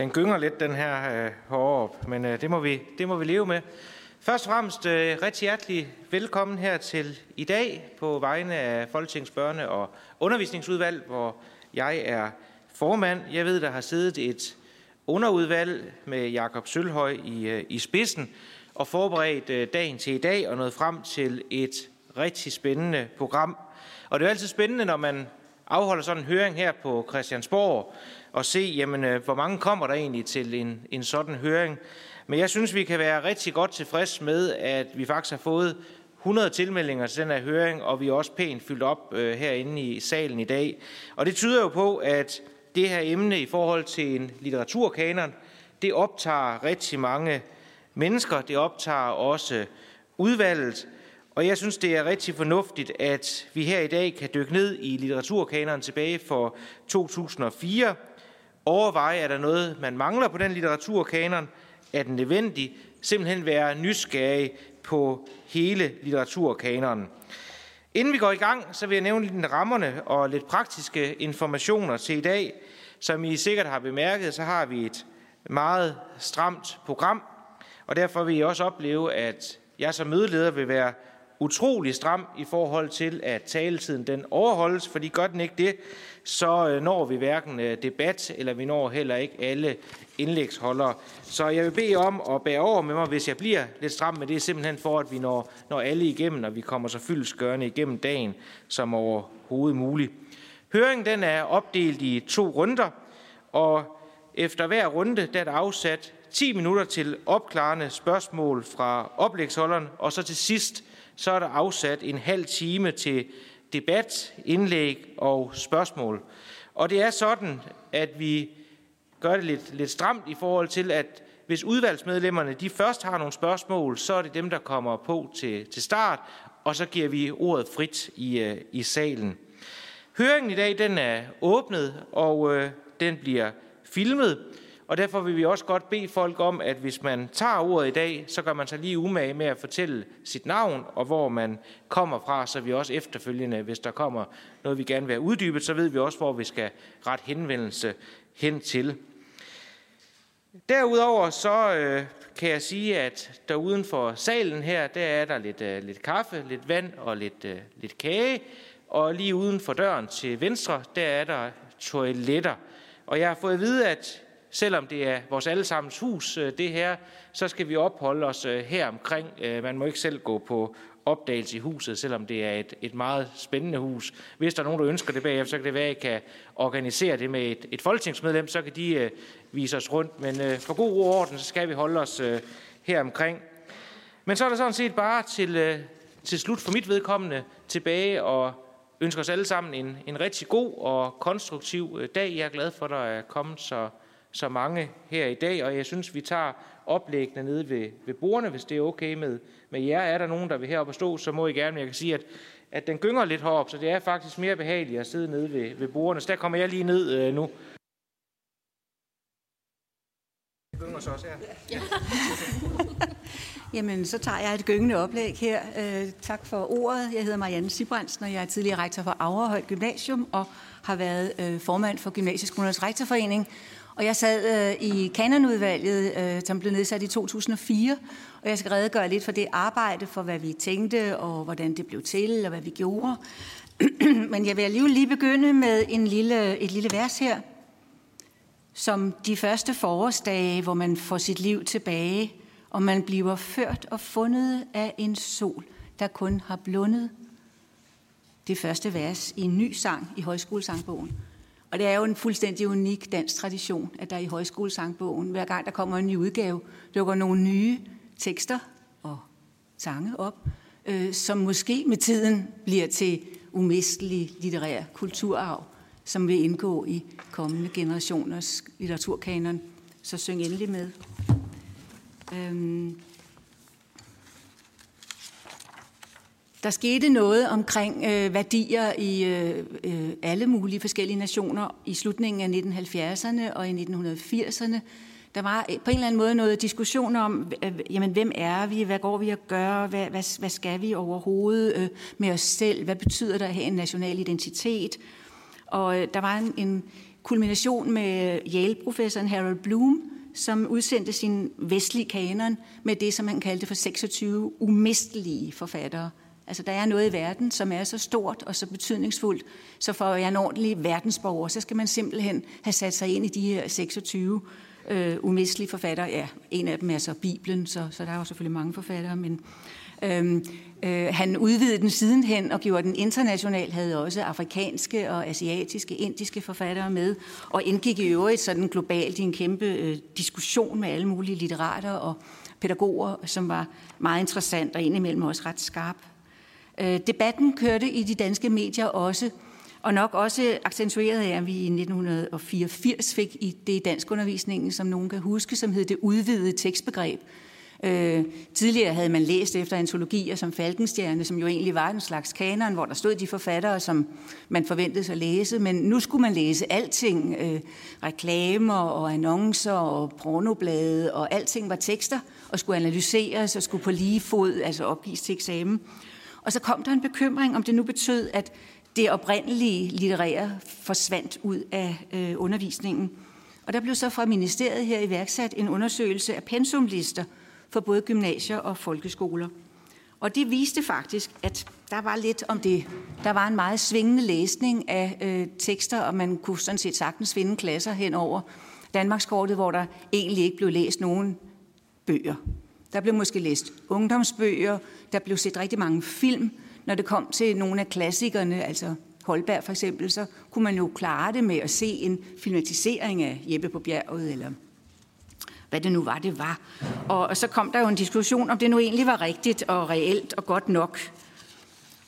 Den gynger lidt, den her øh, op, men øh, det, må vi, det må vi leve med. Først og fremmest øh, rigtig hjertelig velkommen her til i dag på vegne af Folketingets børne- og undervisningsudvalg, hvor jeg er formand. Jeg ved, der har siddet et underudvalg med Jakob Sølhøj i, øh, i spidsen og forberedt øh, dagen til i dag og nået frem til et rigtig spændende program. Og det er altid spændende, når man afholder sådan en høring her på Christiansborg, og se, jamen, øh, hvor mange kommer der egentlig til en, en sådan høring. Men jeg synes, vi kan være rigtig godt tilfreds med, at vi faktisk har fået 100 tilmeldinger til den her høring, og vi er også pænt fyldt op øh, herinde i salen i dag. Og det tyder jo på, at det her emne i forhold til en litteraturkanon, det optager rigtig mange mennesker. Det optager også udvalget. Og jeg synes, det er rigtig fornuftigt, at vi her i dag kan dykke ned i litteraturkanonen tilbage for 2004. Overveje, er der noget, man mangler på den litteraturkanon? Er den nødvendig? Simpelthen være nysgerrig på hele litteraturkanonen. Inden vi går i gang, så vil jeg nævne lidt rammerne og lidt praktiske informationer til i dag. Som I sikkert har bemærket, så har vi et meget stramt program, og derfor vil I også opleve, at jeg som mødeleder vil være utrolig stram i forhold til, at taletiden den overholdes, fordi gør den ikke det, så øh, når vi hverken øh, debat, eller vi når heller ikke alle indlægsholdere. Så jeg vil bede om at bære over med mig, hvis jeg bliver lidt stram, men det er simpelthen for, at vi når, når alle igennem, og vi kommer så fyldesgørende igennem dagen som overhovedet muligt. Høringen den er opdelt i to runder, og efter hver runde der er der afsat 10 minutter til opklarende spørgsmål fra oplægsholderen, og så til sidst så er der afsat en halv time til debat, indlæg og spørgsmål. Og det er sådan, at vi gør det lidt, lidt stramt i forhold til, at hvis udvalgsmedlemmerne de først har nogle spørgsmål, så er det dem, der kommer på til, til start, og så giver vi ordet frit i, øh, i salen. Høringen i dag den er åbnet, og øh, den bliver filmet. Og derfor vil vi også godt bede folk om, at hvis man tager ordet i dag, så gør man sig lige umage med at fortælle sit navn og hvor man kommer fra, så vi også efterfølgende, hvis der kommer noget, vi gerne vil have uddybet, så ved vi også, hvor vi skal ret henvendelse hen til. Derudover så øh, kan jeg sige, at der uden for salen her, der er der lidt, øh, lidt kaffe, lidt vand og lidt, øh, lidt kage. Og lige uden for døren til venstre, der er der toiletter. Og jeg har fået at vide, at selvom det er vores allesammens hus, øh, det her, så skal vi opholde os øh, her omkring. Øh, man må ikke selv gå på opdagelse i huset, selvom det er et, et meget spændende hus. Hvis der er nogen, der ønsker det bagefter, så kan det være, at I kan organisere det med et, et folketingsmedlem, så kan de uh, vise os rundt. Men uh, for god orden, så skal vi holde os uh, her omkring. Men så er der sådan set bare til, uh, til slut for mit vedkommende tilbage og ønsker os alle sammen en, en rigtig god og konstruktiv dag. Jeg er glad for, at der er kommet så så mange her i dag, og jeg synes, vi tager oplæggene nede ved, ved bordene, hvis det er okay med, med jer. Er der nogen, der vil herop og stå, så må I gerne. Men jeg kan sige, at, at den gynger lidt herop, så det er faktisk mere behageligt at sidde nede ved, ved bordene. Så der kommer jeg lige ned øh, nu. gynger så også her. Ja. Jamen, så tager jeg et gyngende oplæg her. Øh, tak for ordet. Jeg hedder Marianne Sibrandsen, og jeg er tidligere rektor for Aarhus Gymnasium og har været øh, formand for Gymnasieskolernes Rektorforening og jeg sad øh, i kanonudvalget, øh, som blev nedsat i 2004, og jeg skal redegøre lidt for det arbejde, for hvad vi tænkte, og hvordan det blev til, og hvad vi gjorde. Men jeg vil alligevel lige begynde med en lille, et lille vers her, som de første forårsdage, hvor man får sit liv tilbage, og man bliver ført og fundet af en sol, der kun har blundet. Det første vers i en ny sang i højskolesangbogen. Og det er jo en fuldstændig unik dansk tradition, at der i højskolesangbogen, hver gang der kommer en ny udgave, dukker nogle nye tekster og sange op, øh, som måske med tiden bliver til umistelig litterær kulturarv, som vil indgå i kommende generationers litteraturkanon. Så syng endelig med. Øhm, Der skete noget omkring øh, værdier i øh, øh alle mulige forskellige nationer i slutningen af 1970'erne og i 1980'erne. Der var øh, på en eller anden måde noget diskussion om, øh, jamen, hvem er vi, hvad går vi at gøre, hvad, hvad, hvad skal vi overhovedet øh, med os selv, hvad betyder det at have en national identitet. Og øh, der var en, en kulmination med Yale-professoren Harold Bloom, som udsendte sin vestlige kanon med det, som han kaldte for 26 umistelige forfattere. Altså, der er noget i verden, som er så stort og så betydningsfuldt, så for at være en ordentlig verdensborger, så skal man simpelthen have sat sig ind i de her 26 øh, umistelige forfattere. Ja, en af dem er så Bibelen, så, så der er jo selvfølgelig mange forfattere, men Øhm, øh, han udvidede den sidenhen og gjorde den international, havde også afrikanske og asiatiske, indiske forfattere med, og indgik i øvrigt sådan globalt i en kæmpe øh, diskussion med alle mulige litterater og pædagoger, som var meget interessant og indimellem også ret skarp. Øh, debatten kørte i de danske medier også, og nok også accentueret af, at vi i 1984 fik i det i danskundervisningen, som nogen kan huske, som hed det udvidede tekstbegreb, Øh, tidligere havde man læst efter antologier som Falkenstjerne, som jo egentlig var en slags kanon, hvor der stod de forfattere, som man forventede sig at læse, men nu skulle man læse alting, øh, reklamer og annoncer og pornoblade, og alting var tekster, og skulle analyseres og skulle på lige fod, altså opgives til eksamen. Og så kom der en bekymring, om det nu betød, at det oprindelige litterære forsvandt ud af øh, undervisningen. Og der blev så fra ministeriet her iværksat en undersøgelse af pensumlister – for både gymnasier og folkeskoler. Og det viste faktisk, at der var lidt om det. Der var en meget svingende læsning af øh, tekster, og man kunne sådan set sagtens finde klasser hen over Danmarkskortet, hvor der egentlig ikke blev læst nogen bøger. Der blev måske læst ungdomsbøger, der blev set rigtig mange film. Når det kom til nogle af klassikerne, altså Holberg for eksempel, så kunne man jo klare det med at se en filmatisering af Jeppe på bjerget, eller hvad det nu var, det var. Og, så kom der jo en diskussion, om det nu egentlig var rigtigt og reelt og godt nok.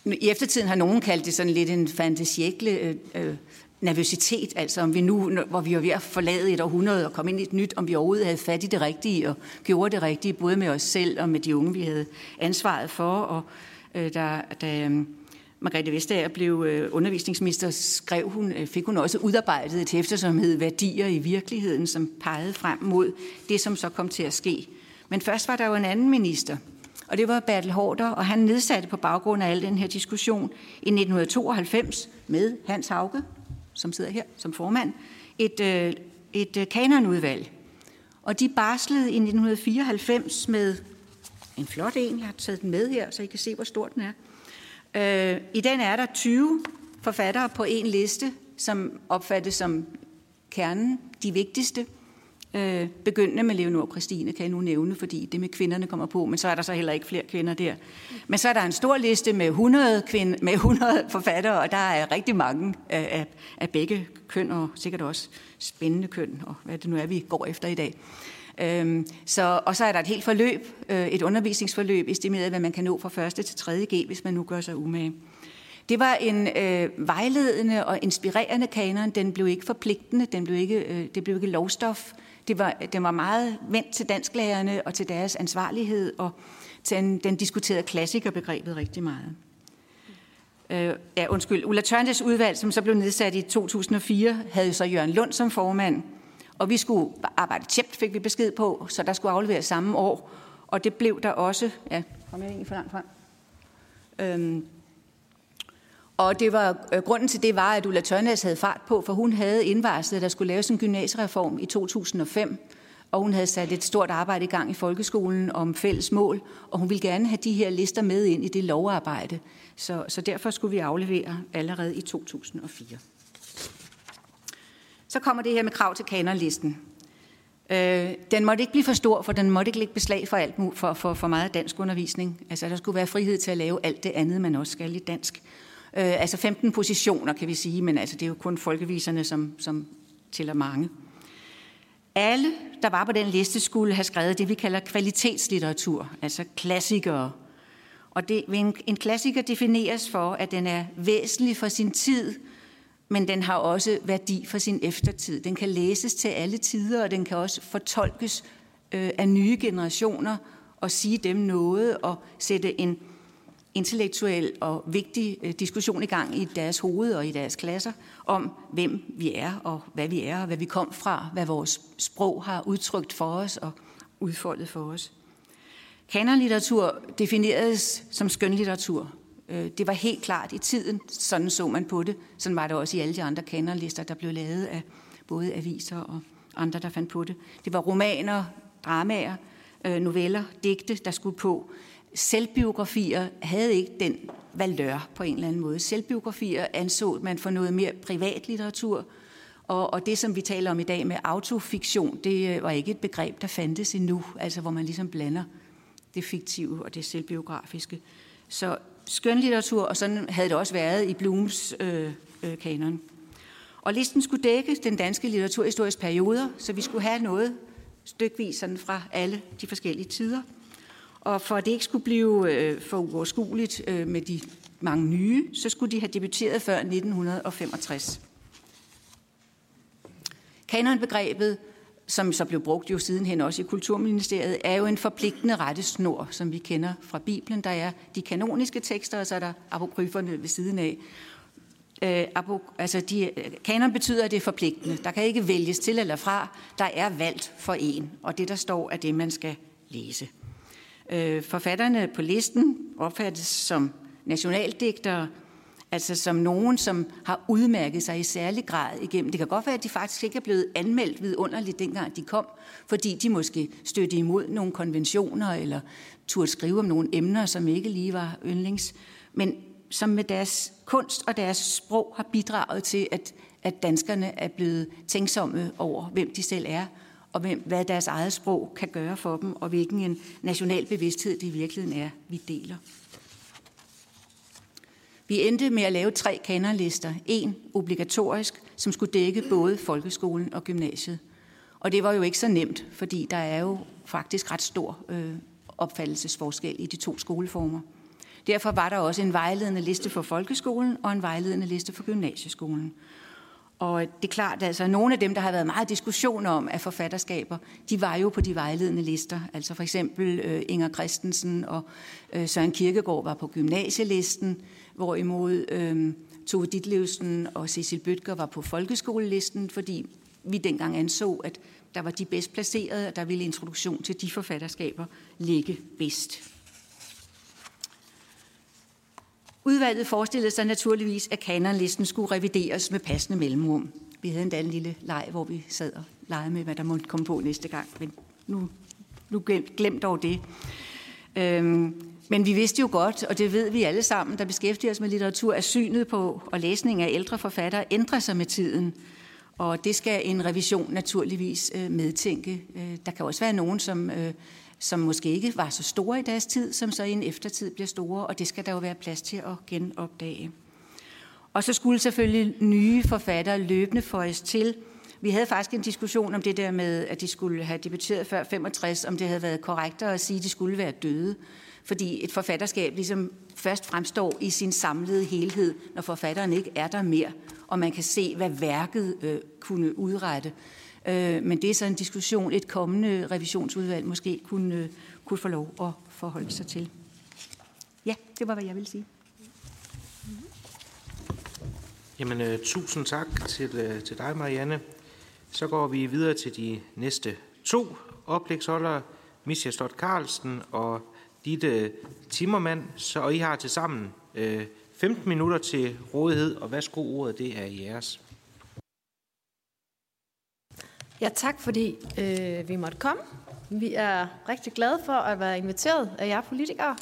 I eftertiden har nogen kaldt det sådan lidt en fantasiekle øh, øh, nervøsitet, altså om vi nu, hvor vi var ved at forlade et århundrede og komme ind i et nyt, om vi overhovedet havde fat i det rigtige og gjorde det rigtige, både med os selv og med de unge, vi havde ansvaret for. Og øh, der, der, øh, Margrethe Vestager blev øh, undervisningsminister, skrev hun, øh, fik hun også udarbejdet et hæfte, som hed Værdier i virkeligheden, som pegede frem mod det, som så kom til at ske. Men først var der jo en anden minister, og det var Bertel Hårder, og han nedsatte på baggrund af al den her diskussion i 1992 med Hans Hauge, som sidder her som formand, et, øh, et øh, kanonudvalg. Og de barslede i 1994 med en flot en, jeg har taget den med her, så I kan se, hvor stor den er Øh, I den er der 20 forfattere på en liste, som opfattes som kernen, de vigtigste. Øh, begyndende med Leonor Christine kan jeg nu nævne, fordi det med kvinderne kommer på, men så er der så heller ikke flere kvinder der. Men så er der en stor liste med 100, kvinde, med 100 forfattere, og der er rigtig mange af, af, af begge køn, og sikkert også spændende køn, og hvad det nu er, vi går efter i dag. Øhm, så, og så er der et helt forløb, øh, et undervisningsforløb, estimeret, hvad man kan nå fra 1. til 3. G, hvis man nu gør sig umage. Det var en øh, vejledende og inspirerende kanon. Den blev ikke forpligtende, den blev ikke, øh, det blev ikke lovstof. Det var, den var meget vendt til dansklærerne og til deres ansvarlighed, og til en, den diskuterede klassikerbegrebet rigtig meget. Øh, ja, undskyld. Ulla Tørnes udvalg, som så blev nedsat i 2004, havde så Jørgen Lund som formand, og vi skulle arbejde tjept, fik vi besked på, så der skulle afleveres samme år. Og det blev der også. Ja, kom jeg egentlig for langt frem? Øhm, og det var, øh, grunden til det var, at Ulla Tørnæs havde fart på, for hun havde indvarslet, at der skulle laves en gymnasiereform i 2005, og hun havde sat et stort arbejde i gang i folkeskolen om fælles mål, og hun ville gerne have de her lister med ind i det lovarbejde. Så, så derfor skulle vi aflevere allerede i 2004. Så kommer det her med krav til kanonlisten. Øh, den måtte ikke blive for stor, for den måtte ikke lægge beslag for, alt, for, for, for meget dansk undervisning. Altså, der skulle være frihed til at lave alt det andet, man også skal i dansk. Øh, altså 15 positioner, kan vi sige, men altså, det er jo kun folkeviserne, som, som tæller mange. Alle, der var på den liste, skulle have skrevet det, vi kalder kvalitetslitteratur, altså klassikere. Og det, en, en klassiker defineres for, at den er væsentlig for sin tid, men den har også værdi for sin eftertid. Den kan læses til alle tider, og den kan også fortolkes øh, af nye generationer og sige dem noget og sætte en intellektuel og vigtig øh, diskussion i gang i deres hoved og i deres klasser om, hvem vi er og hvad vi er og hvad vi kom fra, hvad vores sprog har udtrykt for os og udfoldet for os. Kanonlitteratur defineres som skønlitteratur øh, det var helt klart i tiden, sådan så man på det. Sådan var det også i alle de andre kanonlister, der blev lavet af både aviser og andre, der fandt på det. Det var romaner, dramaer, øh, noveller, digte, der skulle på. Selvbiografier havde ikke den valør på en eller anden måde. Selvbiografier anså man for noget mere privatlitteratur, og, og det, som vi taler om i dag med autofiktion, det øh, var ikke et begreb, der fandtes endnu, altså hvor man ligesom blander det fiktive og det selvbiografiske. Så skønlitteratur, og sådan havde det også været i Blooms øh, øh, kanon. Og listen skulle dække den danske litteraturhistoriske perioder, så vi skulle have noget stykvis sådan fra alle de forskellige tider. Og for at det ikke skulle blive øh, for uoverskueligt øh, med de mange nye, så skulle de have debuteret før 1965. Kanonbegrebet, som så blev brugt jo sidenhen også i Kulturministeriet, er jo en forpligtende rettesnor, som vi kender fra Bibelen. Der er de kanoniske tekster, og så er der apokryferne ved siden af. Øh, altså de, kanon betyder, at det er forpligtende. Der kan ikke vælges til eller fra. Der er valgt for en, og det, der står, er det, man skal læse. Øh, forfatterne på listen opfattes som nationaldigtere, altså som nogen, som har udmærket sig i særlig grad igennem. Det kan godt være, at de faktisk ikke er blevet anmeldt vidunderligt, dengang de kom, fordi de måske støttede imod nogle konventioner, eller turde skrive om nogle emner, som ikke lige var yndlings. Men som med deres kunst og deres sprog har bidraget til, at, at danskerne er blevet tænksomme over, hvem de selv er, og hvad deres eget sprog kan gøre for dem, og hvilken en national bevidsthed det i virkeligheden er, vi deler. Vi endte med at lave tre kanonlister. En obligatorisk, som skulle dække både folkeskolen og gymnasiet. Og det var jo ikke så nemt, fordi der er jo faktisk ret stor øh, opfattelsesforskel i de to skoleformer. Derfor var der også en vejledende liste for folkeskolen og en vejledende liste for gymnasieskolen. Og det er klart, at altså, nogle af dem, der har været meget diskussion om af forfatterskaber, de var jo på de vejledende lister. Altså for eksempel øh, Inger Christensen og øh, Søren Kirkegaard var på gymnasielisten, hvorimod øh, Tove Ditlevsen og Cecil Bøtger var på folkeskolelisten, fordi vi dengang anså, at der var de bedst placerede, og der ville introduktion til de forfatterskaber ligge bedst. Udvalget forestillede sig naturligvis, at kanonlisten skulle revideres med passende mellemrum. Vi havde endda en lille leg, hvor vi sad og legede med, hvad der måtte komme på næste gang, men nu, nu glem dog det. Øhm, men vi vidste jo godt, og det ved vi alle sammen, der beskæftiger os med litteratur, at synet på og læsning af ældre forfattere ændrer sig med tiden. Og det skal en revision naturligvis øh, medtænke. Øh, der kan også være nogen, som øh, som måske ikke var så store i deres tid, som så i en eftertid bliver store, og det skal der jo være plads til at genopdage. Og så skulle selvfølgelig nye forfattere løbende føjes til. Vi havde faktisk en diskussion om det der med, at de skulle have debuteret før 65, om det havde været korrekt at sige, at de skulle være døde. Fordi et forfatterskab ligesom først fremstår i sin samlede helhed, når forfatteren ikke er der mere, og man kan se, hvad værket øh, kunne udrette. Øh, men det er så en diskussion, et kommende revisionsudvalg måske kunne, øh, kunne få lov at forholde sig til. Ja, det var, hvad jeg ville sige. Jamen, øh, tusind tak til, øh, til dig, Marianne. Så går vi videre til de næste to oplægsholdere, Misja Stott Carlsen og Ditte Timmermand. Så, og I har til sammen øh, 15 minutter til rådighed, og værsgo ordet, det er jeres. Ja, tak fordi øh, vi måtte komme. Vi er rigtig glade for at være inviteret af jer politikere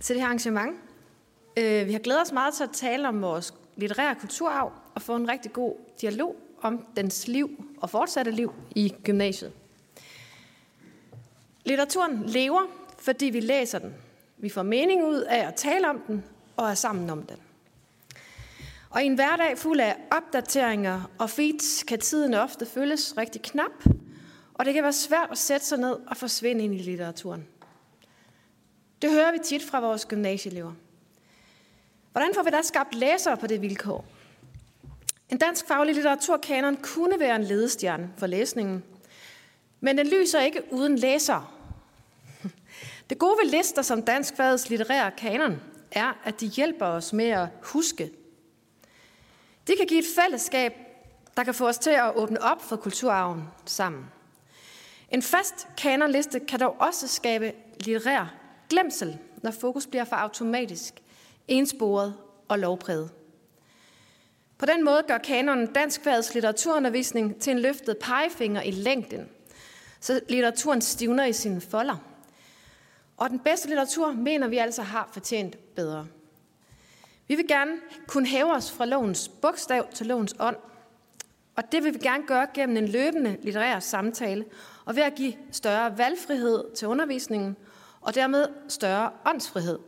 til det her arrangement. Øh, vi har glædet os meget til at tale om vores litterære kulturarv og få en rigtig god dialog om dens liv og fortsatte liv i gymnasiet. Litteraturen lever, fordi vi læser den. Vi får mening ud af at tale om den og er sammen om den. Og i en hverdag fuld af opdateringer og feeds kan tiden ofte føles rigtig knap, og det kan være svært at sætte sig ned og forsvinde ind i litteraturen. Det hører vi tit fra vores gymnasieelever. Hvordan får vi da skabt læsere på det vilkår? En dansk faglig litteraturkanon kunne være en ledestjerne for læsningen, men den lyser ikke uden læsere. Det gode ved lister som dansk fagets litterære kanon er, at de hjælper os med at huske det kan give et fællesskab, der kan få os til at åbne op for kulturarven sammen. En fast kanonliste kan dog også skabe litterær glemsel, når fokus bliver for automatisk ensporet og lovpræget. På den måde gør kanonen danskfagets litteraturundervisning til en løftet pegefinger i længden, så litteraturen stivner i sine folder. Og den bedste litteratur mener vi altså har fortjent bedre. Vi vil gerne kunne hæve os fra lovens bogstav til lovens ånd. Og det vil vi gerne gøre gennem en løbende litterær samtale, og ved at give større valgfrihed til undervisningen, og dermed større åndsfrihed.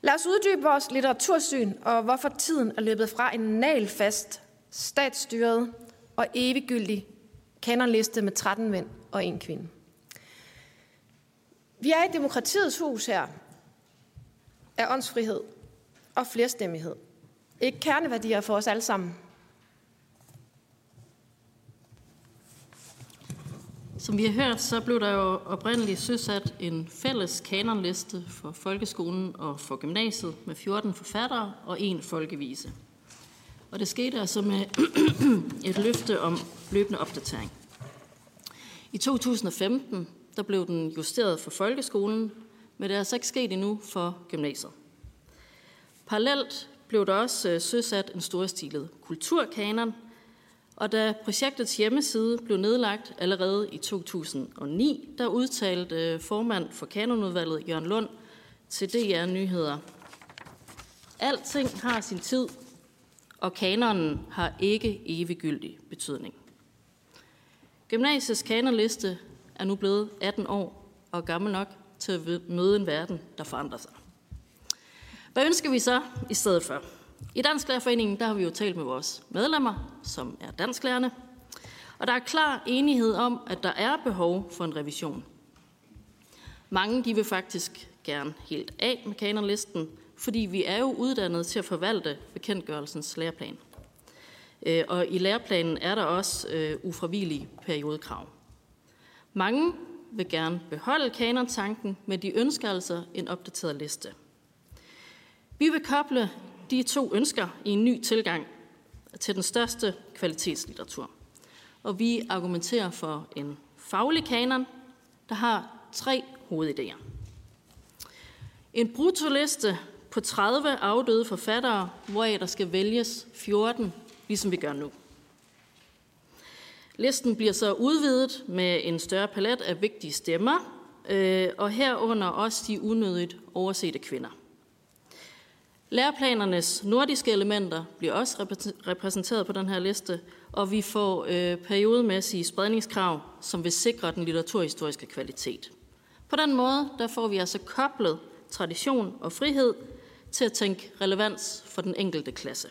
Lad os uddybe vores litteratursyn, og hvorfor tiden er løbet fra en nalfast, statsstyret og eviggyldig kanonliste med 13 mænd og en kvinde. Vi er i demokratiets hus her af åndsfrihed og flerstemmighed. Ikke kerneværdier for os alle sammen. Som vi har hørt, så blev der jo oprindeligt søsat en fælles kanonliste for folkeskolen og for gymnasiet med 14 forfattere og en folkevise. Og det skete altså med et løfte om løbende opdatering. I 2015 der blev den justeret for folkeskolen, men det er altså ikke sket endnu for gymnasiet. Parallelt blev der også øh, søsat en storstilet kulturkanon, og da projektets hjemmeside blev nedlagt allerede i 2009, der udtalte øh, formand for kanonudvalget Jørgen Lund til DR Nyheder. Alting har sin tid, og kanonen har ikke eviggyldig betydning. Gymnasiets kanonliste er nu blevet 18 år og gammel nok til at møde en verden, der forandrer sig. Hvad ønsker vi så i stedet for? I Dansk Lærerforeningen der har vi jo talt med vores medlemmer, som er dansklærerne, og der er klar enighed om, at der er behov for en revision. Mange de vil faktisk gerne helt af med kanonlisten, fordi vi er jo uddannet til at forvalte bekendtgørelsens læreplan. Øh, og i læreplanen er der også øh, ufravillige periodekrav. Mange vil gerne beholde kanontanken, men de ønsker altså en opdateret liste. Vi vil koble de to ønsker i en ny tilgang til den største kvalitetslitteratur. Og vi argumenterer for en faglig kanon, der har tre hovedidéer. En brutoliste på 30 afdøde forfattere, hvoraf der skal vælges 14, ligesom vi gør nu. Listen bliver så udvidet med en større palet af vigtige stemmer, øh, og herunder også de unødigt oversete kvinder. Læreplanernes nordiske elementer bliver også repræsenteret på den her liste, og vi får øh, periodemæssige spredningskrav, som vil sikre den litteraturhistoriske kvalitet. På den måde der får vi altså koblet tradition og frihed til at tænke relevans for den enkelte klasse.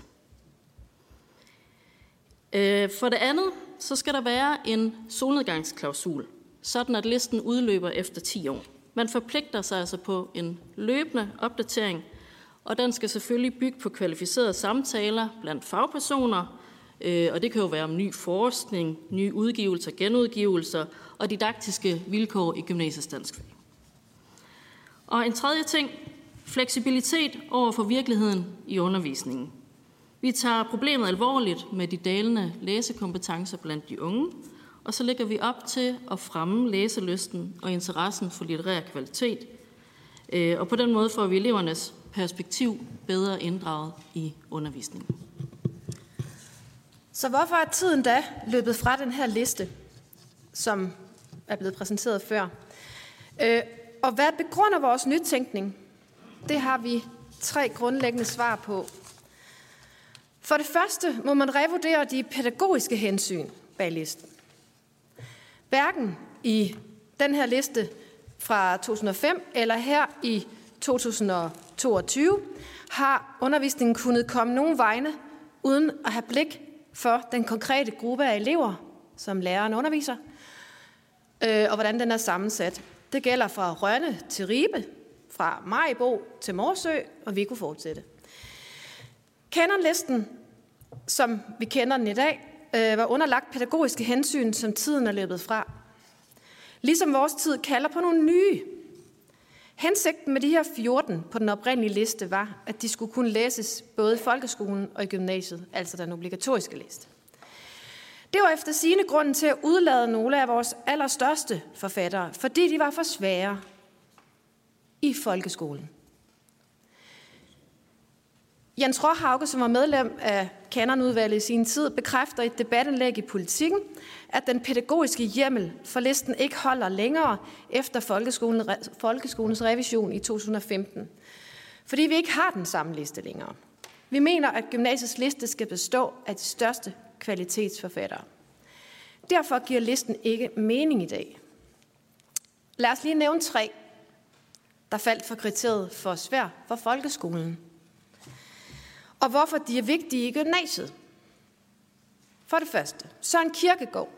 Øh, for det andet, så skal der være en solnedgangsklausul, sådan at listen udløber efter 10 år. Man forpligter sig altså på en løbende opdatering, og den skal selvfølgelig bygge på kvalificerede samtaler blandt fagpersoner, øh, og det kan jo være om ny forskning, nye udgivelser, genudgivelser og didaktiske vilkår i gymnasiets danskfag. Og en tredje ting, fleksibilitet over for virkeligheden i undervisningen. Vi tager problemet alvorligt med de dalende læsekompetencer blandt de unge, og så lægger vi op til at fremme læselysten og interessen for litterær kvalitet. Øh, og på den måde får vi elevernes perspektiv bedre inddraget i undervisningen. Så hvorfor er tiden da løbet fra den her liste, som er blevet præsenteret før? Øh, og hvad begrunder vores nytænkning? Det har vi tre grundlæggende svar på. For det første må man revurdere de pædagogiske hensyn bag listen. Hverken i den her liste fra 2005 eller her i 2022 har undervisningen kunnet komme nogen vegne uden at have blik for den konkrete gruppe af elever, som læreren underviser, øh, og hvordan den er sammensat. Det gælder fra Rønne til Ribe, fra Majbo til Morsø, og vi kunne fortsætte. Kenderlisten, som vi kender den i dag, øh, var underlagt pædagogiske hensyn, som tiden er løbet fra. Ligesom vores tid kalder på nogle nye. Hensigten med de her 14 på den oprindelige liste var, at de skulle kunne læses både i folkeskolen og i gymnasiet, altså den obligatoriske liste. Det var efter sine grunden til at udlade nogle af vores allerstørste forfattere, fordi de var for svære i folkeskolen. Jens Råhauke, som var medlem af kanonudvalget i sin tid, bekræfter i et debatindlæg i politikken, at den pædagogiske hjemmel for listen ikke holder længere efter folkeskolen, folkeskolens revision i 2015. Fordi vi ikke har den samme liste længere. Vi mener, at gymnasiets liste skal bestå af de største kvalitetsforfattere. Derfor giver listen ikke mening i dag. Lad os lige nævne tre, der faldt for kriteriet for svær for folkeskolen. Og hvorfor de er vigtige i gymnasiet. For det første, Søren Kierkegaard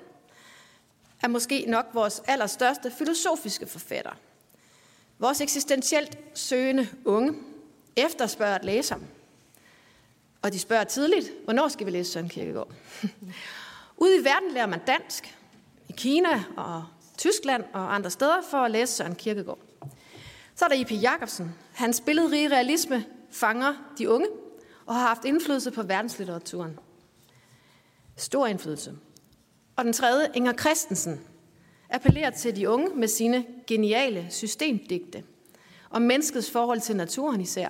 er måske nok vores allerstørste filosofiske forfatter. Vores eksistentielt søgende unge efterspørger at læse ham. Og de spørger tidligt, hvornår skal vi læse Søren Kierkegaard? Ude i verden lærer man dansk, i Kina og Tyskland og andre steder, for at læse Søren Kierkegaard. Så er der I.P. Jacobsen. Hans billedrige realisme fanger de unge og har haft indflydelse på verdenslitteraturen. Stor indflydelse. Og den tredje, Inger Christensen, appellerer til de unge med sine geniale systemdigte om menneskets forhold til naturen især.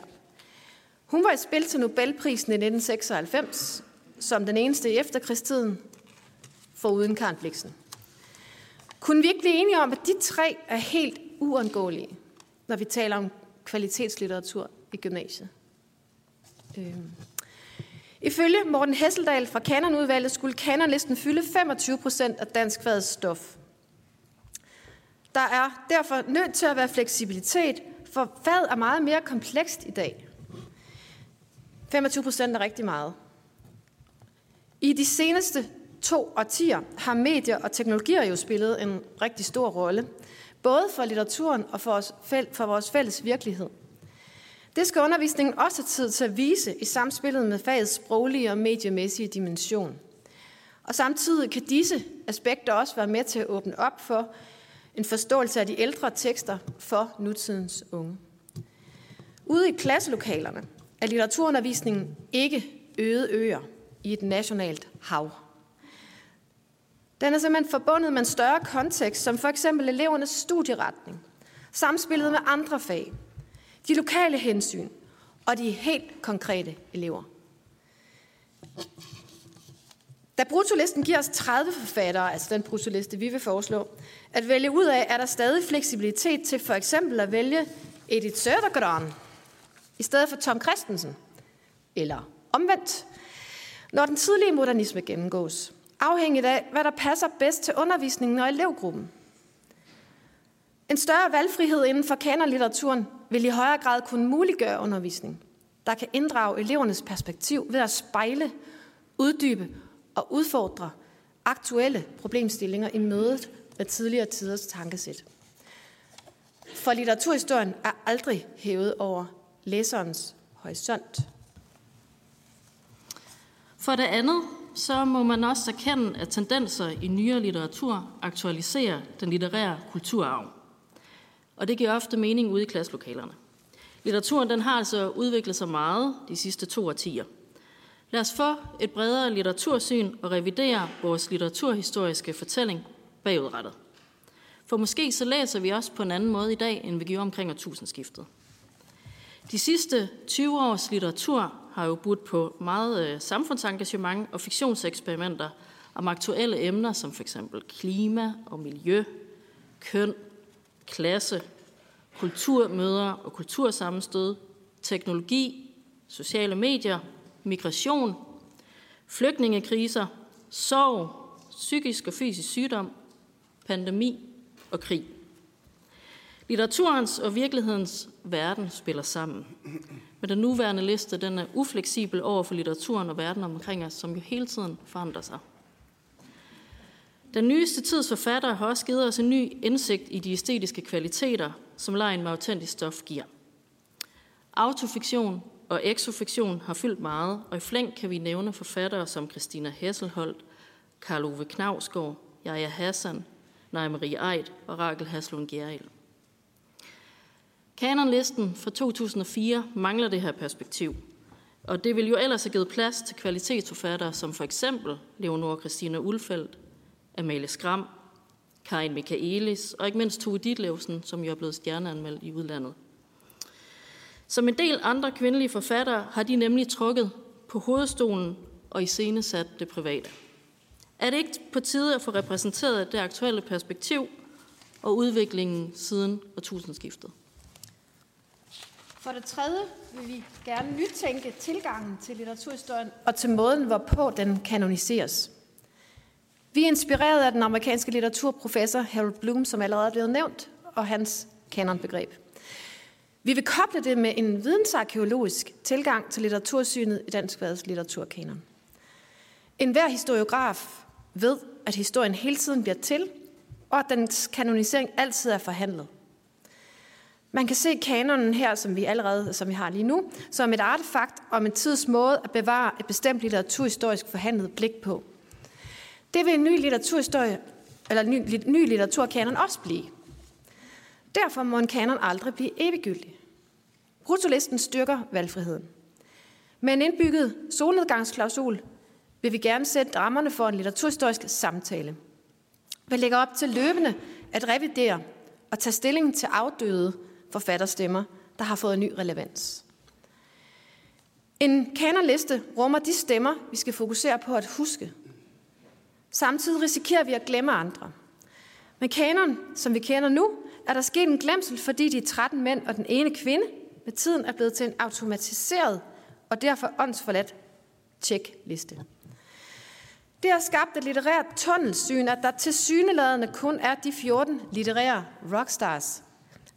Hun var i spil til Nobelprisen i 1996 som den eneste i efterkrigstiden, uden Karen Bliksen. Kunne vi ikke blive enige om, at de tre er helt uundgåelige, når vi taler om kvalitetslitteratur i gymnasiet? Øhm. Ifølge Morten Hesseldal fra Kanonudvalget skulle kanonlisten fylde 25 procent af dansk stof. Der er derfor nødt til at være fleksibilitet, for faget er meget mere komplekst i dag. 25 procent er rigtig meget. I de seneste to årtier har medier og teknologier jo spillet en rigtig stor rolle, både for litteraturen og for, os, for vores fælles virkelighed. Det skal undervisningen også have tid til at vise i samspillet med fagets sproglige og mediemæssige dimension. Og samtidig kan disse aspekter også være med til at åbne op for en forståelse af de ældre tekster for nutidens unge. Ude i klasselokalerne er litteraturundervisningen ikke øde øer i et nationalt hav. Den er simpelthen forbundet med en større kontekst, som for eksempel elevernes studieretning, samspillet med andre fag, de lokale hensyn og de helt konkrete elever. Da brutolisten giver os 30 forfattere, altså den brutoliste, vi vil foreslå, at vælge ud af, er der stadig fleksibilitet til for eksempel at vælge Edith Södergran i stedet for Tom Christensen, eller omvendt, når den tidlige modernisme gennemgås, afhængigt af, hvad der passer bedst til undervisningen og elevgruppen. En større valgfrihed inden for kanonlitteraturen vil i højere grad kunne muliggøre undervisning, der kan inddrage elevernes perspektiv ved at spejle, uddybe og udfordre aktuelle problemstillinger i mødet med tidligere tiders tankesæt. For litteraturhistorien er aldrig hævet over læserens horisont. For det andet, så må man også erkende, at tendenser i nyere litteratur aktualiserer den litterære kulturarv. Og det giver ofte mening ude i klasselokalerne. Litteraturen den har altså udviklet sig meget de sidste to årtier. Lad os få et bredere litteratursyn og revidere vores litteraturhistoriske fortælling bagudrettet. For måske så læser vi også på en anden måde i dag, end vi gjorde omkring årtusindskiftet. De sidste 20 års litteratur har jo budt på meget øh, samfundsengagement og fiktionseksperimenter om aktuelle emner som for eksempel klima og miljø, køn, klasse, kulturmøder og kultursammenstød, teknologi, sociale medier, migration, flygtningekriser, sorg, psykisk og fysisk sygdom, pandemi og krig. Litteraturens og virkelighedens verden spiller sammen. Men den nuværende liste den er ufleksibel over for litteraturen og verden omkring os, som jo hele tiden forandrer sig. Den nyeste tids forfattere har også givet os en ny indsigt i de æstetiske kvaliteter, som lejen med autentisk stof giver. Autofiktion og exofiktion har fyldt meget, og i flæng kan vi nævne forfattere som Christina Hesselholdt, Karl Ove Knavsgaard, Jaja Hassan, Naja Marie Eid og Rakel Haslund Gjerrild. Kanonlisten fra 2004 mangler det her perspektiv, og det vil jo ellers have givet plads til kvalitetsforfattere som for eksempel Leonora Christina Ulfeldt, Amalie Skram, Karin Michaelis og ikke mindst Tove Ditlevsen, som jo er blevet stjerneanmeldt i udlandet. Som en del andre kvindelige forfattere har de nemlig trukket på hovedstolen og iscenesat det private. Er det ikke på tide at få repræsenteret det aktuelle perspektiv og udviklingen siden årtusindskiftet? For det tredje vil vi gerne nytænke tilgangen til litteraturhistorien og til måden, hvorpå den kanoniseres. Vi er inspireret af den amerikanske litteraturprofessor Harold Bloom, som allerede er blevet nævnt, og hans kanonbegreb. Vi vil koble det med en vidensarkeologisk tilgang til litteratursynet i dansk litteraturkanon. En hver historiograf ved, at historien hele tiden bliver til, og at dens kanonisering altid er forhandlet. Man kan se kanonen her, som vi allerede som vi har lige nu, som et artefakt om en tids måde at bevare et bestemt litteraturhistorisk forhandlet blik på. Det vil en ny litteraturhistorie, eller ny, ny litteraturkanon også blive. Derfor må en kanon aldrig blive eviggyldig. Brutolisten styrker valgfriheden. Med en indbygget solnedgangsklausul vil vi gerne sætte rammerne for en litteraturhistorisk samtale. Vi lægger op til løbende at revidere og tage stilling til afdøde forfatterstemmer, der har fået ny relevans. En kanonliste rummer de stemmer, vi skal fokusere på at huske. Samtidig risikerer vi at glemme andre. Med kanon, som vi kender nu, er der sket en glemsel, fordi de 13 mænd og den ene kvinde med tiden er blevet til en automatiseret og derfor åndsforladt tjekliste. Det har skabt et litterært tunnelsyn, at der til syneladende kun er de 14 litterære rockstars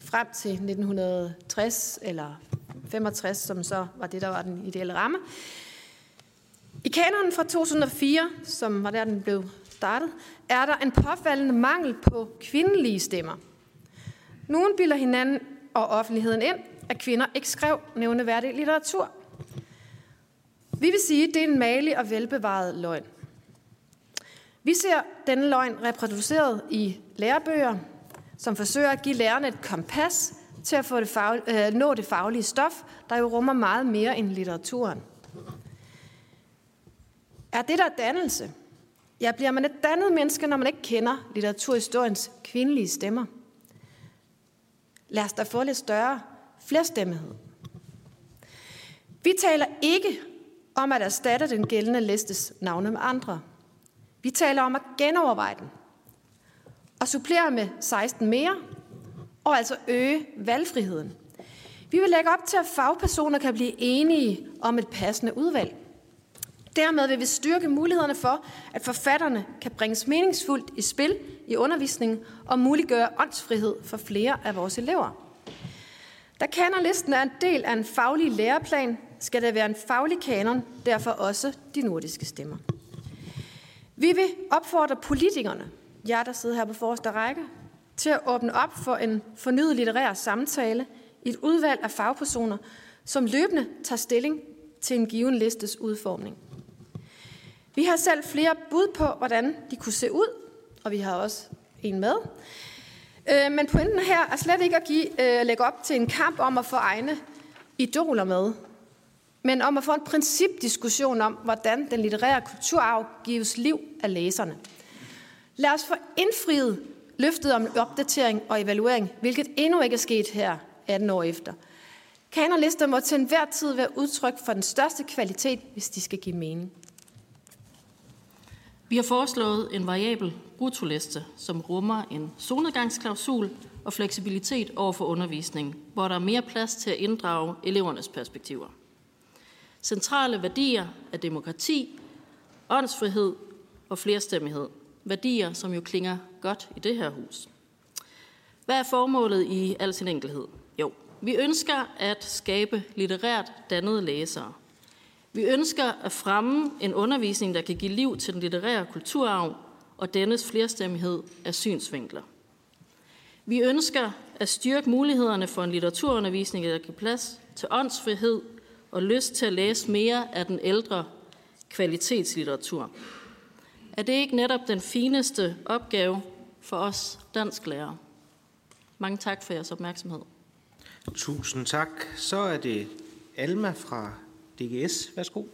frem til 1960 eller 65, som så var det, der var den ideelle ramme. I kanonen fra 2004, som var der, den blev startet, er der en påfaldende mangel på kvindelige stemmer. Nogen bilder hinanden og offentligheden ind, at kvinder ikke skrev nævneværdig litteratur. Vi vil sige, at det er en malig og velbevaret løgn. Vi ser denne løgn reproduceret i lærebøger, som forsøger at give lærerne et kompas til at få det fag, øh, nå det faglige stof, der jo rummer meget mere end litteraturen. Er det der dannelse? Ja, bliver man et dannet menneske, når man ikke kender litteraturhistoriens kvindelige stemmer? Lad os da få lidt større flerstemmighed. Vi taler ikke om at erstatte den gældende listes navne med andre. Vi taler om at genoverveje den og supplere med 16 mere, og altså øge valgfriheden. Vi vil lægge op til, at fagpersoner kan blive enige om et passende udvalg. Dermed vil vi styrke mulighederne for, at forfatterne kan bringes meningsfuldt i spil i undervisningen og muliggøre åndsfrihed for flere af vores elever. Da kanonlisten er en del af en faglig læreplan, skal der være en faglig kanon, derfor også de nordiske stemmer. Vi vil opfordre politikerne, jer der sidder her på forreste række, til at åbne op for en fornyet litterær samtale i et udvalg af fagpersoner, som løbende tager stilling til en given listes udformning. Vi har selv flere bud på, hvordan de kunne se ud, og vi har også en med. Øh, men pointen her er slet ikke at give, øh, lægge op til en kamp om at få egne idoler med, men om at få en principdiskussion om, hvordan den litterære kulturarv gives liv af læserne. Lad os få indfriet løftet om opdatering og evaluering, hvilket endnu ikke er sket her 18 år efter. Kanonlister må til enhver tid være udtryk for den største kvalitet, hvis de skal give mening. Vi har foreslået en variabel brutoliste, som rummer en solnedgangsklausul og fleksibilitet over for undervisning, hvor der er mere plads til at inddrage elevernes perspektiver. Centrale værdier er demokrati, åndsfrihed og flerstemmighed. Værdier, som jo klinger godt i det her hus. Hvad er formålet i al sin enkelhed? Jo, vi ønsker at skabe litterært dannede læsere – vi ønsker at fremme en undervisning, der kan give liv til den litterære kulturarv og dennes flerstemmighed af synsvinkler. Vi ønsker at styrke mulighederne for en litteraturundervisning, der kan plads til åndsfrihed og lyst til at læse mere af den ældre kvalitetslitteratur. Er det ikke netop den fineste opgave for os dansklærere? Mange tak for jeres opmærksomhed. Tusind tak. Så er det Alma fra DGS. Værsgo.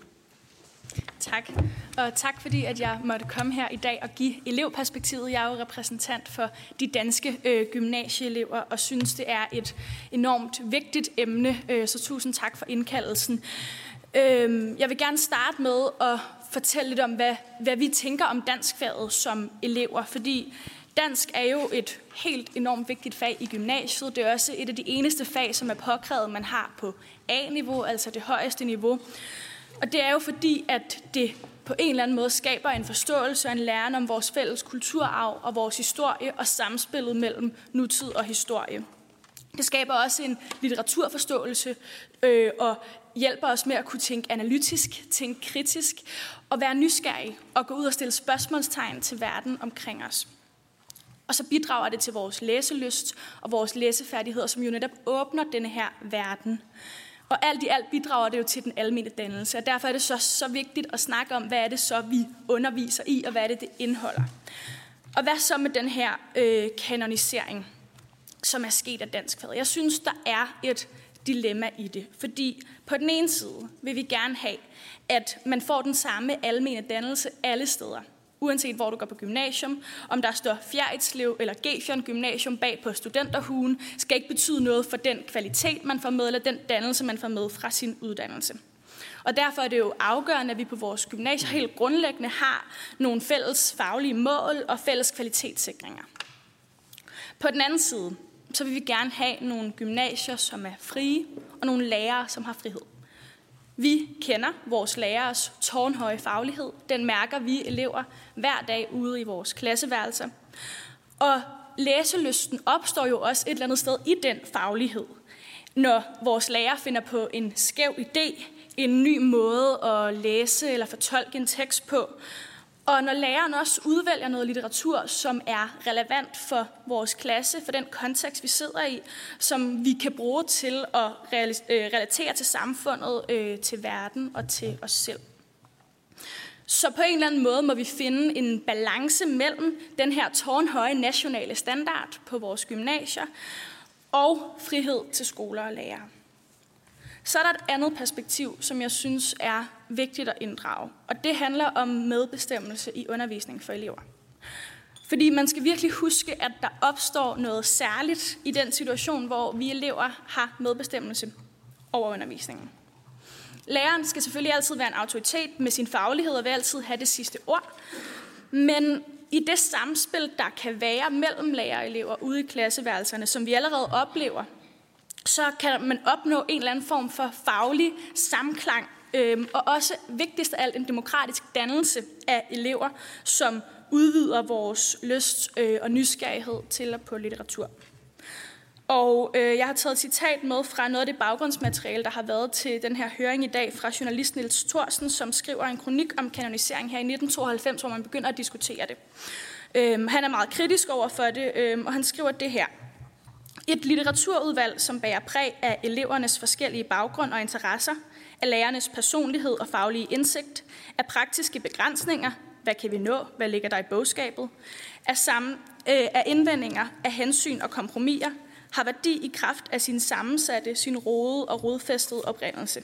Tak. Og tak fordi, at jeg måtte komme her i dag og give elevperspektivet. Jeg er jo repræsentant for de danske øh, gymnasieelever og synes, det er et enormt vigtigt emne. Øh, så tusind tak for indkaldelsen. Øh, jeg vil gerne starte med at fortælle lidt om, hvad, hvad vi tænker om danskfaget som elever, fordi Dansk er jo et helt enormt vigtigt fag i gymnasiet. Det er også et af de eneste fag, som er påkrævet, man har på A-niveau, altså det højeste niveau. Og det er jo fordi, at det på en eller anden måde skaber en forståelse og en læren om vores fælles kulturarv og vores historie og samspillet mellem nutid og historie. Det skaber også en litteraturforståelse øh, og hjælper os med at kunne tænke analytisk, tænke kritisk og være nysgerrig og gå ud og stille spørgsmålstegn til verden omkring os. Og så bidrager det til vores læselyst og vores læsefærdigheder, som jo netop åbner denne her verden. Og alt i alt bidrager det jo til den almindelige dannelse, og derfor er det så, så vigtigt at snakke om, hvad er det så, vi underviser i, og hvad er det, det indeholder. Og hvad så med den her øh, kanonisering, som er sket af dansk fag? Jeg synes, der er et dilemma i det, fordi på den ene side vil vi gerne have, at man får den samme almene dannelse alle steder uanset hvor du går på gymnasium. Om der står Fjerritslev eller Gefion Gymnasium bag på studenterhugen, skal ikke betyde noget for den kvalitet, man får med, eller den dannelse, man får med fra sin uddannelse. Og derfor er det jo afgørende, at vi på vores gymnasier helt grundlæggende har nogle fælles faglige mål og fælles kvalitetssikringer. På den anden side, så vil vi gerne have nogle gymnasier, som er frie, og nogle lærere, som har frihed. Vi kender vores lærers tårnhøje faglighed. Den mærker vi elever hver dag ude i vores klasseværelser. Og læselysten opstår jo også et eller andet sted i den faglighed. Når vores lærer finder på en skæv idé, en ny måde at læse eller fortolke en tekst på, og når læreren også udvælger noget litteratur, som er relevant for vores klasse, for den kontekst, vi sidder i, som vi kan bruge til at øh, relatere til samfundet, øh, til verden og til os selv. Så på en eller anden måde må vi finde en balance mellem den her tårnhøje nationale standard på vores gymnasier og frihed til skoler og lærere. Så er der et andet perspektiv, som jeg synes er vigtigt at inddrage, og det handler om medbestemmelse i undervisning for elever. Fordi man skal virkelig huske, at der opstår noget særligt i den situation, hvor vi elever har medbestemmelse over undervisningen. Læreren skal selvfølgelig altid være en autoritet med sin faglighed og vil altid have det sidste ord. Men i det samspil, der kan være mellem lærer og elever ude i klasseværelserne, som vi allerede oplever så kan man opnå en eller anden form for faglig samklang, øh, og også vigtigst af alt en demokratisk dannelse af elever, som udvider vores lyst øh, og nysgerrighed til at på litteratur. Og øh, jeg har taget et citat med fra noget af det baggrundsmateriale, der har været til den her høring i dag fra journalist Niels Thorsen, som skriver en kronik om kanonisering her i 1992, hvor man begynder at diskutere det. Øh, han er meget kritisk over for det, øh, og han skriver det her. Et litteraturudvalg, som bærer præg af elevernes forskellige baggrund og interesser, af lærernes personlighed og faglige indsigt, af praktiske begrænsninger, hvad kan vi nå, hvad ligger der i bogskabet, af, sammen, øh, af indvendinger, af hensyn og kompromiser, har værdi i kraft af sin sammensatte, sin rode og rodfæstede oprindelse.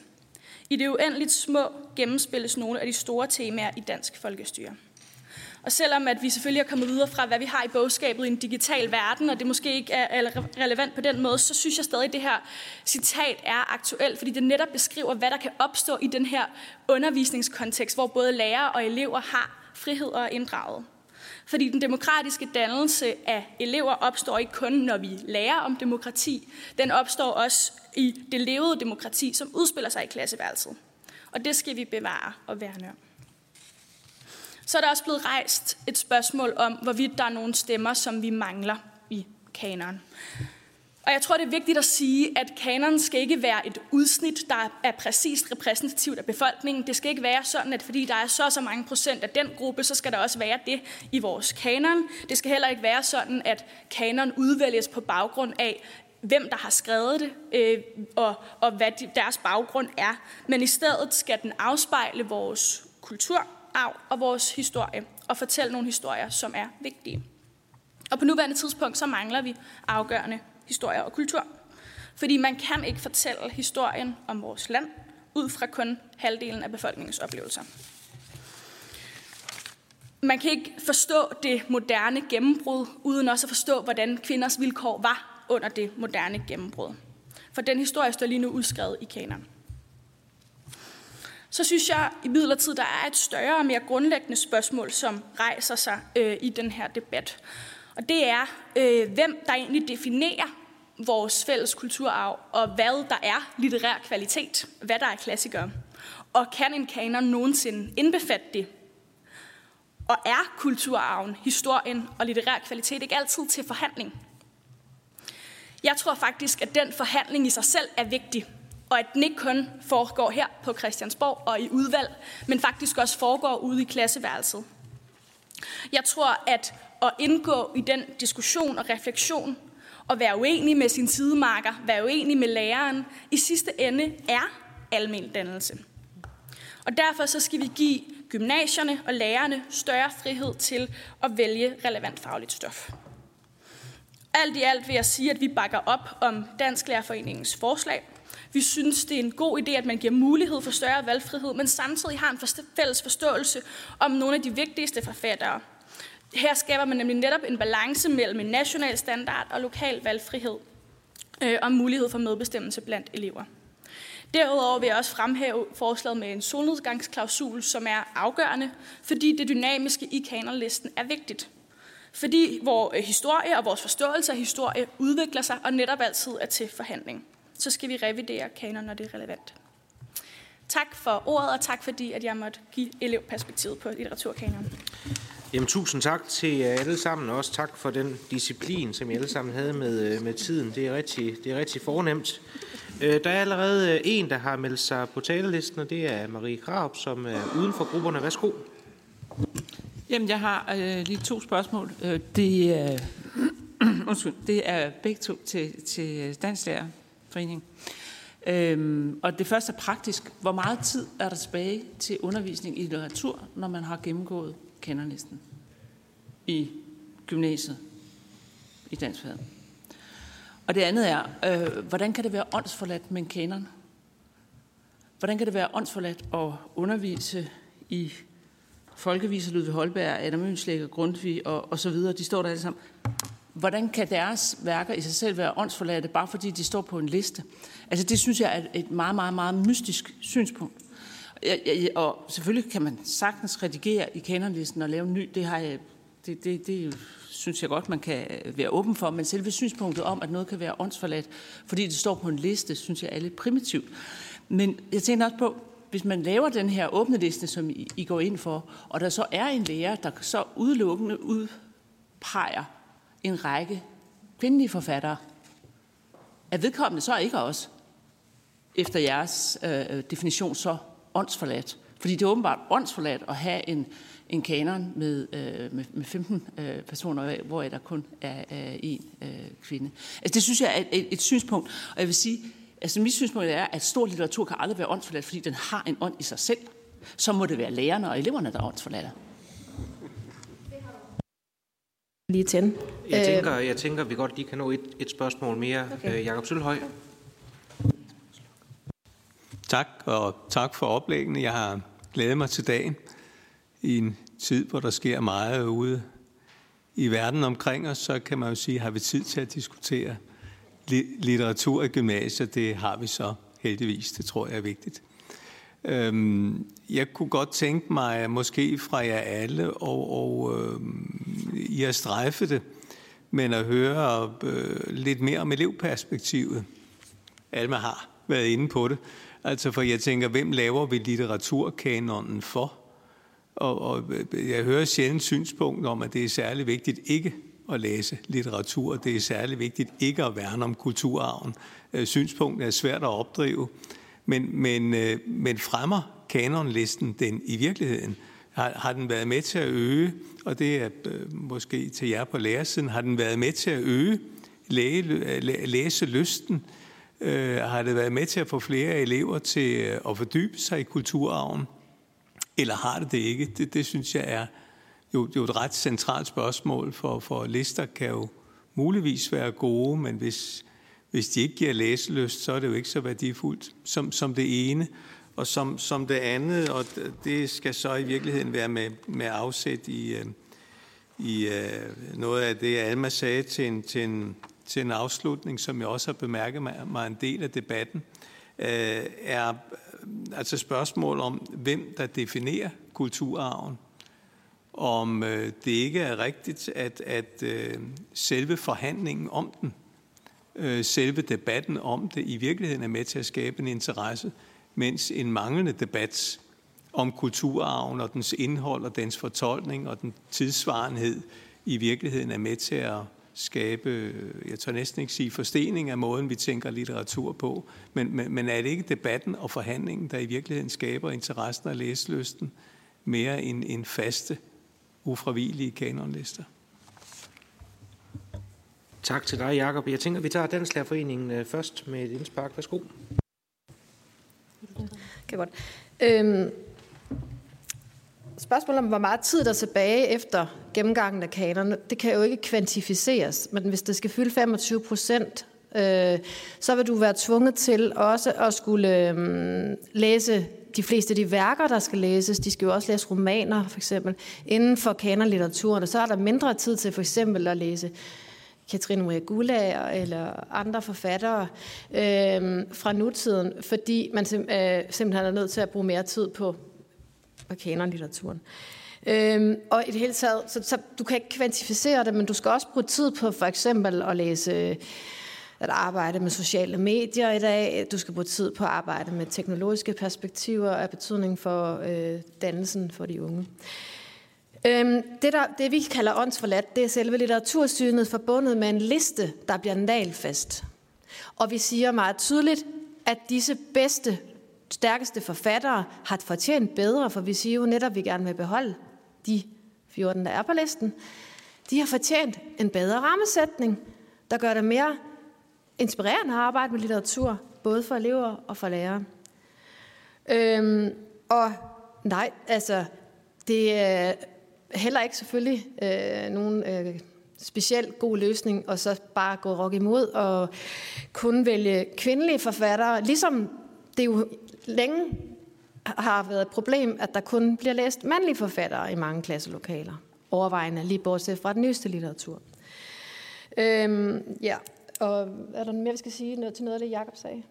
I det uendeligt små gennemspilles nogle af de store temaer i dansk folkestyre. Og selvom at vi selvfølgelig er kommet videre fra, hvad vi har i bogskabet i en digital verden, og det måske ikke er relevant på den måde, så synes jeg stadig, at det her citat er aktuelt, fordi det netop beskriver, hvad der kan opstå i den her undervisningskontekst, hvor både lærere og elever har frihed og inddraget. Fordi den demokratiske dannelse af elever opstår ikke kun, når vi lærer om demokrati. Den opstår også i det levede demokrati, som udspiller sig i klasseværelset. Og det skal vi bevare og værne om. Så er der også blevet rejst et spørgsmål om, hvorvidt der er nogle stemmer, som vi mangler i kanonen. Og jeg tror, det er vigtigt at sige, at kanonen skal ikke være et udsnit, der er præcist repræsentativt af befolkningen. Det skal ikke være sådan, at fordi der er så og så mange procent af den gruppe, så skal der også være det i vores kanon. Det skal heller ikke være sådan, at kanon udvælges på baggrund af, hvem der har skrevet det, øh, og, og hvad de, deres baggrund er. Men i stedet skal den afspejle vores kultur, arv og vores historie, og fortælle nogle historier, som er vigtige. Og på nuværende tidspunkt, så mangler vi afgørende historier og kultur. Fordi man kan ikke fortælle historien om vores land, ud fra kun halvdelen af befolkningens oplevelser. man kan ikke forstå det moderne gennembrud, uden også at forstå, hvordan kvinders vilkår var under det moderne gennembrud. For den historie står lige nu udskrevet i kanon. Så synes jeg i midlertid, der er et større og mere grundlæggende spørgsmål, som rejser sig øh, i den her debat. Og det er, øh, hvem der egentlig definerer vores fælles kulturarv, og hvad der er litterær kvalitet, hvad der er klassikere. Og kan en kanon nogensinde indbefatte det? Og er kulturarven, historien og litterær kvalitet ikke altid til forhandling? Jeg tror faktisk, at den forhandling i sig selv er vigtig, og at den ikke kun foregår her på Christiansborg og i udvalg, men faktisk også foregår ude i klasseværelset. Jeg tror, at at indgå i den diskussion og refleksion, og være uenig med sin sidemarker, være uenig med læreren, i sidste ende er almen dannelse. Og derfor så skal vi give gymnasierne og lærerne større frihed til at vælge relevant fagligt stof. Alt i alt vil jeg sige, at vi bakker op om Dansk Lærerforeningens forslag. Vi synes, det er en god idé, at man giver mulighed for større valgfrihed, men samtidig har en fælles forståelse om nogle af de vigtigste forfattere. Her skaber man nemlig netop en balance mellem en national standard og lokal valgfrihed øh, og mulighed for medbestemmelse blandt elever. Derudover vil jeg også fremhæve forslaget med en solnedgangsklausul, som er afgørende, fordi det dynamiske i kanonlisten er vigtigt. Fordi vores øh, historie og vores forståelse af historie udvikler sig og netop altid er til forhandling. Så skal vi revidere kanon, når det er relevant. Tak for ordet, og tak fordi, at jeg måtte give elevperspektivet på litteraturkanon. Jamen, tusind tak til jer alle sammen, og også tak for den disciplin, som I alle sammen havde med, øh, med tiden. Det er rigtig, det er rigtig fornemt. Øh, der er allerede øh, en, der har meldt sig på talelisten, og det er Marie Krab, som er uden for grupperne. Værsgo. Jamen, jeg har øh, lige to spørgsmål. Det, øh, undskyld, det er begge to til, til Dansk Lærerforening. Øhm, og det første er praktisk. Hvor meget tid er der tilbage til undervisning i litteratur, når man har gennemgået kenderlisten i gymnasiet i dansk fag? Og det andet er, øh, hvordan kan det være åndsforladt med en kanon? Hvordan kan det være åndsforladt at undervise i folkeviser Ludvig Holberg, Adam Mønslæg Grundtvig og, og så videre? De står der alle sammen. Hvordan kan deres værker i sig selv være åndsforladte, bare fordi de står på en liste? Altså det synes jeg er et meget, meget, meget mystisk synspunkt. Og selvfølgelig kan man sagtens redigere i kanonlisten og lave en ny. Det, har jeg, det, det, det synes jeg godt, man kan øh, være åben for. Men selve synspunktet om, at noget kan være åndsforladt, fordi det står på en liste, synes jeg er lidt primitivt. Men jeg tænker også på, hvis man laver den her åbne liste, som I, I går ind for, og der så er en lærer, der så udelukkende udpeger en række kvindelige forfattere, er vedkommende så ikke også, efter jeres øh, definition, så åndsforladt? Fordi det er åbenbart åndsforladt at have en, en kanon med, øh, med, med 15 øh, personer, hvor der kun er en øh, kvinde. Altså, det synes jeg er et, et, et synspunkt, og jeg vil sige, altså mit synspunkt er, at stor litteratur kan aldrig være åndsforladt, fordi den har en ånd i sig selv. Så må det være lærerne og eleverne, der er åndsforladte lige tænde. Jeg tænker, jeg tænker, vi godt lige kan nå et, et spørgsmål mere. Okay. Øh, Jakob Sølhøj. Tak, og tak for oplæggene. Jeg har glædet mig til dagen i en tid, hvor der sker meget ude i verden omkring os, så kan man jo sige, har vi tid til at diskutere litteratur i gymnasiet. Det har vi så heldigvis. Det tror jeg er vigtigt. Øhm, jeg kunne godt tænke mig, måske fra jer alle, og, og øh, I har strejfet det, men at høre øh, lidt mere om elevperspektivet. Alma har været inde på det. Altså, for jeg tænker, hvem laver vi litteraturkanonen for? Og, og øh, jeg hører sjældent synspunkt om, at det er særlig vigtigt ikke at læse litteratur. Det er særlig vigtigt ikke at værne om kulturarven. Øh, synspunktet er svært at opdrive. Men, men, øh, men fremmer kanonlisten den i virkeligheden? Har, har den været med til at øge, og det er øh, måske til jer på lærersiden, har den været med til at øge læge, læ, læselysten? Øh, har det været med til at få flere elever til øh, at fordybe sig i kulturarven? Eller har det det ikke? Det, det synes jeg er jo, jo et ret centralt spørgsmål, for, for lister kan jo muligvis være gode, men hvis, hvis de ikke giver læseløst, så er det jo ikke så værdifuldt som, som det ene. Og som, som det andet, og det skal så i virkeligheden være med, med afsæt i, øh, i øh, noget af det, Alma sagde til en, til, en, til en afslutning, som jeg også har bemærket mig, mig en del af debatten, øh, er altså spørgsmål om, hvem der definerer kulturarven. Om øh, det ikke er rigtigt, at, at øh, selve forhandlingen om den, øh, selve debatten om det, i virkeligheden er med til at skabe en interesse, mens en manglende debat om kulturarven og dens indhold og dens fortolkning og den tidsvarenhed i virkeligheden er med til at skabe, jeg tør næsten ikke sige forstening af måden, vi tænker litteratur på, men, men, men er det ikke debatten og forhandlingen, der i virkeligheden skaber interessen og læselysten mere end, end faste, ufravigelige kanonlister? Tak til dig, Jakob. Jeg tænker, vi tager Danslærerforeningen øh, først med et indspark. Værsgo. Kan godt. Øhm, spørgsmålet om, hvor meget tid der er tilbage efter gennemgangen af kanerne, det kan jo ikke kvantificeres, men hvis det skal fylde 25 procent, øh, så vil du være tvunget til også at skulle øh, læse de fleste af de værker, der skal læses. De skal jo også læse romaner, for eksempel. Inden for kanonlitteraturen, og så er der mindre tid til for eksempel at læse Katrine Maria Gulager eller andre forfattere øh, fra nutiden, fordi man sim- øh, simpelthen er nødt til at bruge mere tid på, på kanonlitteraturen. Øhm, og i det hele taget, så, så du kan ikke kvantificere det, men du skal også bruge tid på for eksempel at læse, at arbejde med sociale medier i dag. Du skal bruge tid på at arbejde med teknologiske perspektiver af betydning for øh, dannelsen for de unge. Øhm, det, der, det, vi kalder åndsforladt, det er selve litteratursynet forbundet med en liste, der bliver nalfast. Og vi siger meget tydeligt, at disse bedste, stærkeste forfattere har fortjent bedre, for vi siger jo netop, at vi gerne vil beholde de 14, der er på listen. De har fortjent en bedre rammesætning, der gør det mere inspirerende at arbejde med litteratur, både for elever og for lærere. Øhm, og nej, altså, det heller ikke selvfølgelig øh, nogen øh, specielt god løsning, og så bare gå rock imod og kun vælge kvindelige forfattere, ligesom det jo længe har været et problem, at der kun bliver læst mandlige forfattere i mange klasselokaler. Overvejende, lige bortset fra den nyeste litteratur. Øhm, ja, og er der mere, vi skal sige noget til noget af det, Jacob sagde?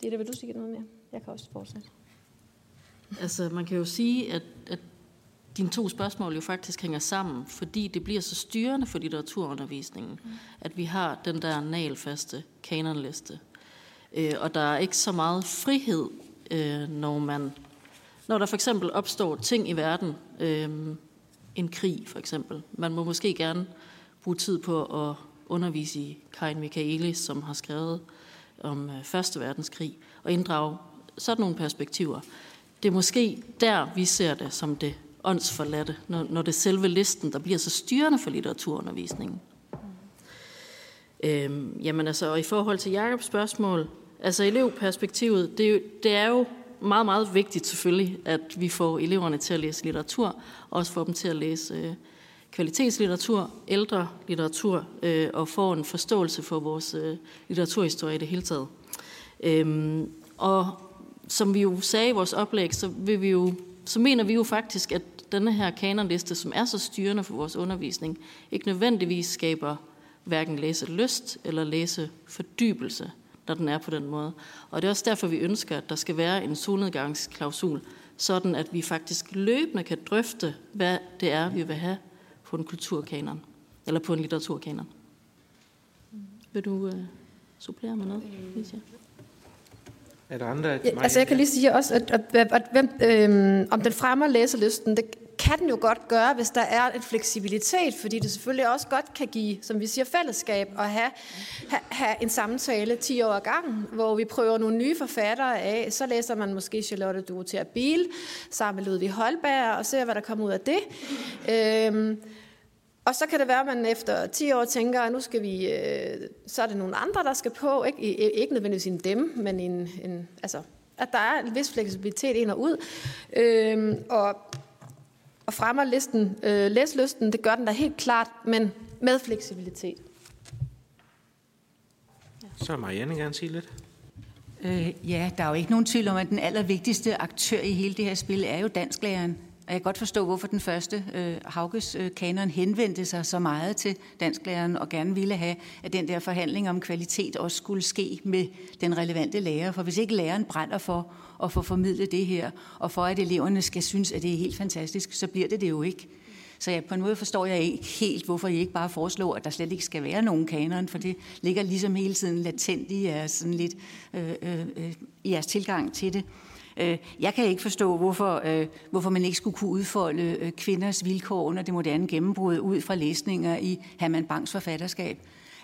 Det er det, vil du sige noget mere? Jeg kan også fortsætte. Altså, man kan jo sige, at, at dine to spørgsmål jo faktisk hænger sammen, fordi det bliver så styrende for litteraturundervisningen, mm. at vi har den der nalfaste kanonliste. Øh, og der er ikke så meget frihed, øh, når man når der for eksempel opstår ting i verden, øh, en krig for eksempel. Man må måske gerne bruge tid på at undervise i Karin Michaelis, som har skrevet om øh, Første Verdenskrig, og inddrage sådan nogle perspektiver. Det er måske der, vi ser det som det åndsforladte, når, når det er selve listen, der bliver så styrende for litteraturundervisningen. Øhm, jamen altså, og i forhold til Jakobs spørgsmål, altså elevperspektivet, det er, jo, det er jo meget, meget vigtigt selvfølgelig, at vi får eleverne til at læse litteratur, og også får dem til at læse øh, kvalitetslitteratur, ældre litteratur, øh, og få en forståelse for vores øh, litteraturhistorie i det hele taget. Øhm, og som vi jo sagde i vores oplæg, så, vil vi jo, så mener vi jo faktisk, at denne her kanonliste, som er så styrende for vores undervisning, ikke nødvendigvis skaber hverken læse lyst eller læse fordybelse, når den er på den måde. Og det er også derfor, vi ønsker, at der skal være en solnedgangsklausul, sådan at vi faktisk løbende kan drøfte, hvad det er, vi vil have på en kulturkanon, eller på en litteraturkanon. Vil du uh, supplere med noget, Lisa? Er der andre? Ja, altså jeg kan lige sige også, at, at, at, at hvem, øhm, om den fremmer læselysten, det kan den jo godt gøre, hvis der er en fleksibilitet, fordi det selvfølgelig også godt kan give, som vi siger, fællesskab og have, have, have en samtale 10 år ad gangen, hvor vi prøver nogle nye forfattere af. Så læser man måske Charlotte Dorothea Biel sammen med Ludvig Holberg og ser, hvad der kommer ud af det. Øhm, og så kan det være, at man efter 10 år tænker, at nu skal vi, øh, så er det nogle andre, der skal på. Ikke, ikke nødvendigvis en dem, men en, en, altså, at der er en vis fleksibilitet ind og ud. Øhm, og, og fremmer listen, øh, læslysten, det gør den da helt klart, men med fleksibilitet. Så er Marianne gerne sige lidt. Øh, ja, der er jo ikke nogen tvivl om, at den allervigtigste aktør i hele det her spil er jo dansklæreren. Og jeg kan godt forstå, hvorfor den første øh, Hauges øh, kanon henvendte sig så meget til dansklæreren og gerne ville have, at den der forhandling om kvalitet også skulle ske med den relevante lærer. For hvis ikke læreren brænder for at få formidlet det her, og for at eleverne skal synes, at det er helt fantastisk, så bliver det det jo ikke. Så jeg, på en måde forstår jeg ikke helt, hvorfor I ikke bare foreslår, at der slet ikke skal være nogen kanon, for det ligger ligesom hele tiden latent i jeres, sådan lidt, øh, øh, øh i jeres tilgang til det. Øh, jeg kan ikke forstå, hvorfor, øh, hvorfor man ikke skulle kunne udfolde øh, kvinders vilkår under det moderne gennembrud ud fra læsninger i Herman Bangs forfatterskab.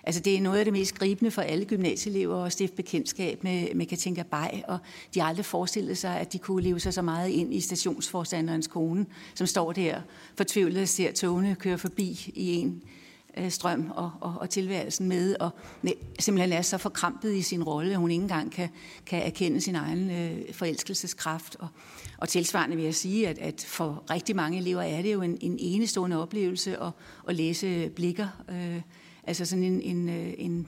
Altså det er noget af det mest gribende for alle gymnasieelever at stifte bekendtskab med, med Katinka Bay, og de har aldrig forestillet sig, at de kunne leve sig så meget ind i stationsforstanderens kone, som står der fortvivlet og ser togene køre forbi i en øh, strøm og, og, og tilværelsen med, og simpelthen er så forkrampet i sin rolle, at hun ikke engang kan, kan erkende sin egen øh, forelskelseskraft. Og, og tilsvarende vil jeg sige, at, at for rigtig mange elever er det jo en, en enestående oplevelse at, at læse blikker. Øh, altså sådan en, en, øh, en,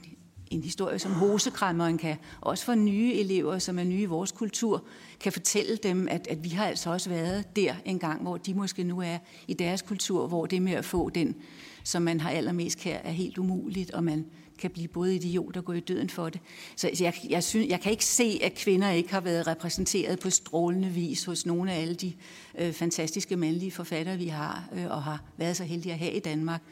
en historie som hosekræmmeren kan, også for nye elever, som er nye i vores kultur, kan fortælle dem, at, at vi har altså også været der en gang, hvor de måske nu er i deres kultur, hvor det med at få den som man har allermest her, er helt umuligt, og man kan blive både idiot og gå i døden for det. Så altså, jeg, jeg, synes, jeg kan ikke se, at kvinder ikke har været repræsenteret på strålende vis hos nogle af alle de øh, fantastiske mandlige forfattere, vi har, øh, og har været så heldige at have i Danmark.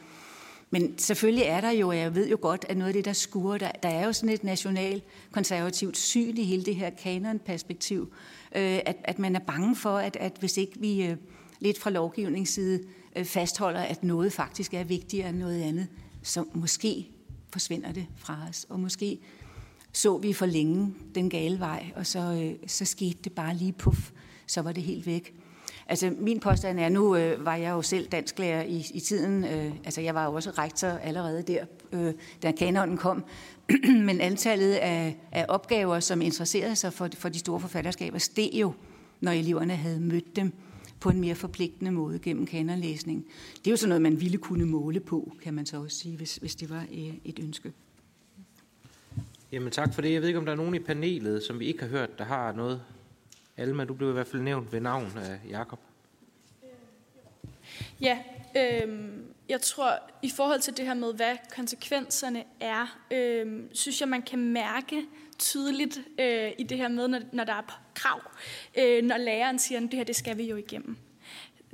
Men selvfølgelig er der jo, og jeg ved jo godt, at noget af det, der skuer, der, der er jo sådan et national konservativt syn i hele det her kanonperspektiv, øh, at, at man er bange for, at, at hvis ikke vi øh, lidt fra lovgivningsside Øh, fastholder, at noget faktisk er vigtigere end noget andet, så måske forsvinder det fra os, og måske så vi for længe den gale vej, og så, øh, så skete det bare lige puff, så var det helt væk. Altså min påstand er, nu øh, var jeg jo selv dansklærer i, i tiden, øh, altså jeg var jo også rektor allerede der, øh, da kanonen kom, men antallet af, af opgaver, som interesserede sig for, for de store forfatterskaber, steg jo, når eleverne havde mødt dem på en mere forpligtende måde gennem kanonlæsning. Det er jo sådan noget, man ville kunne måle på, kan man så også sige, hvis, hvis det var øh, et ønske. Jamen tak for det. Jeg ved ikke, om der er nogen i panelet, som vi ikke har hørt, der har noget. Alma, du blev i hvert fald nævnt ved navn af Jakob. Ja, øh, jeg tror, i forhold til det her med, hvad konsekvenserne er, øh, synes jeg, man kan mærke tydeligt øh, i det her med, når, når der er krav, øh, når læreren siger, at det her det skal vi jo igennem.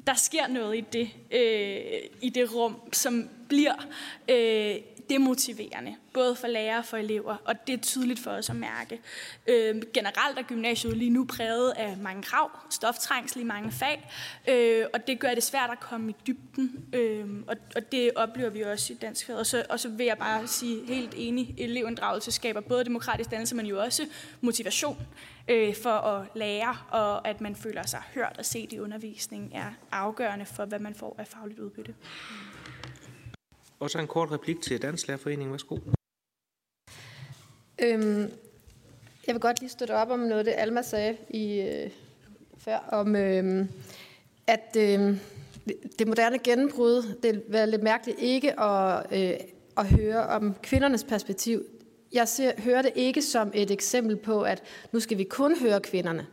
Der sker noget i det, øh, i det rum, som bliver øh, demotiverende, både for lærere og for elever, og det er tydeligt for os at mærke. Øh, generelt er gymnasiet lige nu præget af mange krav, stoftrængsel i mange fag, øh, og det gør det svært at komme i dybden, øh, og, og det oplever vi også i dansk fag. Og så, og så vil jeg bare sige helt enig, elevinddragelse skaber både demokratisk dannelse, men jo også motivation øh, for at lære, og at man føler sig hørt og set i undervisningen er afgørende for, hvad man får af fagligt udbytte. Og så en kort replik til Danslærerforeningen. Værsgo. Øhm, jeg vil godt lige støtte op om noget, det Alma sagde i, øh, før, om øh, at øh, det moderne gennembrud, det var lidt mærkeligt ikke at, øh, at høre om kvindernes perspektiv. Jeg ser, hører det ikke som et eksempel på, at nu skal vi kun høre kvinderne.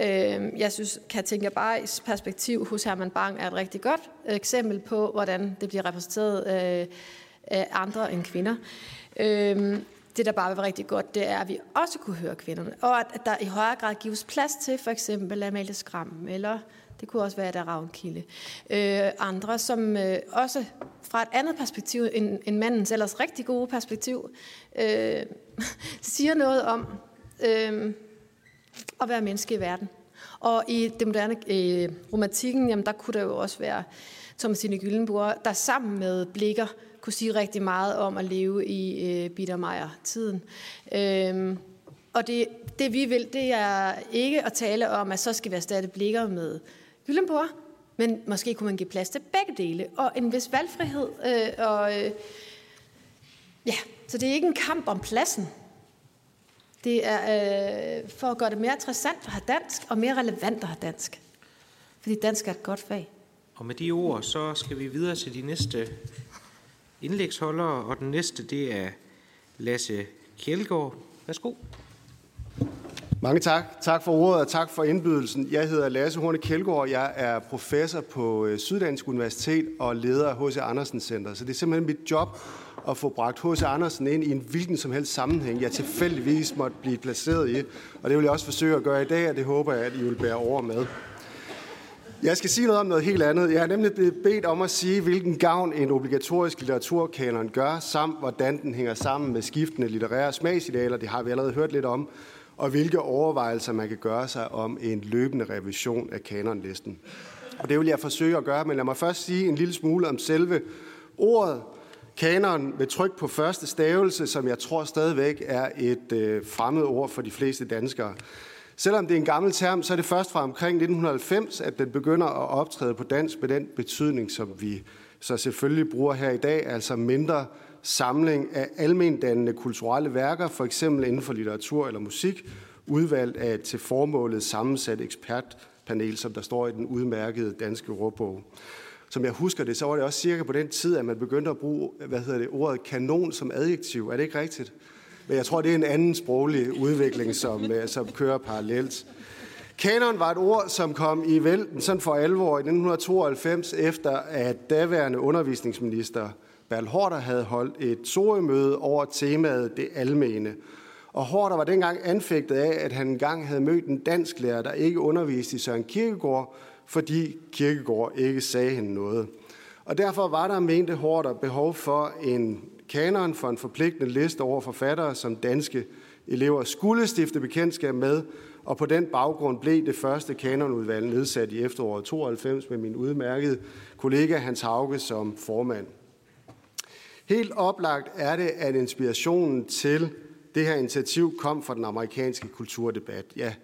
Øh, jeg synes, Katinka Bajs perspektiv hos Herman Bang er et rigtig godt eksempel på, hvordan det bliver repræsenteret øh, af andre end kvinder. Øh, det, der bare var rigtig godt, det er, at vi også kunne høre kvinderne, og at, der i højere grad gives plads til for eksempel Amalie Skram, eller det kunne også være der Ravnkilde. Øh, andre, som øh, også fra et andet perspektiv end, end mandens ellers rigtig gode perspektiv, øh, siger noget om, øh, at være menneske i verden. Og i det moderne øh, romantikken, jamen, der kunne der jo også være Thomasine Gyllenburg, der sammen med blikker kunne sige rigtig meget om at leve i øh, Biedermeier-tiden. Øhm, og det, det vi vil, det er ikke at tale om, at så skal vi erstatte blikker med Gyllenburg, men måske kunne man give plads til begge dele, og en vis valgfrihed. Øh, og, øh, ja, så det er ikke en kamp om pladsen. Det er øh, for at gøre det mere interessant at have dansk, og mere relevant at have dansk. Fordi dansk er et godt fag. Og med de ord, så skal vi videre til de næste indlægsholdere, og den næste, det er Lasse Kjeldgaard. Værsgo. Mange tak. Tak for ordet, og tak for indbydelsen. Jeg hedder Lasse Horne Kjeldgaard. Jeg er professor på øh, Syddansk Universitet og leder af H.C. Andersen Center. Så det er simpelthen mit job at få bragt H.C. Andersen ind i en hvilken som helst sammenhæng, jeg tilfældigvis måtte blive placeret i. Og det vil jeg også forsøge at gøre i dag, og det håber jeg, at I vil bære over med. Jeg skal sige noget om noget helt andet. Jeg har nemlig blevet bedt om at sige, hvilken gavn en obligatorisk litteraturkanon gør, samt hvordan den hænger sammen med skiftende litterære smagsidealer. Det har vi allerede hørt lidt om og hvilke overvejelser man kan gøre sig om en løbende revision af kanonlisten. Og det vil jeg forsøge at gøre, men lad mig først sige en lille smule om selve ordet. Kanon med tryk på første stavelse, som jeg tror stadigvæk er et øh, fremmed ord for de fleste danskere. Selvom det er en gammel term, så er det først fra omkring 1990, at den begynder at optræde på dansk med den betydning, som vi så selvfølgelig bruger her i dag, altså mindre samling af almendannende kulturelle værker, for eksempel inden for litteratur eller musik, udvalgt af et til formålet sammensat ekspertpanel, som der står i den udmærkede danske ordbog. Som jeg husker det, så var det også cirka på den tid, at man begyndte at bruge hvad hedder det, ordet kanon som adjektiv. Er det ikke rigtigt? Men jeg tror, det er en anden sproglig udvikling, som, øh, som kører parallelt. Kanon var et ord, som kom i vælten sådan for alvor i 1992, efter at daværende undervisningsminister Berl Horter havde holdt et soremøde over temaet det almene. Og Horter var dengang anfægtet af, at han engang havde mødt en dansk lærer, der ikke underviste i Søren Kierkegaard, fordi Kirkegård ikke sagde hende noget. Og derfor var der, mente Hårder, behov for en kanon for en forpligtende liste over forfattere, som danske elever skulle stifte bekendtskab med, og på den baggrund blev det første kanonudvalg nedsat i efteråret 92 med min udmærkede kollega Hans Hauge som formand. Helt oplagt er det, at inspirationen til det her initiativ kom fra den amerikanske kulturdebat. Ja,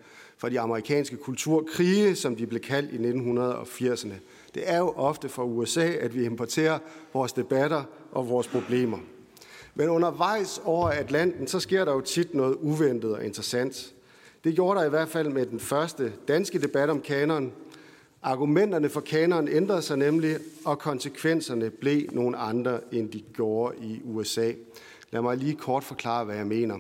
for de amerikanske kulturkrige, som de blev kaldt i 1980'erne. Det er jo ofte fra USA, at vi importerer vores debatter og vores problemer. Men undervejs over Atlanten, så sker der jo tit noget uventet og interessant. Det gjorde der i hvert fald med den første danske debat om kanonen. Argumenterne for kanonen ændrede sig nemlig, og konsekvenserne blev nogle andre, end de gjorde i USA. Lad mig lige kort forklare, hvad jeg mener.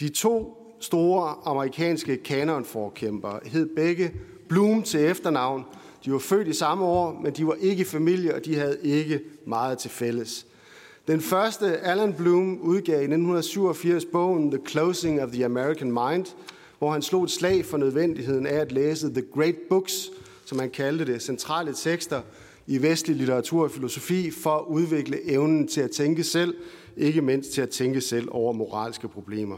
De to store amerikanske kanonforkæmpere hed begge Bloom til efternavn. De var født i samme år, men de var ikke familie, og de havde ikke meget til fælles. Den første, Alan Bloom, udgav i 1987 bogen The Closing of the American Mind, hvor han slog et slag for nødvendigheden af at læse The Great Books, som han kaldte det, centrale tekster i vestlig litteratur og filosofi for at udvikle evnen til at tænke selv, ikke mindst til at tænke selv over moralske problemer.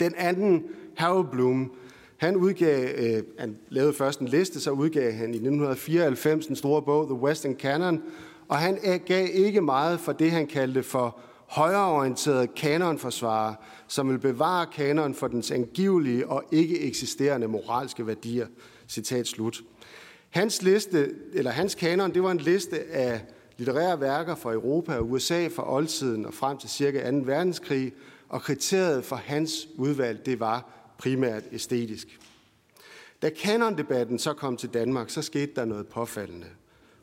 Den anden, Harold Bloom, han udgav, øh, han lavede først en liste, så udgav han i 1994 den store bog The Western Canon, og han gav ikke meget for det, han kaldte for højreorienteret kanonforsvarer, som vil bevare kanon for dens angivelige og ikke eksisterende moralske værdier. Citat slut. Hans liste, eller hans kanon, det var en liste af litterære værker fra Europa og USA fra oldtiden og frem til cirka 2. verdenskrig, og kriteriet for hans udvalg, det var primært æstetisk. Da kanondebatten så kom til Danmark, så skete der noget påfaldende.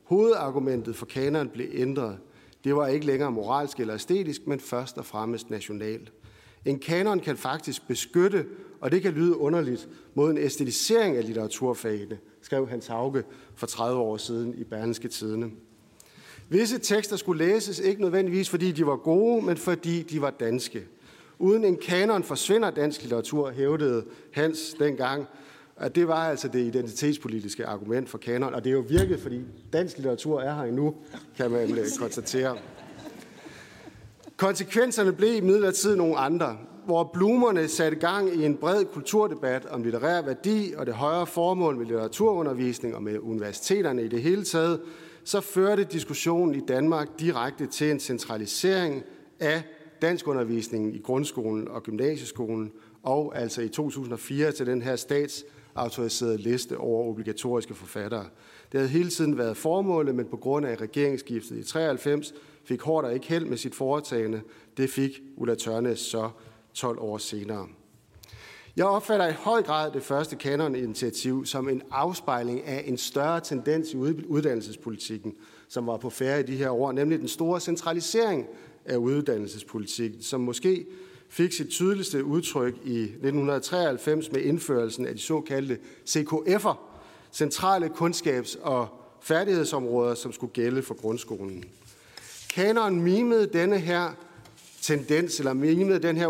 Hovedargumentet for kanon blev ændret. Det var ikke længere moralsk eller æstetisk, men først og fremmest nationalt. En kanon kan faktisk beskytte, og det kan lyde underligt, mod en æstetisering af litteraturfagene, skrev Hans Hauge for 30 år siden i Berlingske Tidene. Visse tekster skulle læses ikke nødvendigvis, fordi de var gode, men fordi de var danske. Uden en kanon forsvinder dansk litteratur, hævdede Hans dengang. At det var altså det identitetspolitiske argument for kanon, og det er jo virket, fordi dansk litteratur er her endnu, kan man øh, konstatere. Konsekvenserne blev i midlertid nogle andre, hvor blumerne satte gang i en bred kulturdebat om litterær værdi og det højere formål med litteraturundervisning og med universiteterne i det hele taget, så førte diskussionen i Danmark direkte til en centralisering af danskundervisningen i grundskolen og gymnasieskolen, og altså i 2004 til den her statsautoriserede liste over obligatoriske forfattere. Det havde hele tiden været formålet, men på grund af regeringsskiftet i 93 fik Hårder ikke held med sit foretagende. Det fik Ulla Tørnes så 12 år senere. Jeg opfatter i høj grad det første kanoninitiativ som en afspejling af en større tendens i uddannelsespolitikken, som var på færre i de her år, nemlig den store centralisering af uddannelsespolitikken, som måske fik sit tydeligste udtryk i 1993 med indførelsen af de såkaldte CKF'er, centrale kundskabs- og færdighedsområder, som skulle gælde for grundskolen. Kanon mimede denne her tendens, eller med den her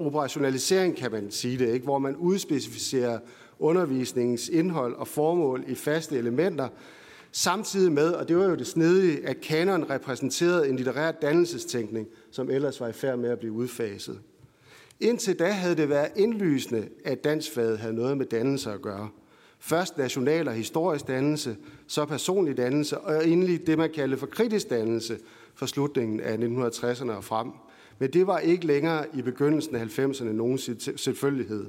operationalisering, kan man sige det, ikke? hvor man udspecificerer undervisningens indhold og formål i faste elementer, samtidig med, og det var jo det snedige, at kanon repræsenterede en litterær dannelsestænkning, som ellers var i færd med at blive udfaset. Indtil da havde det været indlysende, at dansfaget havde noget med dannelse at gøre. Først national og historisk dannelse, så personlig dannelse, og endelig det, man kaldte for kritisk dannelse fra slutningen af 1960'erne og frem. Men det var ikke længere i begyndelsen af 90'erne nogen selvfølgelighed.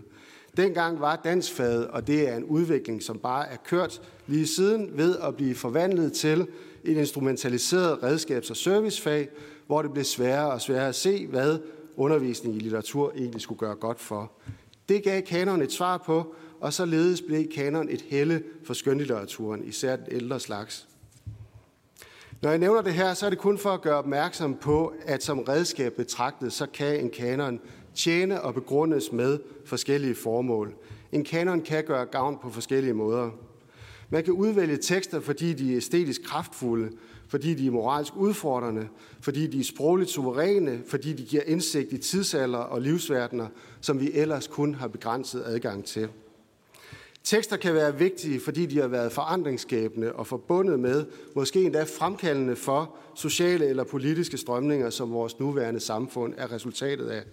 Dengang var dansfaget, og det er en udvikling, som bare er kørt lige siden, ved at blive forvandlet til et instrumentaliseret redskabs- og servicefag, hvor det blev sværere og sværere at se, hvad undervisning i litteratur egentlig skulle gøre godt for. Det gav kanon et svar på, og således blev kanon et helle for skønlitteraturen, især den ældre slags. Når jeg nævner det her, så er det kun for at gøre opmærksom på, at som redskab betragtet, så kan en kanon tjene og begrundes med forskellige formål. En kanon kan gøre gavn på forskellige måder. Man kan udvælge tekster, fordi de er æstetisk kraftfulde, fordi de er moralsk udfordrende, fordi de er sprogligt suveræne, fordi de giver indsigt i tidsalder og livsverdener, som vi ellers kun har begrænset adgang til. Tekster kan være vigtige, fordi de har været forandringsskabende og forbundet med, måske endda fremkaldende for sociale eller politiske strømninger, som vores nuværende samfund er resultatet af.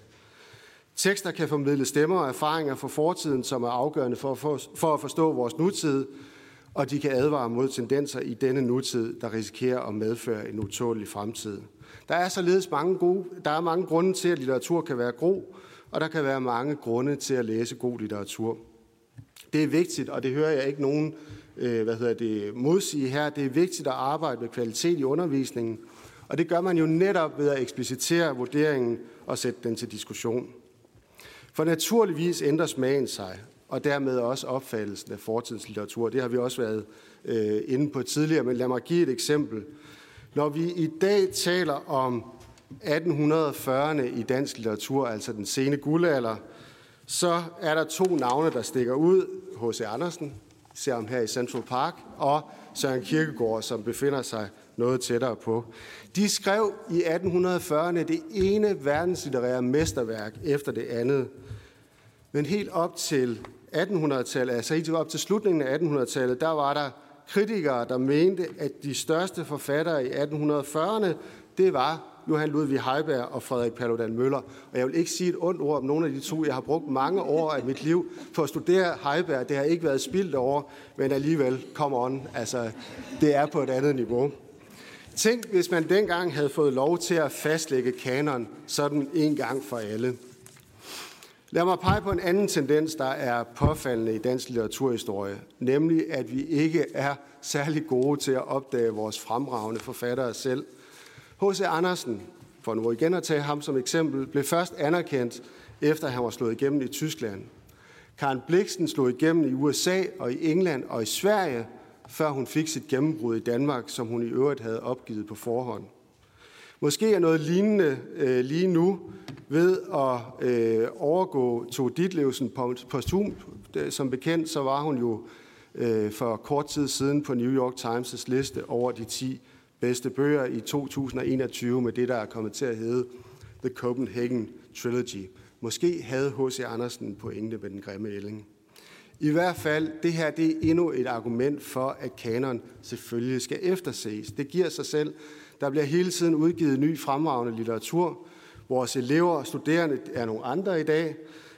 Tekster kan formidle stemmer og erfaringer fra fortiden, som er afgørende for, for, for at forstå vores nutid, og de kan advare mod tendenser i denne nutid, der risikerer at medføre en utålig fremtid. Der er således mange, gode, der er mange grunde til, at litteratur kan være god, og der kan være mange grunde til at læse god litteratur. Det er vigtigt, og det hører jeg ikke nogen øh, hvad hedder det, modsige her. Det er vigtigt at arbejde med kvalitet i undervisningen, og det gør man jo netop ved at eksplicitere vurderingen og sætte den til diskussion. For naturligvis ændrer smagen sig, og dermed også opfattelsen af fortidens litteratur. Det har vi også været øh, inde på tidligere, men lad mig give et eksempel. Når vi i dag taler om 1840'erne i dansk litteratur, altså den sene guldalder, så er der to navne, der stikker ud. H.C. Andersen, ser ham her i Central Park, og Søren Kierkegaard, som befinder sig noget tættere på. De skrev i 1840'erne det ene verdenslitterære mesterværk efter det andet. Men helt op til 1800-tallet, altså helt op til slutningen af 1800-tallet, der var der kritikere, der mente, at de største forfattere i 1840'erne, det var Johan Ludvig Heiberg og Frederik Paludan Møller. Og jeg vil ikke sige et ondt ord om nogen af de to. Jeg har brugt mange år af mit liv for at studere Heiberg. Det har ikke været spildt over, men alligevel, come on, altså, det er på et andet niveau. Tænk, hvis man dengang havde fået lov til at fastlægge kanon sådan en gang for alle. Lad mig pege på en anden tendens, der er påfaldende i dansk litteraturhistorie, nemlig at vi ikke er særlig gode til at opdage vores fremragende forfattere selv. H.C. Andersen, for nu igen at tage ham som eksempel, blev først anerkendt, efter han var slået igennem i Tyskland. Karen Bliksen slog igennem i USA og i England og i Sverige, før hun fik sit gennembrud i Danmark, som hun i øvrigt havde opgivet på forhånd. Måske er noget lignende øh, lige nu ved at øh, overgå to Ditlevsen posthum. Øh, som bekendt, så var hun jo øh, for kort tid siden på New York Times' liste over de 10 bedste bøger i 2021 med det, der er kommet til at hedde The Copenhagen Trilogy. Måske havde H.C. Andersen pointe med den grimme ælling. I hvert fald, det her det er endnu et argument for, at kanon selvfølgelig skal efterses. Det giver sig selv. Der bliver hele tiden udgivet ny fremragende litteratur. Vores elever og studerende er nogle andre i dag.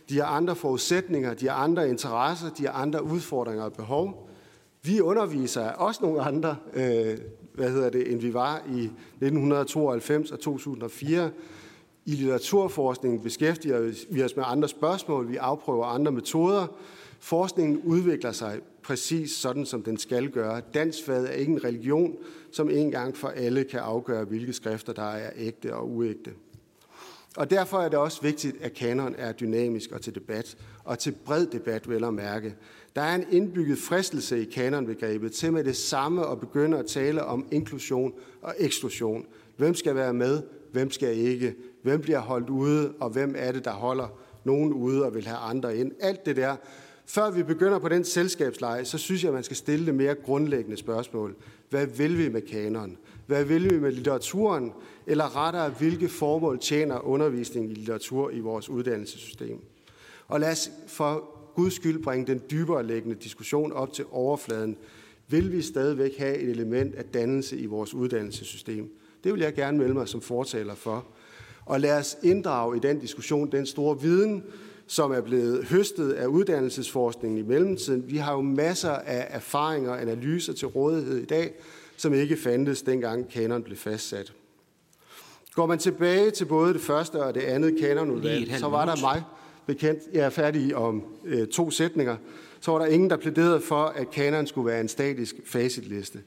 De har andre forudsætninger, de har andre interesser, de har andre udfordringer og behov. Vi underviser er også nogle andre, øh, hvad hedder det, end vi var i 1992 og 2004. I litteraturforskningen beskæftiger vi os med andre spørgsmål, vi afprøver andre metoder. Forskningen udvikler sig præcis sådan, som den skal gøre. Dansfaget er ikke en religion, som en gang for alle kan afgøre, hvilke skrifter, der er ægte og uægte. Og derfor er det også vigtigt, at kanon er dynamisk og til debat, og til bred debat vel at mærke. Der er en indbygget fristelse i kanonbegrebet til med det samme at begynde at tale om inklusion og eksklusion. Hvem skal være med? Hvem skal ikke? Hvem bliver holdt ude? Og hvem er det, der holder nogen ude og vil have andre ind? Alt det der. Før vi begynder på den selskabsleje, så synes jeg, at man skal stille det mere grundlæggende spørgsmål. Hvad vil vi med kanonen? Hvad vil vi med litteraturen? Eller rettere, hvilke formål tjener undervisning i litteratur i vores uddannelsessystem? Og lad os for Guds skyld bringe den dybere liggende diskussion op til overfladen. Vil vi stadigvæk have et element af dannelse i vores uddannelsessystem? Det vil jeg gerne melde mig som fortaler for. Og lad os inddrage i den diskussion den store viden, som er blevet høstet af uddannelsesforskningen i mellemtiden. Vi har jo masser af erfaringer og analyser til rådighed i dag, som ikke fandtes dengang kanon blev fastsat. Går man tilbage til både det første og det andet kanonudvalg, så var der mig bekendt, jeg er færdig om øh, to sætninger, så var der ingen, der plæderede for, at kanon skulle være en statisk facitliste.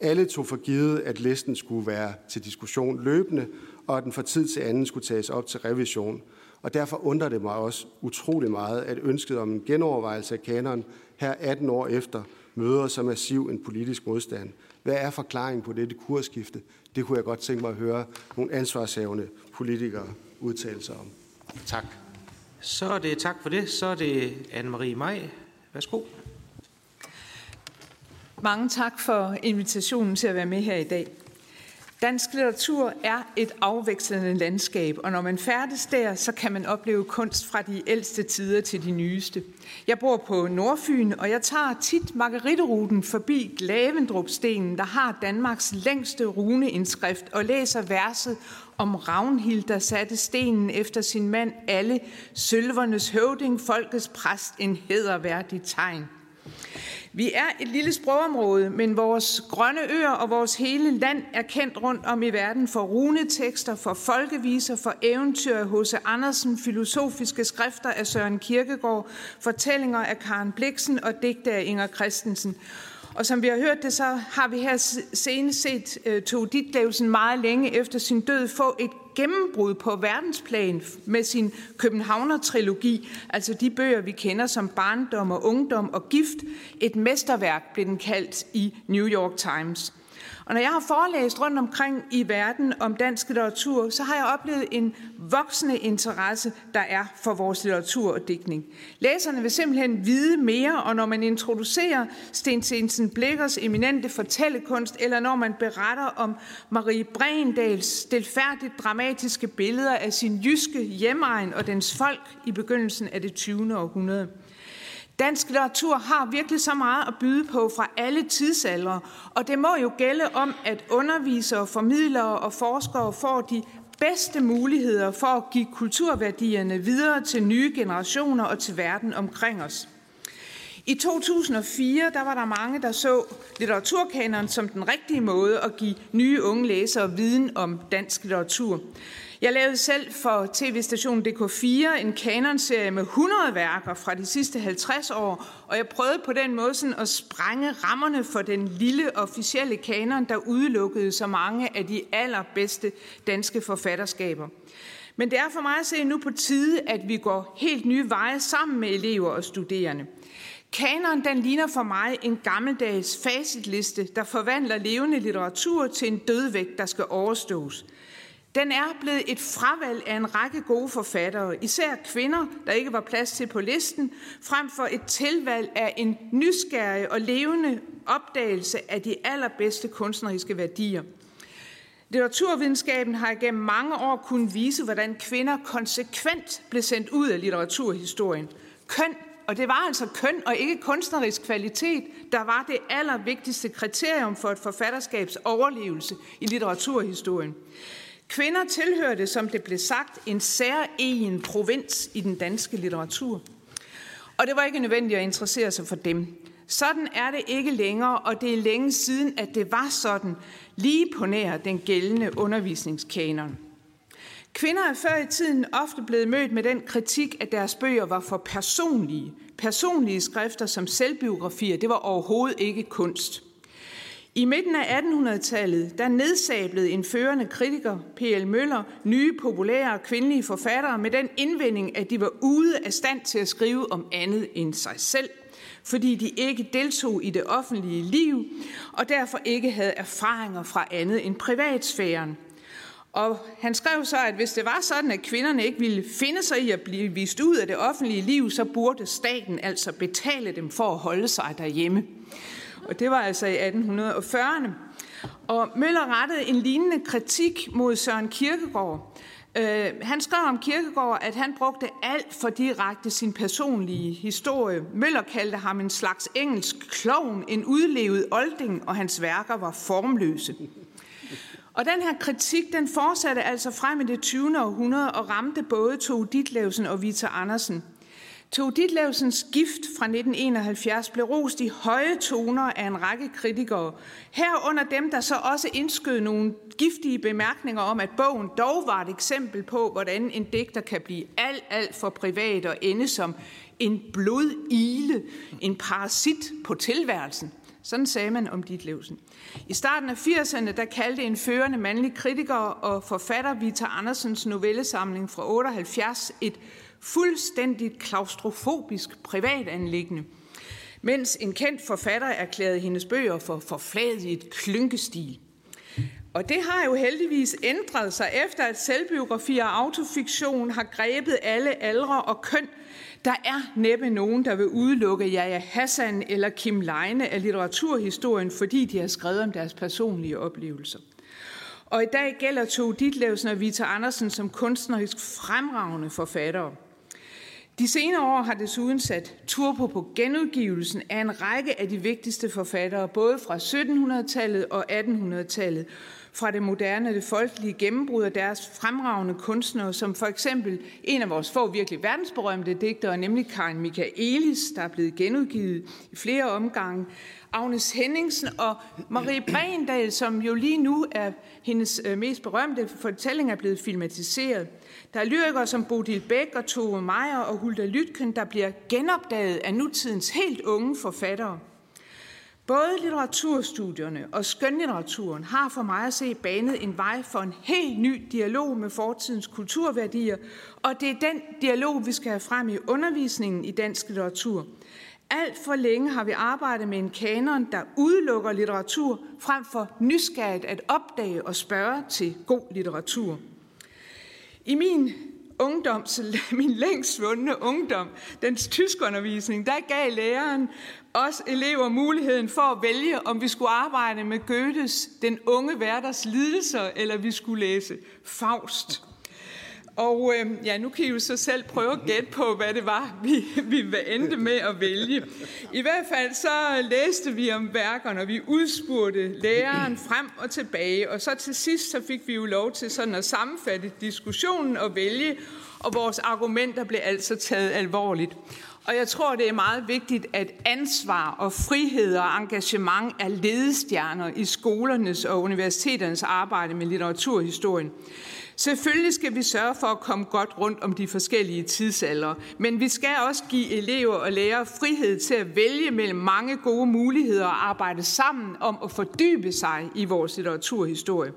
Alle tog for givet, at listen skulle være til diskussion løbende, og at den fra tid til anden skulle tages op til revision. Og derfor undrer det mig også utrolig meget, at ønsket om en genovervejelse af kanonen her 18 år efter møder så massiv en politisk modstand. Hvad er forklaringen på dette kursskifte? Det kunne jeg godt tænke mig at høre nogle ansvarshavende politikere udtale sig om. Tak. Så er det tak for det. Så er det Anne-Marie Maj. Værsgo. Mange tak for invitationen til at være med her i dag. Dansk litteratur er et afvekslende landskab, og når man færdes der, så kan man opleve kunst fra de ældste tider til de nyeste. Jeg bor på Nordfyn, og jeg tager tit Margaritteruten forbi Glavendrupstenen, der har Danmarks længste runeindskrift, og læser verset om Ravnhild, der satte stenen efter sin mand alle, sølvernes høvding, folkets præst, en hederværdig tegn. Vi er et lille sprogområde, men vores grønne øer og vores hele land er kendt rundt om i verden for runetekster, for folkeviser, for eventyr af H.C. Andersen, filosofiske skrifter af Søren Kierkegaard, fortællinger af Karen Bliksen og digte af Inger Christensen. Og som vi har hørt det, så har vi her senest set uh, Tove Ditlevsen meget længe efter sin død få et gennembrud på verdensplan med sin Københavner-trilogi, altså de bøger, vi kender som Barndom og Ungdom og Gift. Et mesterværk blev den kaldt i New York Times. Og når jeg har forelæst rundt omkring i verden om dansk litteratur, så har jeg oplevet en voksende interesse, der er for vores litteratur og digtning. Læserne vil simpelthen vide mere, og når man introducerer Sten Sensen Blikkers eminente fortællekunst, eller når man beretter om Marie Brendals stilfærdigt dramatiske billeder af sin jyske hjemmeegn og dens folk i begyndelsen af det 20. århundrede, Dansk litteratur har virkelig så meget at byde på fra alle tidsaldre, og det må jo gælde om, at undervisere, formidlere og forskere får de bedste muligheder for at give kulturværdierne videre til nye generationer og til verden omkring os. I 2004 der var der mange, der så litteraturkanonen som den rigtige måde at give nye unge læsere viden om dansk litteratur. Jeg lavede selv for tv-stationen DK4 en kanonserie med 100 værker fra de sidste 50 år, og jeg prøvede på den måde sådan at sprænge rammerne for den lille officielle kanon, der udelukkede så mange af de allerbedste danske forfatterskaber. Men det er for mig at se nu på tide, at vi går helt nye veje sammen med elever og studerende. Kanon den ligner for mig en gammeldags facitliste, der forvandler levende litteratur til en dødvægt, der skal overstås. Den er blevet et fravalg af en række gode forfattere, især kvinder, der ikke var plads til på listen, frem for et tilvalg af en nysgerrig og levende opdagelse af de allerbedste kunstneriske værdier. Litteraturvidenskaben har igennem mange år kunnet vise, hvordan kvinder konsekvent blev sendt ud af litteraturhistorien. Køn, og det var altså køn og ikke kunstnerisk kvalitet, der var det allervigtigste kriterium for et forfatterskabs overlevelse i litteraturhistorien. Kvinder tilhørte, som det blev sagt, en særegen provins i den danske litteratur. Og det var ikke nødvendigt at interessere sig for dem. Sådan er det ikke længere, og det er længe siden, at det var sådan, lige på nær den gældende undervisningskanon. Kvinder er før i tiden ofte blevet mødt med den kritik, at deres bøger var for personlige. Personlige skrifter som selvbiografier, det var overhovedet ikke kunst. I midten af 1800-tallet, der nedsablede en førende kritiker, P.L. Møller, nye populære kvindelige forfattere med den indvending, at de var ude af stand til at skrive om andet end sig selv, fordi de ikke deltog i det offentlige liv, og derfor ikke havde erfaringer fra andet end privatsfæren. Og han skrev så, at hvis det var sådan, at kvinderne ikke ville finde sig i at blive vist ud af det offentlige liv, så burde staten altså betale dem for at holde sig derhjemme. Og det var altså i 1840'erne. Og Møller rettede en lignende kritik mod Søren Kierkegaard. Øh, han skrev om Kierkegaard, at han brugte alt for direkte sin personlige historie. Møller kaldte ham en slags engelsk klovn, en udlevet olding, og hans værker var formløse. Og den her kritik, den fortsatte altså frem i det 20. århundrede og ramte både Tove Ditlevsen og Vita Andersen. Tove Ditlevsens gift fra 1971 blev rost i høje toner af en række kritikere. Herunder dem, der så også indskød nogle giftige bemærkninger om, at bogen dog var et eksempel på, hvordan en digter kan blive alt, alt for privat og ende som en blodile, en parasit på tilværelsen. Sådan sagde man om Ditlevsen. I starten af 80'erne, der kaldte en førende mandlig kritiker og forfatter Vita Andersens novellesamling fra 78 et fuldstændigt klaustrofobisk privatanlæggende, mens en kendt forfatter erklærede hendes bøger for forfladet klynkestil. Og det har jo heldigvis ændret sig efter, at selvbiografi og autofiktion har grebet alle aldre og køn. Der er næppe nogen, der vil udelukke Jaja Hassan eller Kim Leine af litteraturhistorien, fordi de har skrevet om deres personlige oplevelser. Og i dag gælder to Ditlevsen og Vita Andersen som kunstnerisk fremragende forfattere. De senere år har desuden sat turbo på genudgivelsen af en række af de vigtigste forfattere, både fra 1700-tallet og 1800-tallet, fra det moderne det folkelige gennembrud af deres fremragende kunstnere, som for eksempel en af vores få virkelig verdensberømte digtere, nemlig Karin Michaelis, der er blevet genudgivet i flere omgange, Agnes Henningsen og Marie Brendal, som jo lige nu er hendes øh, mest berømte fortælling, er blevet filmatiseret. Der er lyrikere som Bodil Bæk og Tove Meyer og Hulda Lytken, der bliver genopdaget af nutidens helt unge forfattere. Både litteraturstudierne og skønlitteraturen har for mig at se banet en vej for en helt ny dialog med fortidens kulturværdier, og det er den dialog, vi skal have frem i undervisningen i dansk litteratur. Alt for længe har vi arbejdet med en kanon, der udelukker litteratur, frem for nysgerrigt at opdage og spørge til god litteratur. I min ungdom, min længst svundne ungdom, dens tyskundervisning, der gav læreren os elever muligheden for at vælge, om vi skulle arbejde med Goethes Den unge hverders lidelser, eller vi skulle læse Faust. Og øh, ja, nu kan I jo så selv prøve at gætte på, hvad det var, vi, vi endte med at vælge. I hvert fald så læste vi om værkerne, og vi udspurgte læreren frem og tilbage. Og så til sidst så fik vi jo lov til sådan at sammenfatte diskussionen og vælge, og vores argumenter blev altså taget alvorligt. Og jeg tror, det er meget vigtigt, at ansvar og frihed og engagement er ledestjerner i skolernes og universiteternes arbejde med litteraturhistorien. Selvfølgelig skal vi sørge for at komme godt rundt om de forskellige tidsalder, men vi skal også give elever og lærere frihed til at vælge mellem mange gode muligheder og arbejde sammen om at fordybe sig i vores litteraturhistorie.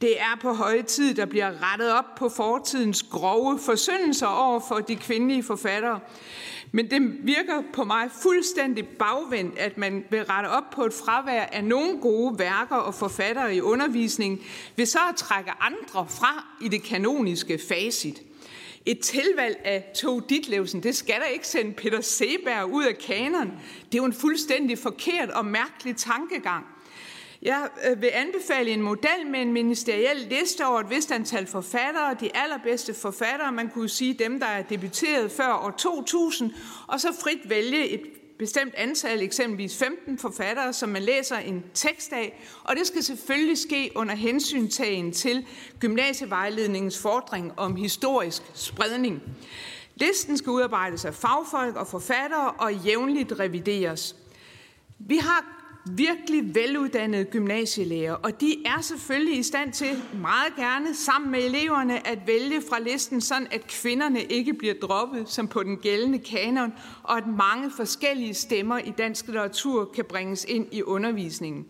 Det er på høje tid, der bliver rettet op på fortidens grove forsyndelser over for de kvindelige forfattere. Men det virker på mig fuldstændig bagvendt, at man vil rette op på et fravær af nogle gode værker og forfattere i undervisningen, ved så at trække andre fra i det kanoniske facit. Et tilvalg af Tove Ditlevsen, det skal da ikke sende Peter Seberg ud af kanon. Det er jo en fuldstændig forkert og mærkelig tankegang. Jeg øh, vil anbefale en model med en ministeriel liste over et vist antal forfattere, de allerbedste forfattere, man kunne sige dem, der er debuteret før år 2000, og så frit vælge et bestemt antal, eksempelvis 15 forfattere, som man læser en tekst af, og det skal selvfølgelig ske under hensyntagen til gymnasievejledningens fordring om historisk spredning. Listen skal udarbejdes af fagfolk og forfattere og jævnligt revideres. Vi har virkelig veluddannede gymnasielærer, og de er selvfølgelig i stand til meget gerne sammen med eleverne at vælge fra listen, sådan at kvinderne ikke bliver droppet som på den gældende kanon, og at mange forskellige stemmer i dansk litteratur kan bringes ind i undervisningen.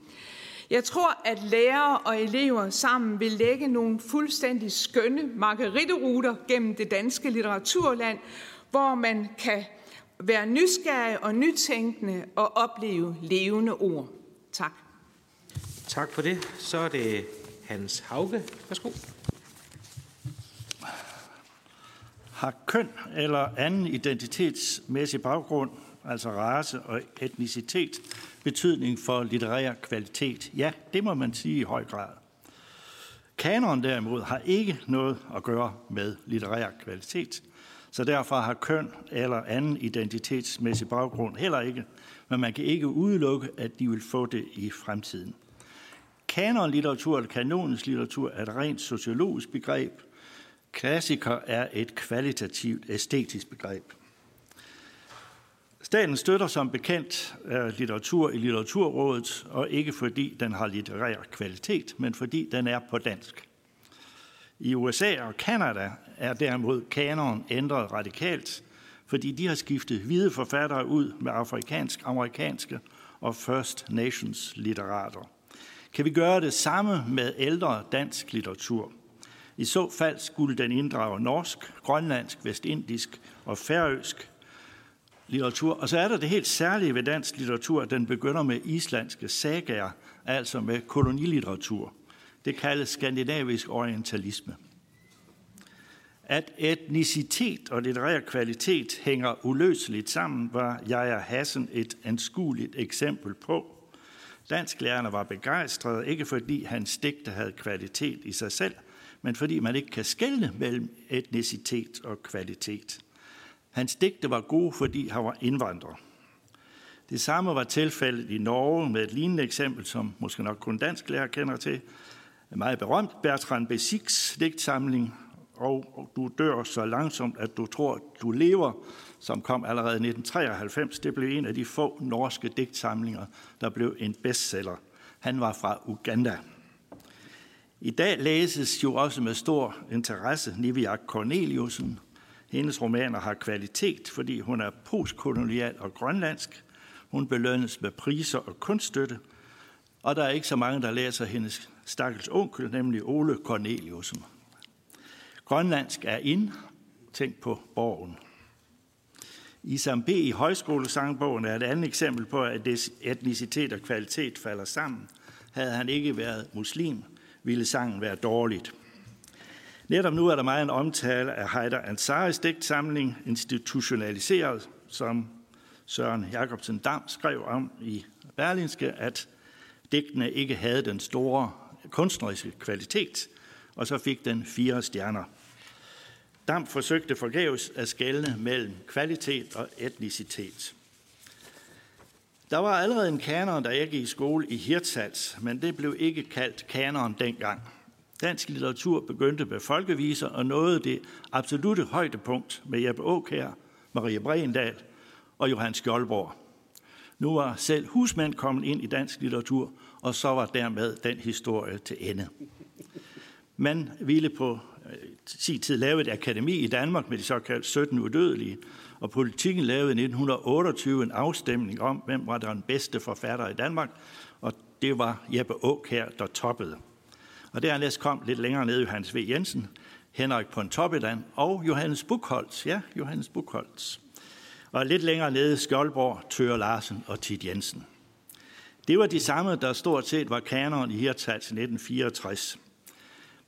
Jeg tror, at lærere og elever sammen vil lægge nogle fuldstændig skønne margariteruter gennem det danske litteraturland, hvor man kan Vær nysgerrig og nytænkende og opleve levende ord. Tak. Tak for det. Så er det Hans Hauge. Værsgo. Har køn eller anden identitetsmæssig baggrund, altså race og etnicitet, betydning for litterær kvalitet? Ja, det må man sige i høj grad. Kanon derimod har ikke noget at gøre med litterær kvalitet – så derfor har køn eller anden identitetsmæssig baggrund heller ikke, men man kan ikke udelukke, at de vil få det i fremtiden. Kanonlitteratur eller kanonens litteratur er et rent sociologisk begreb. Klassiker er et kvalitativt æstetisk begreb. Staten støtter som bekendt øh, litteratur i Litteraturrådet, og ikke fordi den har litterær kvalitet, men fordi den er på dansk. I USA og Kanada er derimod kanon ændret radikalt, fordi de har skiftet hvide forfattere ud med afrikansk, amerikanske og First Nations litterater. Kan vi gøre det samme med ældre dansk litteratur? I så fald skulle den inddrage norsk, grønlandsk, vestindisk og færøsk litteratur. Og så er der det helt særlige ved dansk litteratur, at den begynder med islandske sagaer, altså med kolonilitteratur. Det kaldes skandinavisk orientalisme. At etnicitet og litterær kvalitet hænger uløseligt sammen, var Jaja Hassen et anskueligt eksempel på. Dansklærerne var begejstrede, ikke fordi hans digte havde kvalitet i sig selv, men fordi man ikke kan skelne mellem etnicitet og kvalitet. Hans digte var gode, fordi han var indvandrer. Det samme var tilfældet i Norge med et lignende eksempel, som måske nok kun dansk lærer kender til. En meget berømt Bertrand Besiks digtsamling, og du dør så langsomt, at du tror, du lever, som kom allerede i 1993. Det blev en af de få norske digtsamlinger, der blev en bestseller. Han var fra Uganda. I dag læses jo også med stor interesse Nivia Corneliusen. Hendes romaner har kvalitet, fordi hun er postkolonial og grønlandsk. Hun belønnes med priser og kunststøtte. Og der er ikke så mange, der læser hendes stakkels onkel, nemlig Ole Corneliusen. Grønlandsk er ind. Tænk på borgen. Isam B. i højskolesangbogen er et andet eksempel på, at etnicitet og kvalitet falder sammen. Havde han ikke været muslim, ville sangen være dårligt. Netop nu er der meget en omtale af Heider Ansaris digtsamling, institutionaliseret, som Søren Jacobsen Dam skrev om i Berlinske, at digtene ikke havde den store kunstneriske kvalitet, og så fik den fire stjerner. Dam forsøgte forgæves at skelne mellem kvalitet og etnicitet. Der var allerede en kanon, der jeg gik i skole i Hirtshals, men det blev ikke kaldt kanon dengang. Dansk litteratur begyndte med folkeviser og nåede det absolute højdepunkt med Jeppe Aukær, Maria Brendal og Johan Skjoldborg. Nu var selv husmænd kommet ind i dansk litteratur, og så var dermed den historie til ende. Man ville på sin tid lave et akademi i Danmark med de såkaldte 17 udødelige, og politikken lavede i 1928 en afstemning om, hvem var den bedste forfatter i Danmark, og det var Jeppe her, der toppede. Og dernæst kom lidt længere ned Johannes V. Jensen, Henrik Pontoppidan og Johannes Buchholz. Ja, Johannes Buchholz. Og lidt længere nede Skjoldborg, Tør Larsen og Tit Jensen. Det var de samme, der stort set var kanon i Hirtshals 1964.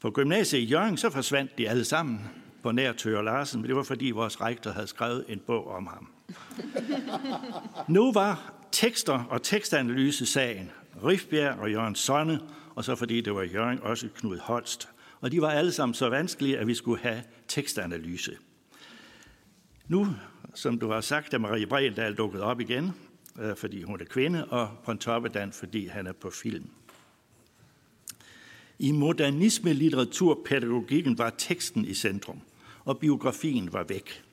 På gymnasiet i Jørgen, så forsvandt de alle sammen på nær Tør Larsen, men det var fordi vores rektor havde skrevet en bog om ham. nu var tekster og tekstanalyse sagen Rifbjerg og Jørgen Sonne, og så fordi det var Jørgen også Knud Holst. Og de var alle sammen så vanskelige, at vi skulle have tekstanalyse. Nu, som du har sagt, er Marie Bredendal dukket op igen, øh, fordi hun er kvinde, og Pontoppidan, fordi han er på film. I modernisme litteraturpædagogikken var teksten i centrum, og biografien var væk.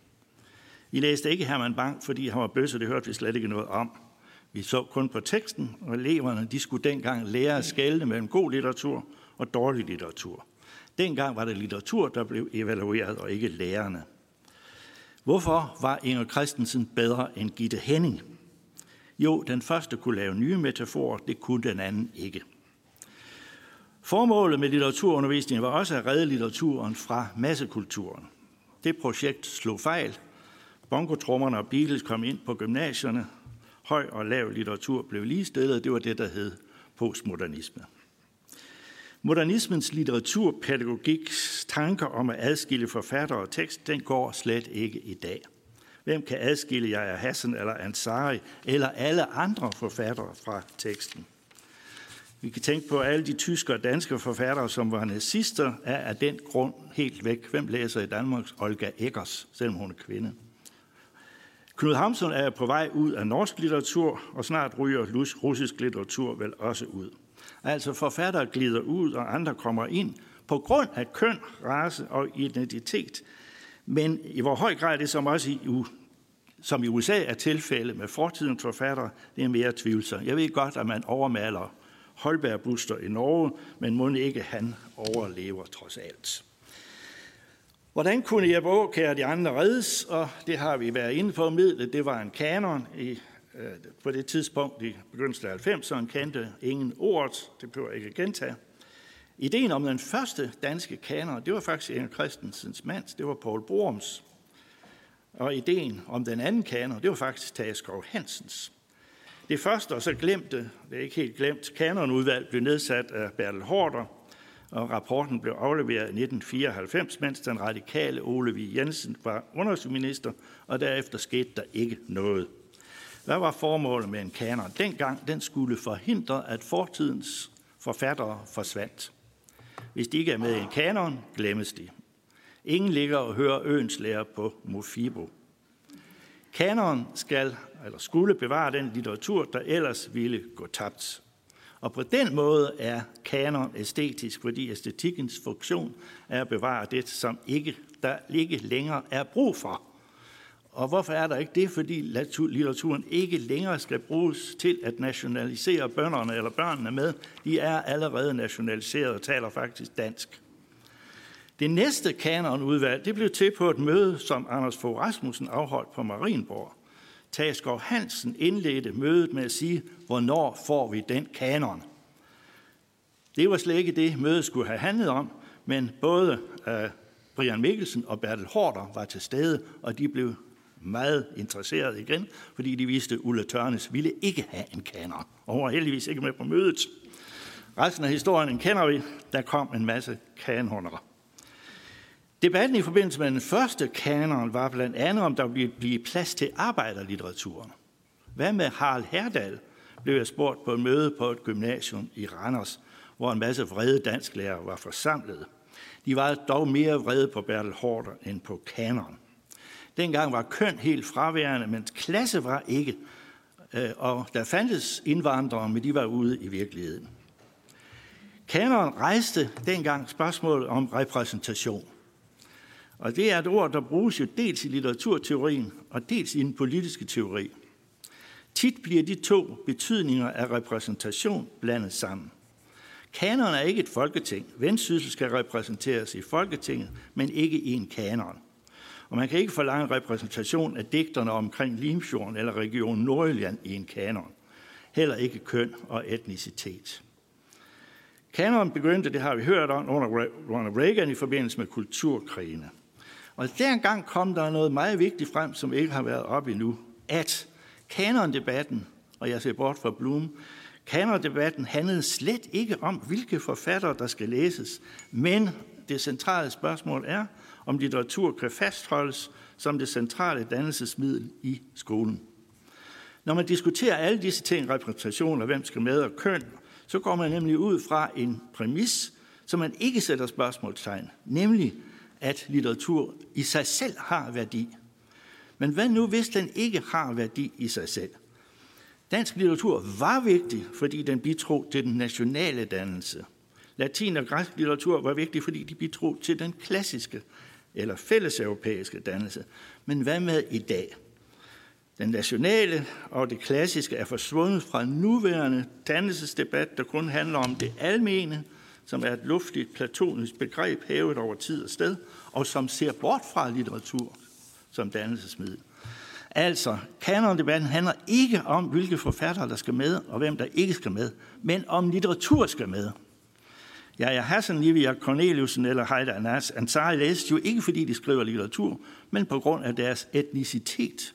Vi læste ikke Herman Bang, fordi han var bøsse, det hørte vi slet ikke noget om. Vi så kun på teksten, og eleverne de skulle dengang lære at skælne mellem god litteratur og dårlig litteratur. Dengang var det litteratur, der blev evalueret, og ikke lærerne. Hvorfor var Inger Christensen bedre end Gitte Henning? Jo, den første kunne lave nye metaforer, det kunne den anden ikke. Formålet med litteraturundervisningen var også at redde litteraturen fra massekulturen. Det projekt slog fejl. Bongotrummerne og Beatles kom ind på gymnasierne. Høj og lav litteratur blev ligestillet. Det var det, der hed postmodernisme. Modernismens litteraturpædagogiks tanker om at adskille forfatter og tekst, den går slet ikke i dag. Hvem kan adskille Jaja Hassan eller Ansari eller alle andre forfattere fra teksten? Vi kan tænke på, alle de tyske og danske forfattere, som var nazister, er af den grund helt væk. Hvem læser i Danmark? Olga Eggers, selvom hun er kvinde. Knud Hamsun er på vej ud af norsk litteratur, og snart ryger russisk litteratur vel også ud. Altså forfattere glider ud, og andre kommer ind på grund af køn, race og identitet. Men i hvor høj grad det som også i, som i USA er tilfælde med fortidens forfattere, det er mere tvivlsomt. Jeg ved godt, at man overmaler Holberg Buster i Norge, men må ikke han overlever trods alt. Hvordan kunne Jeppe Aukær de andre reddes? Og det har vi været inde på midlet. Det var en kanon i, øh, på det tidspunkt i begyndelsen af 90'erne, kendte ingen ord. Det behøver jeg ikke gentage. Ideen om den første danske kanon, det var faktisk Inger Christensens mands, det var Paul Borums. Og ideen om den anden kanon, det var faktisk Tage Skov Hansens. Det første, og så glemte, det er ikke helt glemt, kanonudvalg blev nedsat af Bertel Hårder, og rapporten blev afleveret i 1994, mens den radikale Ole V. Jensen var undersøgminister, og derefter skete der ikke noget. Hvad var formålet med en kanon? Dengang den skulle forhindre, at fortidens forfattere forsvandt. Hvis de ikke er med i en kanon, glemmes de. Ingen ligger og hører øens lærer på Mofibo. Kanon skal eller skulle bevare den litteratur, der ellers ville gå tabt. Og på den måde er kanon æstetisk, fordi æstetikkens funktion er at bevare det, som ikke, der ikke længere er brug for. Og hvorfor er der ikke det? Fordi litteraturen ikke længere skal bruges til at nationalisere bønderne eller børnene med. De er allerede nationaliseret og taler faktisk dansk. Det næste kanonudvalg det blev til på et møde, som Anders Fogh Rasmussen afholdt på Marienborg. Taskov Hansen indledte mødet med at sige, hvornår får vi den kanon? Det var slet ikke det, mødet skulle have handlet om, men både uh, Brian Mikkelsen og Bertel Hårder var til stede, og de blev meget interesseret igen, fordi de vidste, at Ulla Tørnes ville ikke have en kanon. Og hun var heldigvis ikke med på mødet. Resten af historien kender vi. Der kom en masse kanonere. Debatten i forbindelse med den første kanon var blandt andet, om der ville blive plads til arbejderlitteraturen. Hvad med Harald Herdal, blev jeg spurgt på et møde på et gymnasium i Randers, hvor en masse vrede dansklærer var forsamlet. De var dog mere vrede på Bertel Hårder end på kanon. Dengang var køn helt fraværende, men klasse var ikke. Øh, og der fandtes indvandrere, men de var ude i virkeligheden. Kanon rejste dengang spørgsmålet om repræsentation. Og det er et ord, der bruges jo dels i litteraturteorien og dels i den politiske teori. Tit bliver de to betydninger af repræsentation blandet sammen. Kanon er ikke et folketing. Vendsyssel skal repræsenteres i Folketinget, men ikke i en kanon. Og man kan ikke forlange repræsentation af digterne omkring Limfjorden eller Region Nordjylland i en kanon. Heller ikke køn og etnicitet. Kanon begyndte, det har vi hørt om, under Ronald Reagan i forbindelse med kulturkrigene. Og dengang kom der noget meget vigtigt frem, som ikke har været op endnu, at kanondebatten, og jeg ser bort fra Blum, kanondebatten handlede slet ikke om, hvilke forfattere, der skal læses, men det centrale spørgsmål er, om litteratur kan fastholdes som det centrale dannelsesmiddel i skolen. Når man diskuterer alle disse ting, repræsentation og hvem skal med og køn, så går man nemlig ud fra en præmis, som man ikke sætter spørgsmålstegn, nemlig at litteratur i sig selv har værdi. Men hvad nu, hvis den ikke har værdi i sig selv? Dansk litteratur var vigtig, fordi den bidrog til den nationale dannelse. Latin og græsk litteratur var vigtig, fordi de bidrog til den klassiske eller fælleseuropæiske dannelse. Men hvad med i dag? Den nationale og det klassiske er forsvundet fra nuværende dannelsesdebat, der kun handler om det almene, som er et luftigt platonisk begreb hævet over tid og sted, og som ser bort fra litteratur som dannelsesmiddel. Altså, kanondebatten handler ikke om, hvilke forfattere der skal med, og hvem der ikke skal med, men om litteratur skal med. Ja, jeg Hassan, Livia Corneliusen eller Heide Ansari læses jo ikke, fordi de skriver litteratur, men på grund af deres etnicitet.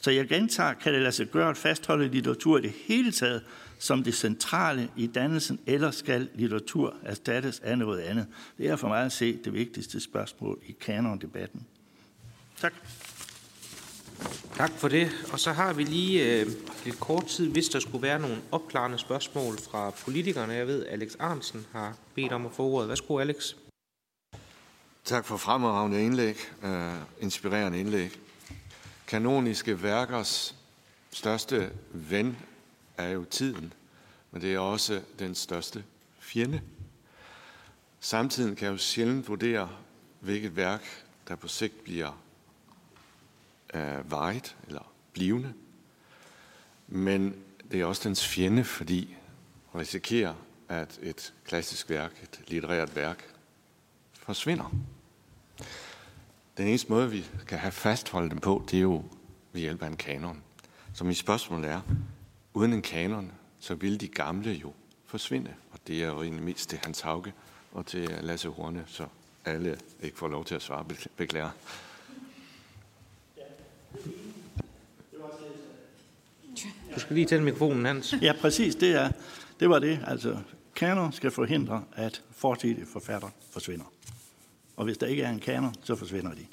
Så jeg gentager, kan det lade sig gøre at fastholde litteratur i det hele taget som det centrale i dannelsen, eller skal litteratur erstattes af noget andet? Det er for mig at se det vigtigste spørgsmål i kanondebatten. Tak. Tak for det. Og så har vi lige øh, lidt kort tid, hvis der skulle være nogle opklarende spørgsmål fra politikerne. Jeg ved, Alex Arnsen har bedt om at få ordet. Værsgo, Alex. Tak for fremragende indlæg, uh, inspirerende indlæg. Kanoniske værkers største ven er jo tiden, men det er også den største fjende. Samtiden kan jo sjældent vurdere, hvilket værk, der på sigt bliver øh, vejet eller blivende. Men det er også dens fjende, fordi risikerer, at et klassisk værk, et litterært værk, forsvinder. Den eneste måde, vi kan have fastholdt dem på, det er jo ved hjælp af en kanon. Så mit spørgsmål er, uden en kanon, så vil de gamle jo forsvinde. Og det er jo egentlig mest til Hans Hauge og til Lasse Horne, så alle ikke får lov til at svare. Beklager. Du skal lige tænde mikrofonen, Hans. Ja, præcis. Det, er, det var det. Altså, kanon skal forhindre, at fortidige forfatter forsvinder. Og hvis der ikke er en kanon, så forsvinder de.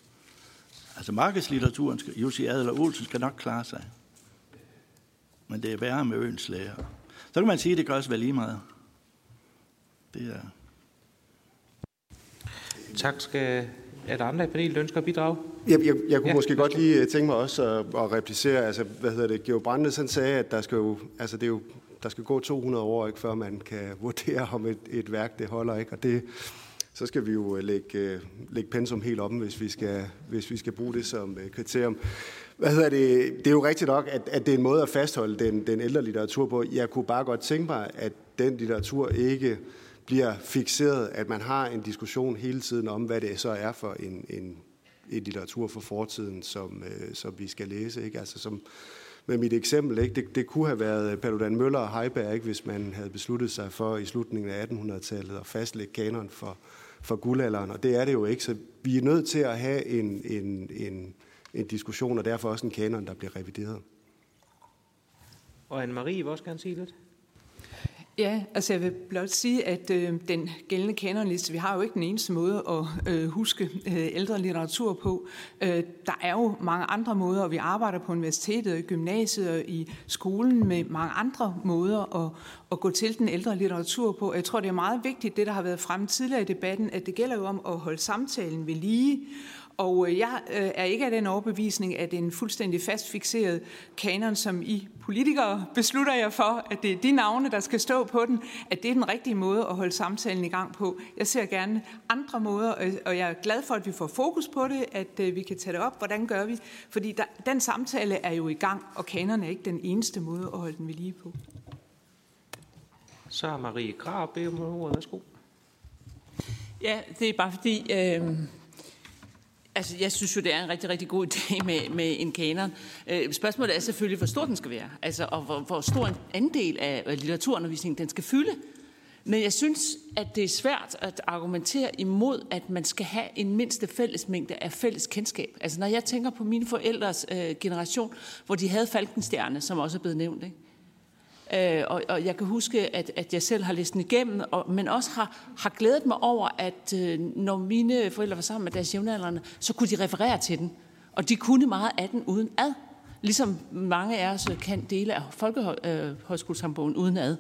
Altså markedslitteraturen, skal, Jussi Adler Olsen skal nok klare sig. Men det er værre med øens lærer. Så kan man sige, at det gør os vel lige meget. Det er... Tak. Skal, er der andre i panelet, der ønsker at bidrage? Jeg, jeg, jeg kunne ja, måske godt lige øh, tænke mig også at, at replicere, altså, hvad hedder det, Georg Brandes, han sagde, at der skal jo, altså, det er jo, der skal gå 200 år, ikke, før man kan vurdere, om et, et værk det holder, ikke? og det, så skal vi jo øh, lægge, øh, lægge pensum helt om, hvis vi skal, hvis vi skal bruge det som kriterium. Hvad hedder det? Det er jo rigtigt nok, at, at det er en måde at fastholde den, den ældre litteratur på. Jeg kunne bare godt tænke mig, at den litteratur ikke bliver fixeret, at man har en diskussion hele tiden om, hvad det så er for en, en, en litteratur for fortiden, som, øh, som vi skal læse. Ikke? Altså som, med mit eksempel, ikke? Det, det kunne have været Paludan Møller og Heiberg, ikke? hvis man havde besluttet sig for i slutningen af 1800-tallet at fastlægge kanon for, for guldalderen, og det er det jo ikke. Så vi er nødt til at have en, en, en, en diskussion, og derfor også en kanon, der bliver revideret. Og Anne-Marie vil også gerne sige lidt. Ja, altså jeg vil blot sige, at øh, den gældende kanonliste, vi har jo ikke den eneste måde at øh, huske øh, ældre litteratur på. Øh, der er jo mange andre måder, og vi arbejder på universitetet, i gymnasiet og i skolen med mange andre måder at, at gå til den ældre litteratur på. Jeg tror, det er meget vigtigt, det der har været fremme tidligere i debatten, at det gælder jo om at holde samtalen ved lige, og øh, jeg øh, er ikke af den overbevisning, at en fuldstændig fastfixeret kanon, som I politikere beslutter jer for, at det er de navne, der skal stå på den, at det er den rigtige måde at holde samtalen i gang på. Jeg ser gerne andre måder, og jeg er glad for, at vi får fokus på det, at øh, vi kan tage det op. Hvordan gør vi? Fordi der, den samtale er jo i gang, og kanon er ikke den eneste måde at holde den ved lige på. Så er Marie Grab bedt om ordet. Værsgo. Ja, det er bare fordi... Øh Altså, jeg synes jo, det er en rigtig, rigtig god idé med, med en kanon. Øh, spørgsmålet er selvfølgelig, hvor stor den skal være, altså, og hvor, hvor stor en andel af litteraturundervisningen den skal fylde. Men jeg synes, at det er svært at argumentere imod, at man skal have en mindste fællesmængde af fælles kendskab. Altså, når jeg tænker på mine forældres øh, generation, hvor de havde Falkenstjerne, som også er blevet nævnt, ikke? Øh, og, og jeg kan huske, at, at jeg selv har læst den igennem, og, men også har, har glædet mig over, at øh, når mine forældre var sammen med deres jævnaldrende, så kunne de referere til den. Og de kunne meget af den uden ad. Ligesom mange af os øh, kan dele af Folkehøjskolesamboggen øh, uden ad.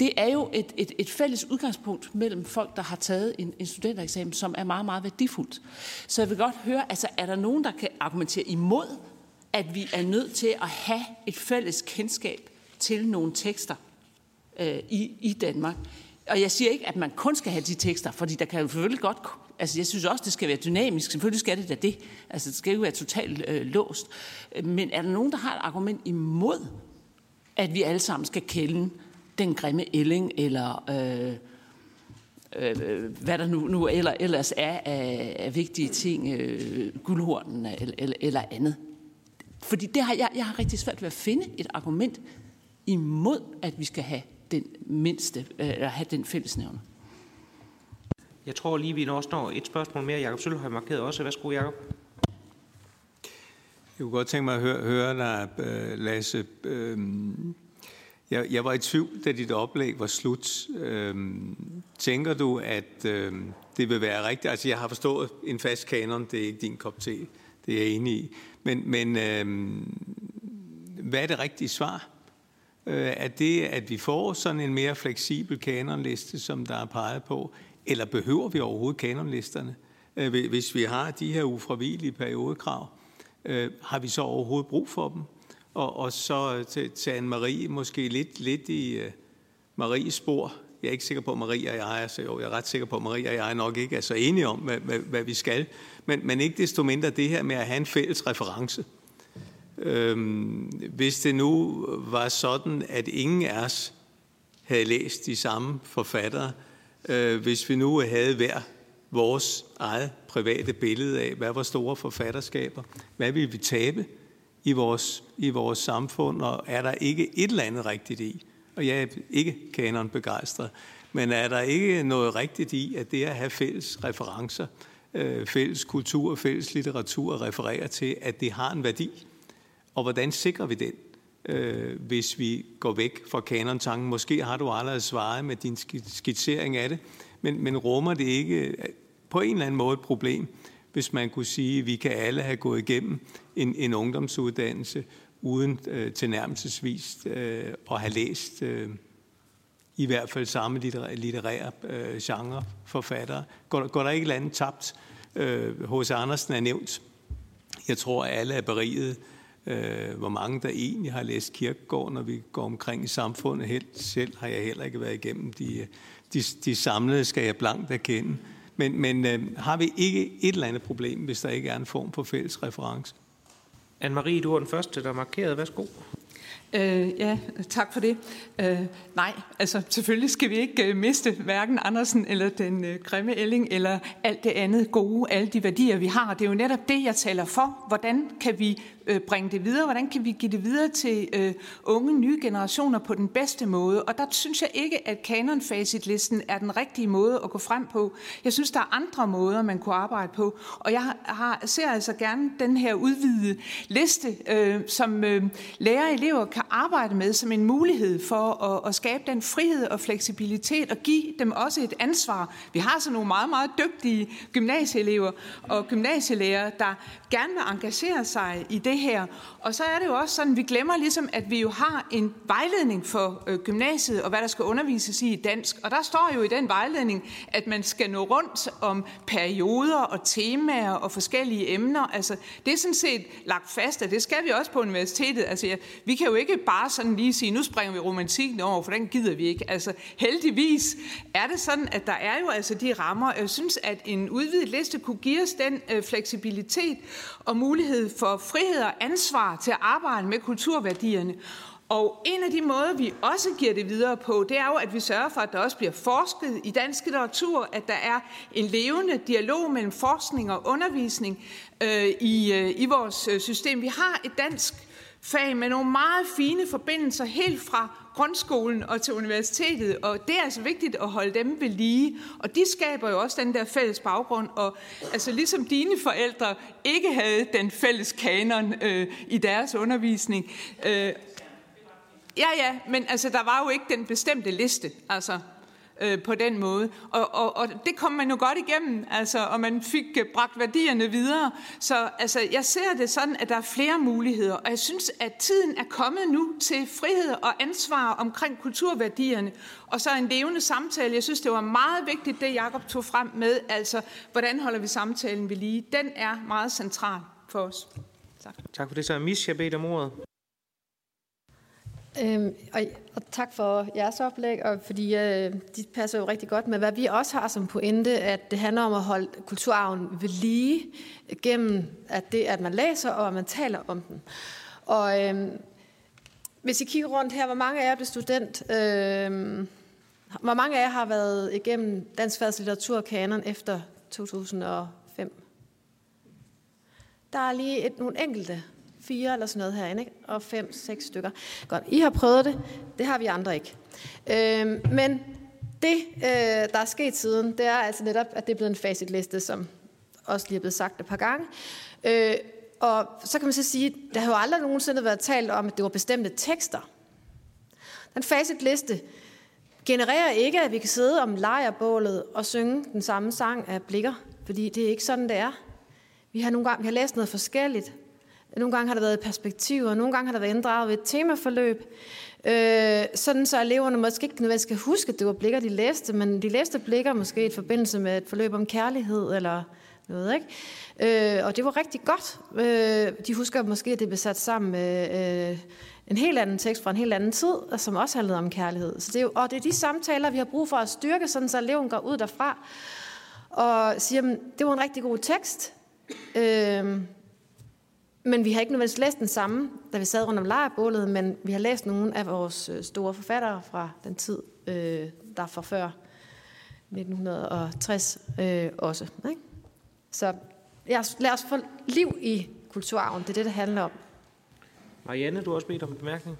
Det er jo et, et, et fælles udgangspunkt mellem folk, der har taget en, en studentereksamen, som er meget, meget værdifuldt. Så jeg vil godt høre, altså er der nogen, der kan argumentere imod, at vi er nødt til at have et fælles kendskab til nogle tekster øh, i, i Danmark. Og jeg siger ikke, at man kun skal have de tekster, fordi der kan jo selvfølgelig godt... Altså, jeg synes også, det skal være dynamisk. Selvfølgelig skal det da det. Altså, det skal jo være totalt øh, låst. Men er der nogen, der har et argument imod, at vi alle sammen skal kende den grimme ælling, eller øh, øh, øh hvad der nu, nu eller, ellers er af, af vigtige ting, øh, guldhornen eller, eller, eller andet. Fordi det har, jeg, jeg har rigtig svært ved at finde et argument imod, at vi skal have den mindste, øh, eller have den fællesnævner. Jeg tror lige, vi også når et spørgsmål mere. Jakob Sølv har markeret også. Værsgo, Jakob. kunne godt tænke mig at høre, høre dig, øh, Lasse. Øhm, jeg, jeg var i tvivl, da dit oplæg var slut. Øhm, tænker du, at øhm, det vil være rigtigt? Altså, jeg har forstået en fast kanon, det er ikke din kop te, det er jeg enig i. Men, men hvad er det rigtige svar? Øh, er det, at vi får sådan en mere fleksibel kanonliste, som der er peget på? Eller behøver vi overhovedet kanonlisterne? Øh, hvis vi har de her ufravigelige periodekrav, øh, har vi så overhovedet brug for dem? Og, og så til, til Anne-Marie, måske lidt, lidt i uh, Maries spor. Jeg er ikke sikker på, at Marie og jeg, altså jo, jeg er ret sikker på, at Marie og jeg nok ikke er så enige om, hvad, hvad, hvad vi skal. Men, men ikke desto mindre det her med at have en fælles reference. Øhm, hvis det nu var sådan, at ingen af os havde læst de samme forfattere, øh, hvis vi nu havde hver vores eget private billede af, hvad var store forfatterskaber, hvad ville vi tabe i vores, i vores samfund, og er der ikke et eller andet rigtigt i, og jeg er ikke kanon begejstret, men er der ikke noget rigtigt i, at det at have fælles referencer, øh, fælles kultur, fælles litteratur refererer til, at det har en værdi, og hvordan sikrer vi den, øh, hvis vi går væk fra kanontanken? Måske har du allerede svaret med din skitsering af det, men, men rummer det ikke øh, på en eller anden måde et problem, hvis man kunne sige, at vi kan alle have gået igennem en, en ungdomsuddannelse uden øh, tilnærmelsesvis øh, at have læst øh, i hvert fald samme litterære, litterære øh, genre forfattere. Går, går der ikke et eller andet tabt? H.C. Øh, Andersen er nævnt. Jeg tror, at alle er beriget øh, hvor mange der egentlig har læst kirkegård, når vi går omkring i samfundet. Helt selv har jeg heller ikke været igennem de, de, de samlede, skal jeg blankt erkende. Men, men øh, har vi ikke et eller andet problem, hvis der ikke er en form for fælles reference? Anne-Marie, du var den første, der markerede. Værsgo. Øh, ja, tak for det. Øh, nej, altså selvfølgelig skal vi ikke øh, miste hverken Andersen eller den øh, grimme Elling eller alt det andet gode, alle de værdier, vi har. Det er jo netop det, jeg taler for. Hvordan kan vi øh, bringe det videre? Hvordan kan vi give det videre til øh, unge, nye generationer på den bedste måde? Og der synes jeg ikke, at kanonfacitlisten er den rigtige måde at gå frem på. Jeg synes, der er andre måder, man kunne arbejde på. Og jeg har, ser altså gerne den her udvidede liste, øh, som øh, lærere og elever kan arbejde med som en mulighed for at, at skabe den frihed og fleksibilitet og give dem også et ansvar. Vi har så nogle meget, meget dygtige gymnasieelever og gymnasielærer, der gerne vil engagere sig i det her. Og så er det jo også sådan, vi glemmer ligesom, at vi jo har en vejledning for øh, gymnasiet og hvad der skal undervises i i dansk. Og der står jo i den vejledning, at man skal nå rundt om perioder og temaer og forskellige emner. Altså, det er sådan set lagt fast, at det skal vi også på universitetet. Altså, ja, vi kan jo ikke bare sådan lige sige, nu springer vi romantikken over, for den gider vi ikke. Altså, heldigvis er det sådan, at der er jo altså de rammer. Jeg synes, at en udvidet liste kunne give os den øh, fleksibilitet og mulighed for frihed og ansvar til at arbejde med kulturværdierne. Og en af de måder, vi også giver det videre på, det er jo, at vi sørger for, at der også bliver forsket i dansk litteratur, at der er en levende dialog mellem forskning og undervisning øh, i, øh, i vores øh, system. Vi har et dansk fag med nogle meget fine forbindelser helt fra grundskolen og til universitetet, og det er altså vigtigt at holde dem ved lige. Og de skaber jo også den der fælles baggrund, og altså ligesom dine forældre ikke havde den fælles kanon øh, i deres undervisning. Øh, ja, ja, men altså der var jo ikke den bestemte liste. Altså, øh, på den måde. Og, og, og det kom man jo godt igennem, altså, og man fik øh, bragt værdierne videre. Så altså, jeg ser det sådan, at der er flere muligheder, og jeg synes, at tiden er kommet nu til frihed og ansvar omkring kulturværdierne, og så en levende samtale. Jeg synes, det var meget vigtigt, det Jacob tog frem med, altså, hvordan holder vi samtalen ved lige. Den er meget central for os. Tak. Tak for det. Så er Misha bedt om ordet. Øhm, og, og tak for jeres oplæg, og fordi øh, de passer jo rigtig godt med, hvad vi også har som pointe, at det handler om at holde kulturarven ved lige gennem at det, at man læser og at man taler om den. Og øh, hvis I kigger rundt her, hvor mange af jer blev student? Øh, hvor mange af jer har været igennem Dansk Færds Litteraturkanon efter 2005? Der er lige et, nogle enkelte fire eller sådan noget herinde, ikke? og fem, seks stykker. Godt, I har prøvet det, det har vi andre ikke. Øh, men det, øh, der er sket siden, det er altså netop, at det er blevet en facitliste, som også lige er blevet sagt et par gange. Øh, Og så kan man så sige, der har jo aldrig nogensinde været talt om, at det var bestemte tekster. Den facitliste genererer ikke, at vi kan sidde om lejrbålet og synge den samme sang af blikker, fordi det er ikke sådan, det er. Vi har nogle gange vi har læst noget forskelligt. Nogle gange har der været perspektiver, nogle gange har der været inddraget ved et temaforløb. Øh, sådan så eleverne måske ikke nødvendigvis skal huske, at det var blikker, de læste, men de læste blikker måske i forbindelse med et forløb om kærlighed eller noget. Ikke? Øh, og det var rigtig godt. Øh, de husker måske, at det blev sat sammen med øh, en helt anden tekst fra en helt anden tid, som også handlede om kærlighed. Så det er jo, og det er de samtaler, vi har brug for at styrke, sådan så eleven går ud derfra og siger, at det var en rigtig god tekst. Øh, men vi har ikke nødvendigvis læst den samme, da vi sad rundt om lejrbålet, men vi har læst nogle af vores øh, store forfattere fra den tid, øh, der fra før 1960 øh, også. Ikke? Så lad os, lad os få liv i kulturarven. Det er det, det handler om. Marianne, du har også bedt om en bemærkning.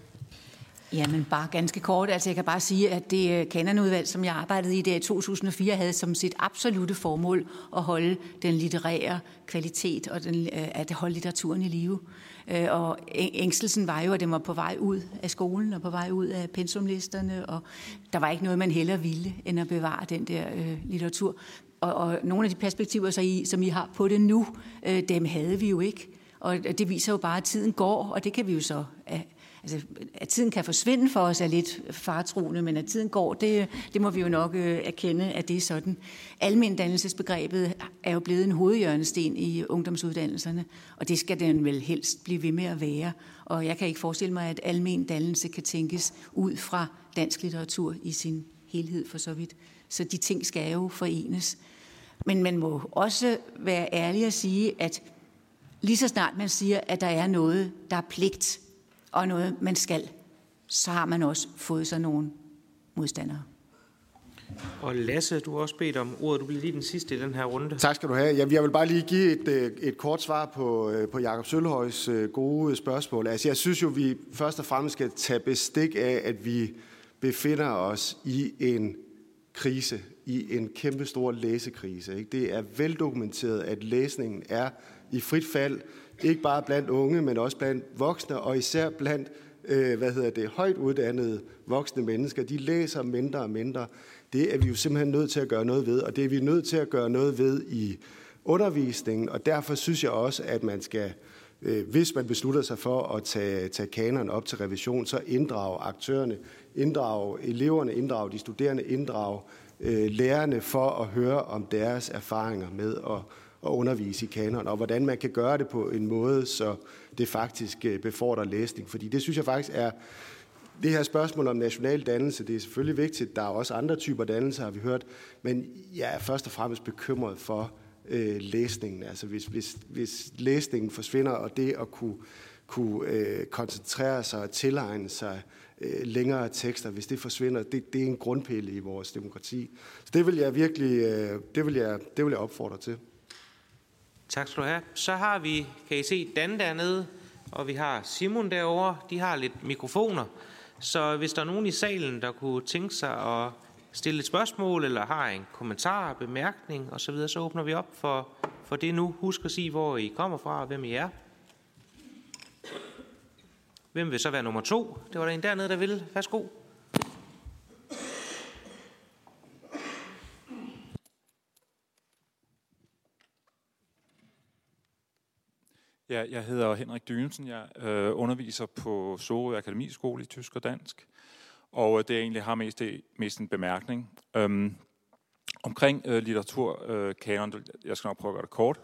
Jamen bare ganske kort. Altså jeg kan bare sige, at det øh, kanonudvalg, som jeg arbejdede i der i 2004, havde som sit absolute formål at holde den litterære kvalitet og den, øh, at holde litteraturen i live. Øh, og ængstelsen var jo, at den var på vej ud af skolen og på vej ud af pensumlisterne, og der var ikke noget, man heller ville, end at bevare den der øh, litteratur. Og, og nogle af de perspektiver, så I, som I har på det nu, øh, dem havde vi jo ikke. Og det viser jo bare, at tiden går, og det kan vi jo så altså, at tiden kan forsvinde for os er lidt fartroende, men at tiden går, det, det må vi jo nok øh, erkende, at det er sådan. Almendannelsesbegrebet er jo blevet en hovedhjørnesten i ungdomsuddannelserne, og det skal den vel helst blive ved med at være. Og jeg kan ikke forestille mig, at almen dannelse kan tænkes ud fra dansk litteratur i sin helhed for så vidt. Så de ting skal jo forenes. Men man må også være ærlig at sige, at lige så snart man siger, at der er noget, der er pligt, og noget, man skal, så har man også fået sig nogle modstandere. Og Lasse, du har også bedt om ordet. Du bliver lige den sidste i den her runde. Tak skal du have. Jeg vil bare lige give et, øh, et kort svar på, øh, på Jakob Sølhøjs øh, gode spørgsmål. Altså, jeg synes jo, vi først og fremmest skal tage bestik af, at vi befinder os i en krise, i en kæmpe stor læsekrise. Ikke? Det er veldokumenteret, at læsningen er i frit fald ikke bare blandt unge, men også blandt voksne, og især blandt øh, hvad hedder det, højt uddannede voksne mennesker. De læser mindre og mindre. Det er vi jo simpelthen nødt til at gøre noget ved, og det er vi nødt til at gøre noget ved i undervisningen, og derfor synes jeg også, at man skal, øh, hvis man beslutter sig for at tage, tage kaneren op til revision, så inddrage aktørerne, inddrage eleverne, inddrage de studerende, inddrage øh, lærerne for at høre om deres erfaringer med at at undervise i kanon, og hvordan man kan gøre det på en måde, så det faktisk øh, befordrer læsning. Fordi det synes jeg faktisk er, det her spørgsmål om national dannelse, det er selvfølgelig vigtigt. Der er også andre typer dannelse, har vi hørt. Men jeg er først og fremmest bekymret for øh, læsningen. Altså hvis, hvis, hvis læsningen forsvinder, og det at kunne, kunne øh, koncentrere sig og tilegne sig øh, længere tekster, hvis det forsvinder, det, det er en grundpille i vores demokrati. Så det vil jeg virkelig, øh, det vil jeg, det vil jeg opfordre til. Tak skal du have. Så har vi, kan I se, Dan dernede, og vi har Simon derovre. De har lidt mikrofoner. Så hvis der er nogen i salen, der kunne tænke sig at stille et spørgsmål, eller har en kommentar, bemærkning osv., så, så åbner vi op for, for det nu. Husk at sige, hvor I kommer fra og hvem I er. Hvem vil så være nummer to? Det var der en dernede, der ville. Værsgo. Ja, jeg hedder Henrik Dynesen. Jeg øh, underviser på Sorø Akademiskole i tysk og dansk. Og øh, det jeg egentlig har mest, det, mest en bemærkning. Øhm, omkring øh, litteraturkanon, øh, jeg skal nok prøve at gøre det kort.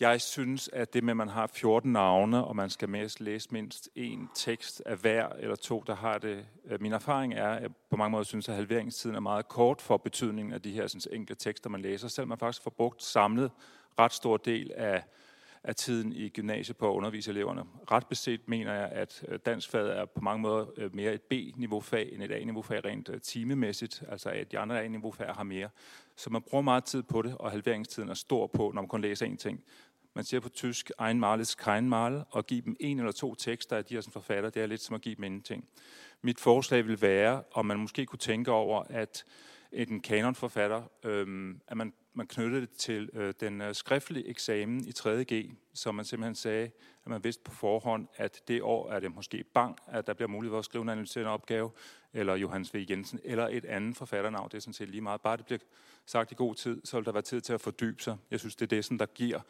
Jeg synes, at det med, at man har 14 navne, og man skal mest læse mindst en tekst af hver eller to, der har det. Øh, min erfaring er, at jeg på mange måder synes, at halveringstiden er meget kort for betydningen af de her sådan, enkelte tekster, man læser. Selvom man faktisk får brugt samlet ret stor del af af tiden i gymnasiet på at undervise eleverne. Ret beset mener jeg, at øh, danskfaget er på mange måder øh, mere et B-niveau-fag end et A-niveau-fag rent øh, timemæssigt, altså at de andre A-niveau-fag har mere. Så man bruger meget tid på det, og halveringstiden er stor på, når man kun læser én ting. Man siger på tysk, ein Mal ist kein Mal, og give dem en eller to tekster af de her forfatter, det er lidt som at give dem ingenting. Mit forslag vil være, om man måske kunne tænke over, at en kanonforfatter, øh, at man, man knyttede det til øh, den øh, skriftlige eksamen i 3.G, som man simpelthen sagde, at man vidste på forhånd, at det år er det måske bang, at der bliver mulighed for at skrive en analyserende opgave, eller Johannes V. Jensen, eller et andet forfatternavn. Det er sådan set lige meget. Bare det bliver sagt i god tid, så vil der være tid til at fordybe sig. Jeg synes, det er det, som der giver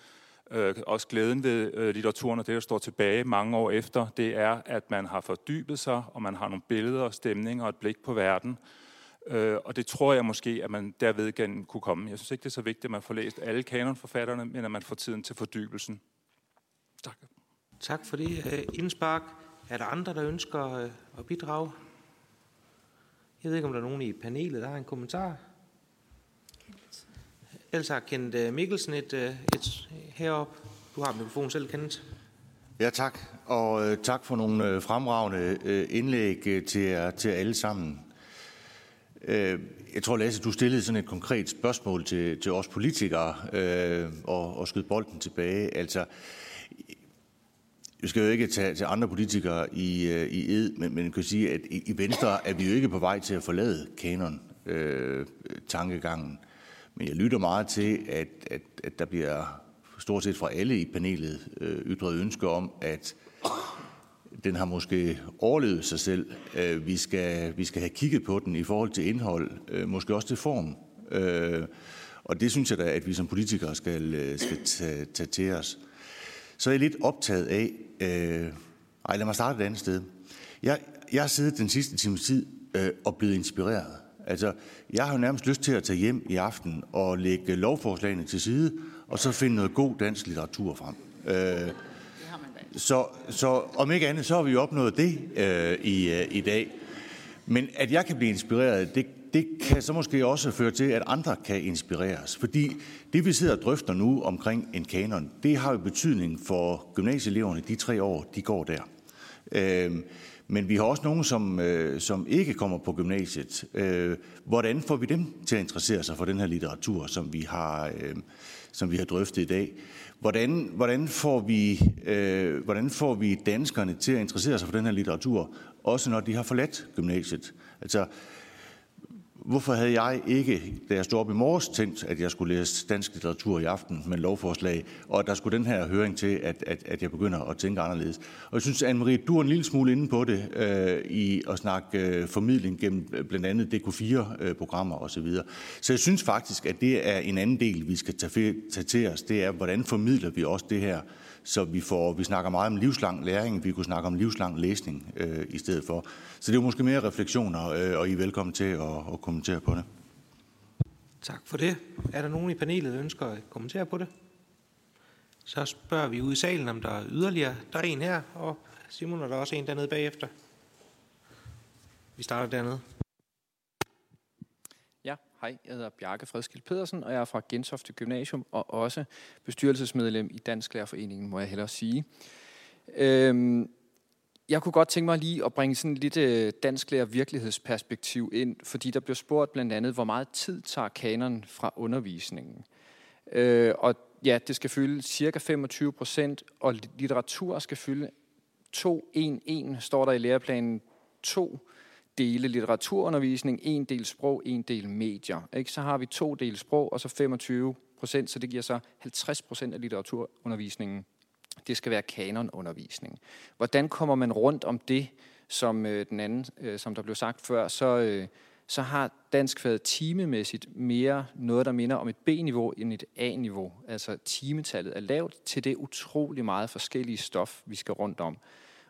øh, også glæden ved øh, litteraturen, og det, der står tilbage mange år efter, det er, at man har fordybet sig, og man har nogle billeder og stemninger og et blik på verden. Øh, og det tror jeg måske, at man derved igen kunne komme. Jeg synes ikke, det er så vigtigt, at man får læst alle kanonforfatterne, men at man får tiden til fordybelsen. Tak. Tak for det, øh, indspark. Er der andre, der ønsker øh, at bidrage? Jeg ved ikke, om der er nogen i panelet, der har en kommentar. Ellers har Kent øh, Mikkelsen et, et herop. Du har mikrofonen selv, Kent. Ja, tak. Og øh, tak for nogle øh, fremragende øh, indlæg til, til alle sammen. Øh, jeg tror, Lasse, du stillede sådan et konkret spørgsmål til, til os politikere øh, og, og skød bolden tilbage. Altså, vi skal jo ikke tage til andre politikere i, øh, i ed, men man kan sige, at i, i Venstre er vi jo ikke på vej til at forlade kanon øh, tankegangen. Men jeg lytter meget til, at, at, at der bliver stort set fra alle i panelet øh, ytret ønske om, at den har måske overlevet sig selv. Øh, vi, skal, vi skal have kigget på den i forhold til indhold, øh, måske også til form. Øh, og det synes jeg da, at vi som politikere skal, øh, skal tage, tage til os. Så er jeg lidt optaget af... Øh, ej, lad mig starte et andet sted. Jeg, jeg har siddet den sidste times tid øh, og blevet inspireret. Altså, jeg har jo nærmest lyst til at tage hjem i aften og lægge lovforslagene til side, og så finde noget god dansk litteratur frem. Øh, så, så om ikke andet, så har vi jo opnået det øh, i, øh, i dag. Men at jeg kan blive inspireret, det, det kan så måske også føre til, at andre kan inspireres. Fordi det, vi sidder og drøfter nu omkring en kanon, det har jo betydning for gymnasieeleverne de tre år, de går der. Øh, men vi har også nogen, som, øh, som ikke kommer på gymnasiet. Øh, hvordan får vi dem til at interessere sig for den her litteratur, som vi har, øh, som vi har drøftet i dag? Hvordan, hvordan, får vi, øh, hvordan får vi danskerne til at interessere sig for den her litteratur, også når de har forladt gymnasiet? Altså, Hvorfor havde jeg ikke, da jeg stod op i morges, tænkt, at jeg skulle læse dansk litteratur i aften med lovforslag, og at der skulle den her høring til, at, at, at jeg begynder at tænke anderledes. Og jeg synes, Anne-Marie, du er en lille smule inde på det øh, i at snakke øh, formidling gennem øh, blandt andet DK4-programmer øh, osv. Så jeg synes faktisk, at det er en anden del, vi skal tage, tage til os. Det er, hvordan formidler vi også det her så vi, får, vi snakker meget om livslang læring, vi kunne snakke om livslang læsning øh, i stedet for. Så det er måske mere refleksioner, øh, og I er velkommen til at, at kommentere på det. Tak for det. Er der nogen i panelet, der ønsker at kommentere på det? Så spørger vi ud i salen, om der er yderligere. Der er en her, og Simon, er der også en dernede bagefter. Vi starter dernede. Hej, jeg hedder Bjarke Fredskild Pedersen, og jeg er fra Gentofte Gymnasium, og også bestyrelsesmedlem i Dansk Lærerforeningen, må jeg hellere sige. Øhm, jeg kunne godt tænke mig lige at bringe sådan lidt øh, dansk lærer virkelighedsperspektiv ind, fordi der bliver spurgt blandt andet, hvor meget tid tager kanonen fra undervisningen. Øh, og ja, det skal fylde cirka 25 procent, og litteratur skal fylde 2-1-1, står der i læreplanen 2 dele litteraturundervisning, en del sprog, en del medier. Ikke? Så har vi to del sprog, og så 25 procent, så det giver så 50 procent af litteraturundervisningen. Det skal være kanonundervisning. Hvordan kommer man rundt om det, som øh, den anden, øh, som der blev sagt før, så, øh, så har danskfaget timemæssigt mere noget, der minder om et B-niveau end et A-niveau. Altså timetallet er lavt til det utrolig meget forskellige stof, vi skal rundt om.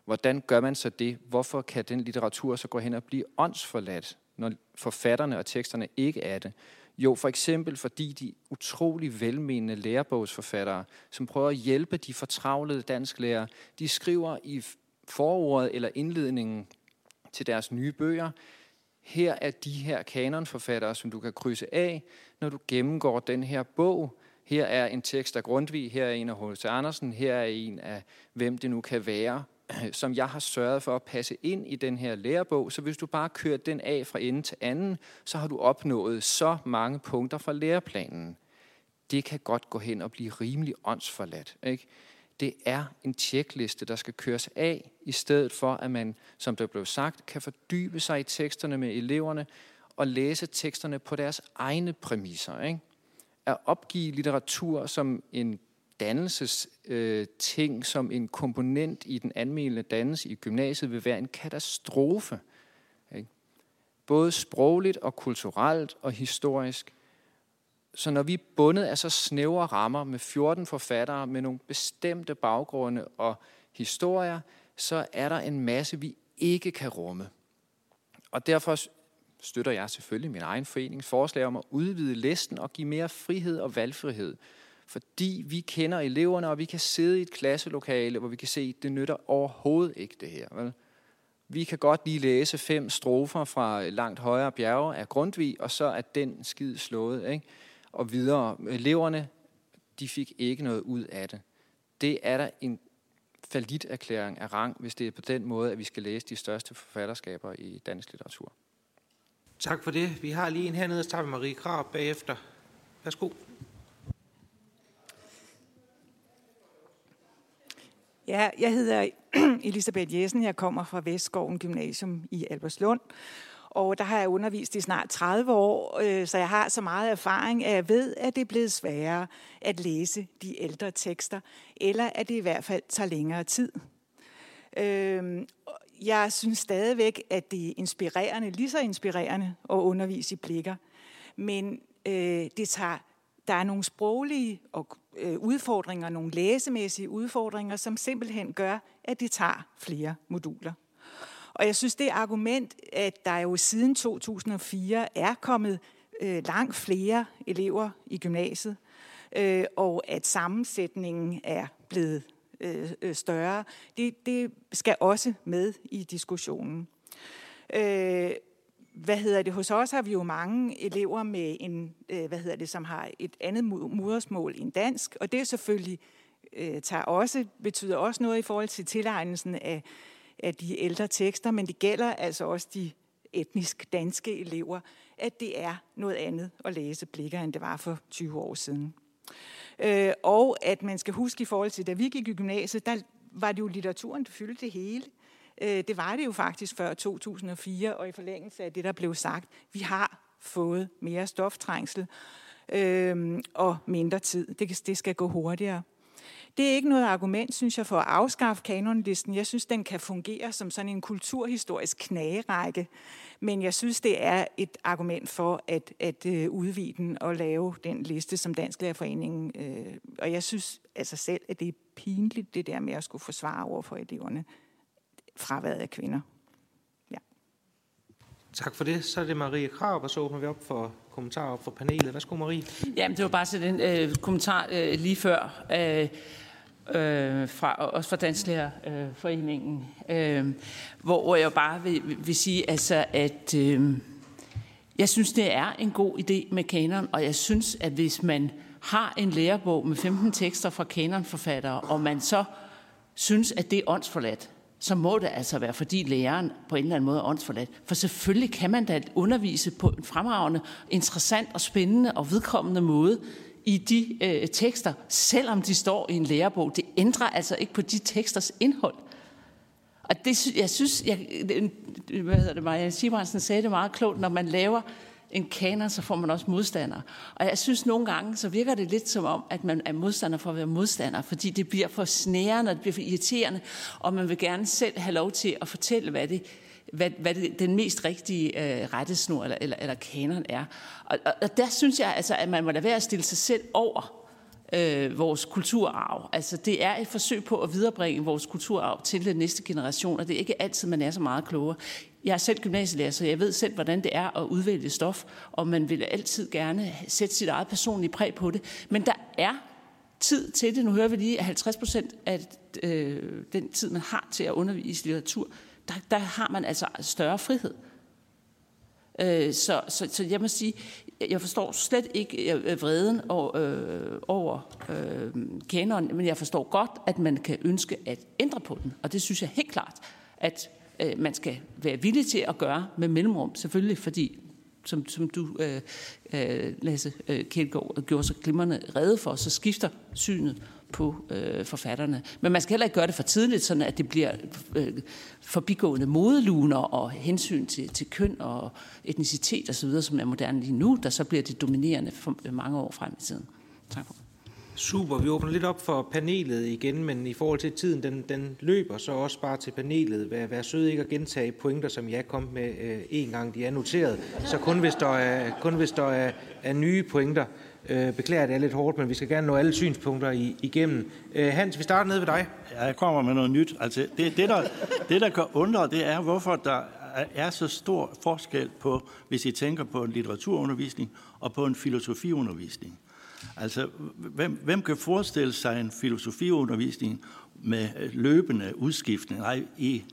Hvordan gør man så det? Hvorfor kan den litteratur så gå hen og blive åndsforladt, når forfatterne og teksterne ikke er det? Jo, for eksempel fordi de utrolig velmenende lærebogsforfattere, som prøver at hjælpe de fortravlede dansklærere, de skriver i forordet eller indledningen til deres nye bøger, her er de her kanonforfattere, som du kan krydse af, når du gennemgår den her bog. Her er en tekst af Grundtvig, her er en af H.C. Andersen, her er en af hvem det nu kan være, som jeg har sørget for at passe ind i den her lærebog. Så hvis du bare kører den af fra ende til anden, så har du opnået så mange punkter fra læreplanen. Det kan godt gå hen og blive rimelig åndsforladt. Ikke? Det er en tjekliste, der skal køres af, i stedet for at man, som der blev sagt, kan fordybe sig i teksterne med eleverne, og læse teksterne på deres egne præmisser. Ikke? At opgive litteratur som en dannelses øh, ting, som en komponent i den almindelige dannelse i gymnasiet, vil være en katastrofe. Ikke? Både sprogligt og kulturelt og historisk. Så når vi er bundet af så snævre rammer med 14 forfattere med nogle bestemte baggrunde og historier, så er der en masse, vi ikke kan rumme. Og derfor støtter jeg selvfølgelig min egen forenings forslag om at udvide listen og give mere frihed og valgfrihed. Fordi vi kender eleverne, og vi kan sidde i et klasselokale, hvor vi kan se, at det nytter overhovedet ikke det her. Vel? Vi kan godt lige læse fem strofer fra langt højere bjerge af Grundtvig, og så er den skid slået. Ikke? Og videre. Eleverne, de fik ikke noget ud af det. Det er der en falit erklæring af rang, hvis det er på den måde, at vi skal læse de største forfatterskaber i dansk litteratur. Tak for det. Vi har lige en hernede, og så tager vi Marie Krab bagefter. Værsgo. Ja, jeg hedder Elisabeth Jessen. Jeg kommer fra Vestskoven Gymnasium i Alberslund. Og der har jeg undervist i snart 30 år, øh, så jeg har så meget erfaring, at jeg ved, at det er blevet sværere at læse de ældre tekster, eller at det i hvert fald tager længere tid. Øhm, jeg synes stadigvæk, at det er inspirerende, lige så inspirerende at undervise i blikker. Men øh, det tager, der er nogle sproglige og, øh, udfordringer, nogle læsemæssige udfordringer, som simpelthen gør, at det tager flere moduler. Og jeg synes, det argument, at der jo siden 2004 er kommet øh, langt flere elever i gymnasiet, øh, og at sammensætningen er blevet øh, øh, større, det, det skal også med i diskussionen. Øh, hvad hedder det? Hos os har vi jo mange elever med en, øh, hvad hedder det, som har et andet modersmål end dansk, og det selvfølgelig øh, tager også, betyder også noget i forhold til tilegnelsen af, af de ældre tekster, men det gælder altså også de etnisk danske elever, at det er noget andet at læse blikker, end det var for 20 år siden. Øh, og at man skal huske i forhold til, da vi gik i gymnasiet, der var det jo litteraturen, der fyldte det hele. Øh, Øh, det var det jo faktisk før 2004, og i forlængelse af det, der blev sagt, vi har fået mere stoftrængsel øh, og mindre tid. Det, det skal gå hurtigere. Det er ikke noget argument, synes jeg, for at afskaffe kanonlisten. Jeg synes, den kan fungere som sådan en kulturhistorisk knagerække, men jeg synes, det er et argument for at, at øh, udvide den og lave den liste som Dansk Lærerforeningen... Øh, og jeg synes altså selv, at det er pinligt, det der med at skulle forsvare over for eleverne fraværet af kvinder. Ja. Tak for det. Så er det Marie Krav, og så åbner vi op for kommentarer op for panelet. Værsgo, Marie. Jamen, det var bare sådan en øh, kommentar øh, lige før. Øh, øh, fra, også fra Danslærerforeningen, øh, hvor jeg bare vil, vil sige, altså, at øh, jeg synes, det er en god idé med kanon, og jeg synes, at hvis man har en lærebog med 15 tekster fra kanonforfattere, og man så synes, at det er åndsforladt, så må det altså være, fordi læreren på en eller anden måde er åndsforladt. For selvfølgelig kan man da undervise på en fremragende, interessant og spændende og vedkommende måde i de øh, tekster, selvom de står i en lærebog. Det ændrer altså ikke på de teksters indhold. Og det, jeg synes, jeg, øh, øh, hvad hedder det, Marianne Sibransen sagde det meget klogt, når man laver en kanon, så får man også modstandere. Og jeg synes nogle gange, så virker det lidt som om, at man er modstander for at være modstander, fordi det bliver for snærende, og det bliver for irriterende, og man vil gerne selv have lov til at fortælle, hvad det hvad, hvad det, den mest rigtige øh, rettesnor eller, eller, eller kanon er. Og, og, og der synes jeg altså, at man må lade være at stille sig selv over øh, vores kulturarv. Altså det er et forsøg på at viderebringe vores kulturarv til den næste generation, og det er ikke altid, man er så meget klogere. Jeg er selv gymnasielærer, så jeg ved selv, hvordan det er at udvælge stof, og man vil altid gerne sætte sit eget personlige præg på det. Men der er tid til det. Nu hører vi lige, at 50 procent af øh, den tid, man har til at undervise i litteratur, der, der har man altså større frihed. Øh, så, så, så jeg må sige, jeg forstår slet ikke øh, øh, vreden over, øh, over øh, kanonen, men jeg forstår godt, at man kan ønske at ændre på den. Og det synes jeg helt klart, at øh, man skal være villig til at gøre med mellemrum, selvfølgelig, fordi som, som du, øh, øh Lasse øh, Kjeldgaard, gjorde så glimrende redde for, så skifter synet på øh, forfatterne. Men man skal heller ikke gøre det for tidligt, sådan at det bliver øh, forbigående modeluner og hensyn til, til køn og etnicitet osv., som er moderne lige nu, der så bliver det dominerende for mange år frem i tiden. Tak for Super, vi åbner lidt op for panelet igen, men i forhold til tiden, den, den løber så også bare til panelet. Vær, vær sød ikke at gentage pointer, som jeg kom med øh, en gang, de er noteret. Så kun hvis der er, kun hvis der er, er nye pointer. Øh, beklager, det er lidt hårdt, men vi skal gerne nå alle synspunkter i, igennem. Øh, Hans, vi starter ned ved dig. Ja, jeg kommer med noget nyt. Altså, det, det, der, det, der kan undre, det er, hvorfor der er så stor forskel på, hvis I tænker på en litteraturundervisning og på en filosofiundervisning. Altså, hvem, hvem kan forestille sig en filosofiundervisning med øh, løbende udskiftning? Nej, i,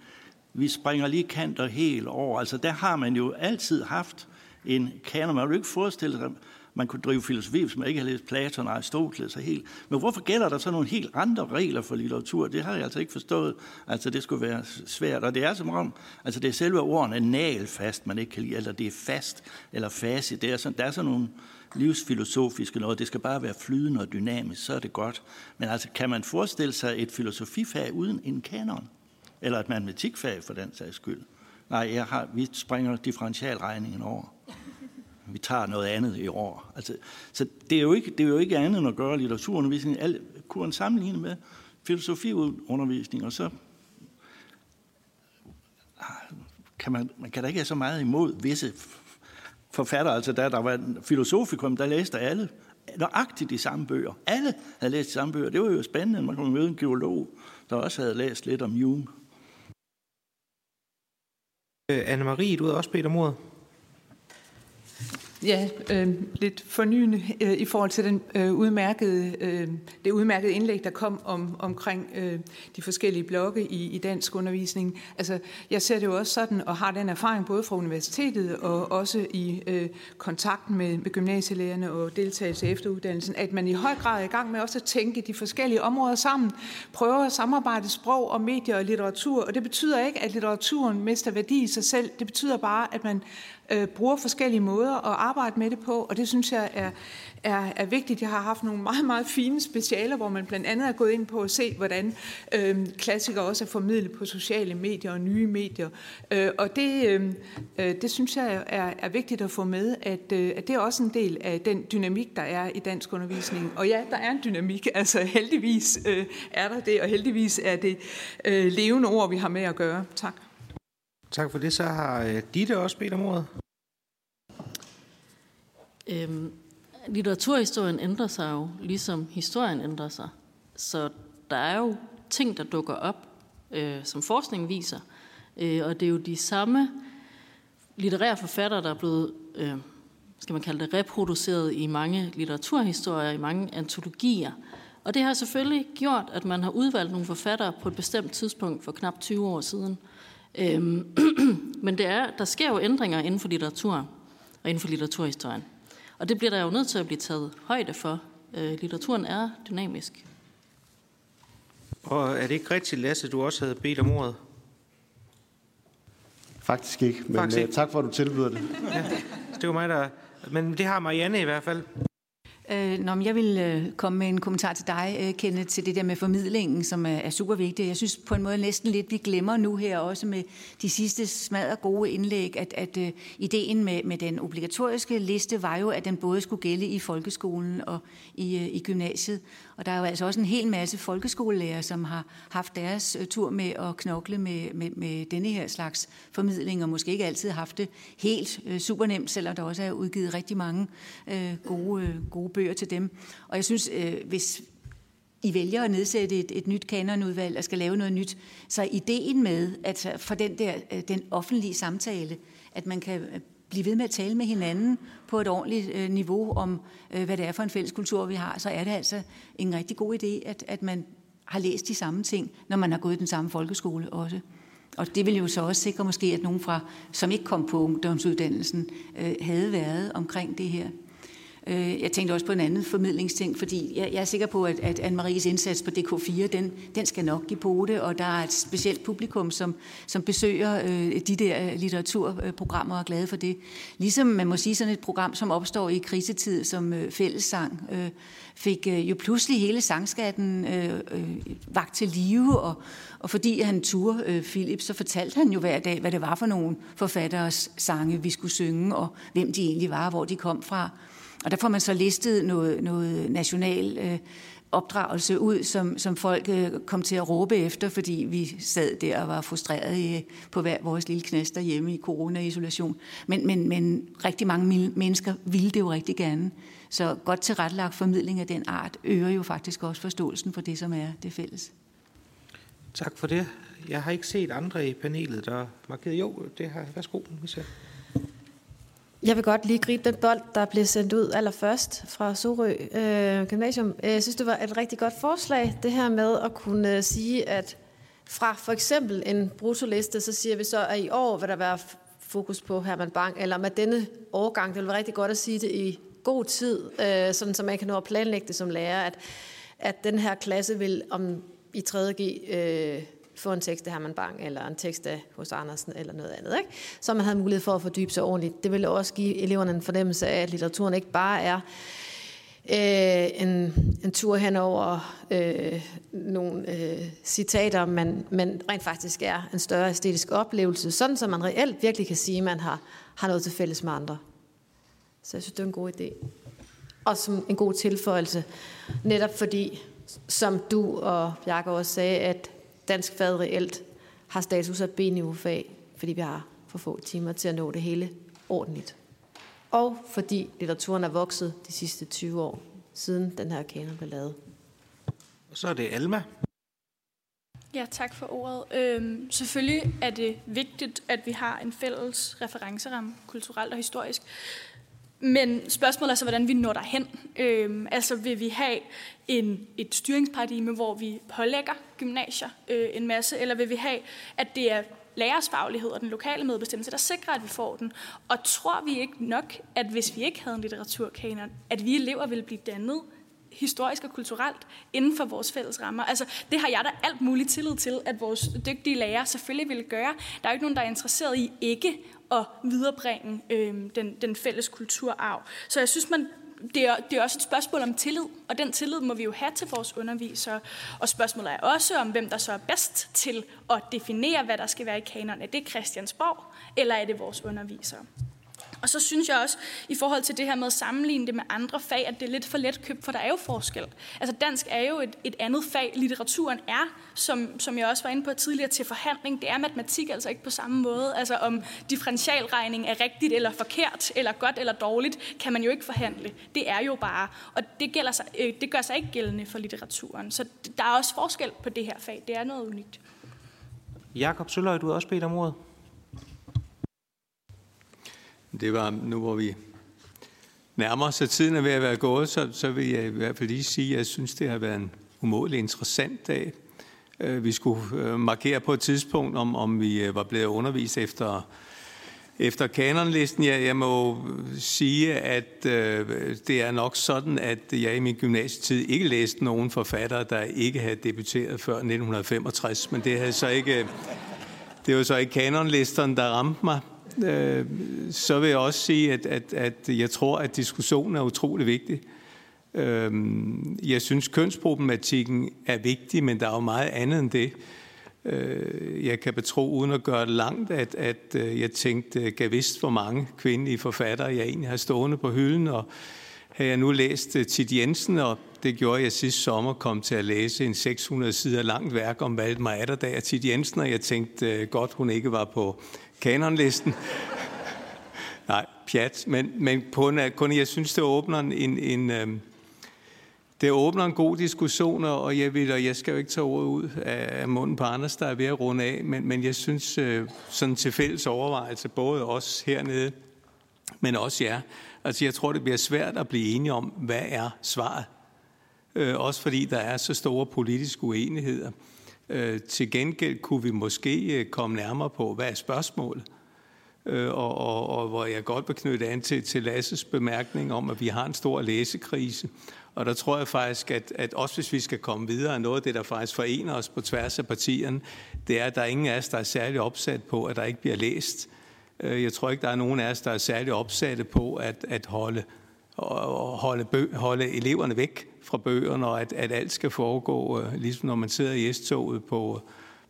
vi springer lige kanter helt over. Altså, der har man jo altid haft en kanon. Man vil ikke forestille sig, man kunne drive filosofi, hvis man ikke har læst Platon og Aristoteles og helt. Men hvorfor gælder der så nogle helt andre regler for litteratur? Det har jeg altså ikke forstået. Altså, det skulle være svært. Og det er som om, altså det er selve ordene nalfast, man ikke kan lide, eller det er fast, eller facit. Det er sådan, der er sådan nogle livsfilosofisk noget. Det skal bare være flydende og dynamisk, så er det godt. Men altså, kan man forestille sig et filosofifag uden en kanon? Eller et matematikfag for den sags skyld? Nej, jeg har, vi springer differentialregningen over. Vi tager noget andet i år. Altså, så det er, jo ikke, det er jo ikke andet end at gøre litteraturundervisning. Al, kunne sammenligne med filosofiundervisning, og så ah, kan man, man kan da ikke have så meget imod visse forfatter, altså der, der var en filosofikum, der læste alle nøjagtigt de samme bøger. Alle havde læst de samme bøger. Det var jo spændende, man kunne møde en geolog, der også havde læst lidt om Jung. Øh, Anne-Marie, du havde også bedt om ordet. Ja, øh, lidt fornyende øh, i forhold til den øh, udmærkede, øh, det udmærkede indlæg, der kom om, omkring øh, de forskellige blokke i, i dansk undervisning. Altså, jeg ser det jo også sådan, og har den erfaring både fra universitetet og også i øh, kontakten med, med gymnasielærerne og deltagelse i efteruddannelsen, at man i høj grad er i gang med også at tænke de forskellige områder sammen, prøver at samarbejde sprog og medier og litteratur, og det betyder ikke, at litteraturen mister værdi i sig selv. Det betyder bare, at man øh, bruger forskellige måder at arbejde med det på, og det synes jeg er, er, er vigtigt. Jeg har haft nogle meget, meget fine specialer, hvor man blandt andet er gået ind på at se, hvordan øh, klassikere også er formidlet på sociale medier og nye medier. Øh, og det, øh, øh det synes jeg er, er vigtigt at få med, at, øh, at det er også en del af den dynamik, der er i dansk undervisning. Og ja, der er en dynamik, altså heldigvis øh, er der det, og heldigvis er det øh, levende ord, vi har med at gøre. Tak. Tak for det. Så har øh, Ditte også bedt om ordet. Øhm, litteraturhistorien ændrer sig jo, ligesom historien ændrer sig. Så der er jo ting, der dukker op, øh, som forskningen viser. Øh, og det er jo de samme litterære forfattere, der er blevet, øh, skal man kalde det, reproduceret i mange litteraturhistorier, i mange antologier. Og det har selvfølgelig gjort, at man har udvalgt nogle forfattere på et bestemt tidspunkt for knap 20 år siden. Øhm, men det er, der sker jo ændringer inden for litteratur og inden for litteraturhistorien. Og det bliver der jo nødt til at blive taget højde for. Øh, litteraturen er dynamisk. Og er det ikke rigtigt, Lasse, du også havde bedt om ordet? Faktisk ikke, men Faktisk øh, ikke. tak for, at du tilbyder det. ja, det var mig, der... Men det har Marianne i hvert fald. Øh, nå, men jeg vil øh, komme med en kommentar til dig, øh, Kenneth, til det der med formidlingen, som øh, er, er super vigtigt. Jeg synes på en måde næsten lidt, vi glemmer nu her også med de sidste smadre gode indlæg, at, at øh, ideen med, med den obligatoriske liste var jo, at den både skulle gælde i folkeskolen og i, øh, i gymnasiet. Og der er jo altså også en hel masse folkeskolelærer, som har haft deres øh, tur med at knokle med, med, med denne her slags formidling, og måske ikke altid haft det helt øh, super nemt, selvom der også er udgivet rigtig mange øh, gode, øh, gode bøger til dem. Og jeg synes, øh, hvis I vælger at nedsætte et, et nyt kanonudvalg og skal lave noget nyt, så er ideen med, at øh, for den der øh, den offentlige samtale, at man kan øh, blive ved med at tale med hinanden på et ordentligt øh, niveau om, øh, hvad det er for en fælles kultur, vi har, så er det altså en rigtig god idé, at, at man har læst de samme ting, når man har gået i den samme folkeskole også. Og det vil jo så også sikre måske, at nogen fra, som ikke kom på ungdomsuddannelsen, øh, havde været omkring det her. Øh, jeg tænkte også på en anden formidlingsting, fordi jeg, jeg er sikker på, at, at Anne-Maries indsats på DK4, den, den skal nok give på det, og der er et specielt publikum, som, som besøger øh, de der øh, litteraturprogrammer og er glade for det. Ligesom man må sige sådan et program, som opstår i krisetid som øh, fællessang, øh, fik øh, jo pludselig hele sangskatten øh, øh, vagt til live, og, og fordi han turde øh, Philip, så fortalte han jo hver dag, hvad det var for nogle forfatteres sange, vi skulle synge, og hvem de egentlig var, og hvor de kom fra. Og der får man så listet noget, noget national øh, opdragelse ud, som, som folk øh, kom til at råbe efter, fordi vi sad der og var frustrerede på hver vores lille knæs derhjemme i corona-isolation. Men, men, men rigtig mange mennesker ville det jo rigtig gerne. Så godt tilrettelagt formidling af den art øger jo faktisk også forståelsen for det, som er det fælles. Tak for det. Jeg har ikke set andre i panelet, der markeret. Jo, det har. Værsgo, Michelle. Jeg vil godt lige gribe den bold, der blev sendt ud allerførst fra Sorø øh, Gymnasium. Øh, jeg synes, det var et rigtig godt forslag, det her med at kunne øh, sige, at fra for eksempel en brutoliste, så siger vi så, at i år vil der være fokus på Herman Bang, eller med denne årgang, det vil være rigtig godt at sige det i god tid, øh, sådan så man kan nå at planlægge det som lærer, at, at den her klasse vil om i 3.G øh, få en tekst af Herman Bang, eller en tekst af hos Andersen, eller noget andet, ikke? så man havde mulighed for at fordybe sig ordentligt. Det ville også give eleverne en fornemmelse af, at litteraturen ikke bare er øh, en, en tur hen over øh, nogle øh, citater, men, men rent faktisk er en større æstetisk oplevelse, sådan så man reelt virkelig kan sige, at man har, har noget til fælles med andre. Så jeg synes, det er en god idé. Og som en god tilføjelse, netop fordi, som du og Bjarke også sagde, at dansk fag reelt har status af B-niveau-fag, fordi vi har for få timer til at nå det hele ordentligt. Og fordi litteraturen er vokset de sidste 20 år, siden den her kanon blev lavet. Og så er det Alma. Ja, tak for ordet. Øhm, selvfølgelig er det vigtigt, at vi har en fælles referenceramme, kulturelt og historisk. Men spørgsmålet er så, hvordan vi når derhen. Øhm, altså vil vi have en, et styringsparadigme, hvor vi pålægger gymnasier øh, en masse, eller vil vi have, at det er lærers faglighed og den lokale medbestemmelse, der sikrer, at vi får den. Og tror vi ikke nok, at hvis vi ikke havde en litteraturkanon, at vi elever ville blive dannet historisk og kulturelt inden for vores fælles rammer. Altså, det har jeg da alt muligt tillid til, at vores dygtige lærere selvfølgelig ville gøre. Der er jo ikke nogen, der er interesseret i ikke at viderebringe øh, den, den fælles kulturarv. Så jeg synes, man det er, det er også et spørgsmål om tillid, og den tillid må vi jo have til vores undervisere. Og spørgsmålet er også om, hvem der så er bedst til at definere, hvad der skal være i kanonen. Er det Christiansborg, eller er det vores undervisere? Og så synes jeg også, i forhold til det her med at sammenligne det med andre fag, at det er lidt for let købt, for der er jo forskel. Altså dansk er jo et, et andet fag. Litteraturen er, som, som jeg også var inde på tidligere, til forhandling. Det er matematik altså ikke på samme måde. Altså om differentialregning er rigtigt eller forkert, eller godt eller dårligt, kan man jo ikke forhandle. Det er jo bare. Og det, gælder sig, øh, det gør sig ikke gældende for litteraturen. Så der er også forskel på det her fag. Det er noget unikt. Jakob Søløj, du har også bedt om ordet. Det var nu, hvor vi nærmer os, tiden er ved at være gået, så, så vil jeg i hvert fald lige sige, at jeg synes, det har været en umådelig interessant dag. Øh, vi skulle øh, markere på et tidspunkt, om, om vi øh, var blevet undervist efter, efter kanonlisten. Jeg, jeg må sige, at øh, det er nok sådan, at jeg i min gymnasietid ikke læste nogen forfattere, der ikke havde debuteret før 1965, men det havde så ikke... Det var så ikke kanonlisteren, der ramte mig øh, så vil jeg også sige, at, at, at jeg tror, at diskussionen er utrolig vigtig. Øh, jeg synes, kønsproblematikken er vigtig, men der er jo meget andet end det. Øh, jeg kan betro, uden at gøre det langt, at, at øh, jeg tænkte, gav vidst, hvor mange kvindelige forfattere jeg egentlig har stående på hylden, og havde jeg nu læst øh, Tid Jensen, og det gjorde jeg sidste sommer, kom til at læse en 600 sider langt værk om Valdemar Atterdag og Tid Jensen, og jeg tænkte øh, godt, hun ikke var på kanonlisten. Nej, pjat. Men, men kun, øh, kun jeg synes, det åbner en, en, en øh, det åbner en god diskussion, og jeg, vil, og jeg skal jo ikke tage ordet ud af, munden på Anders, der er ved at runde af, men, men jeg synes, sådan til fælles overvejelse, både os hernede, men også jer, altså jeg tror, det bliver svært at blive enige om, hvad er svaret. Øh, også fordi der er så store politiske uenigheder. Øh, til gengæld kunne vi måske øh, komme nærmere på, hvad er spørgsmålet? øh, og, og, og hvor jeg godt vil knytte an til, til Lasses bemærkning om, at vi har en stor læsekrise. Og der tror jeg faktisk, at, at også hvis vi skal komme videre, noget af det, der faktisk forener os på tværs af partierne, det er, at der er ingen af os, der er særlig opsat på, at der ikke bliver læst. Øh, jeg tror ikke, der er nogen af os, der er særlig opsatte på at, at holde, holde, bø, holde eleverne væk fra bøgerne, og at, at alt skal foregå, øh, ligesom når man sidder i S-toget på,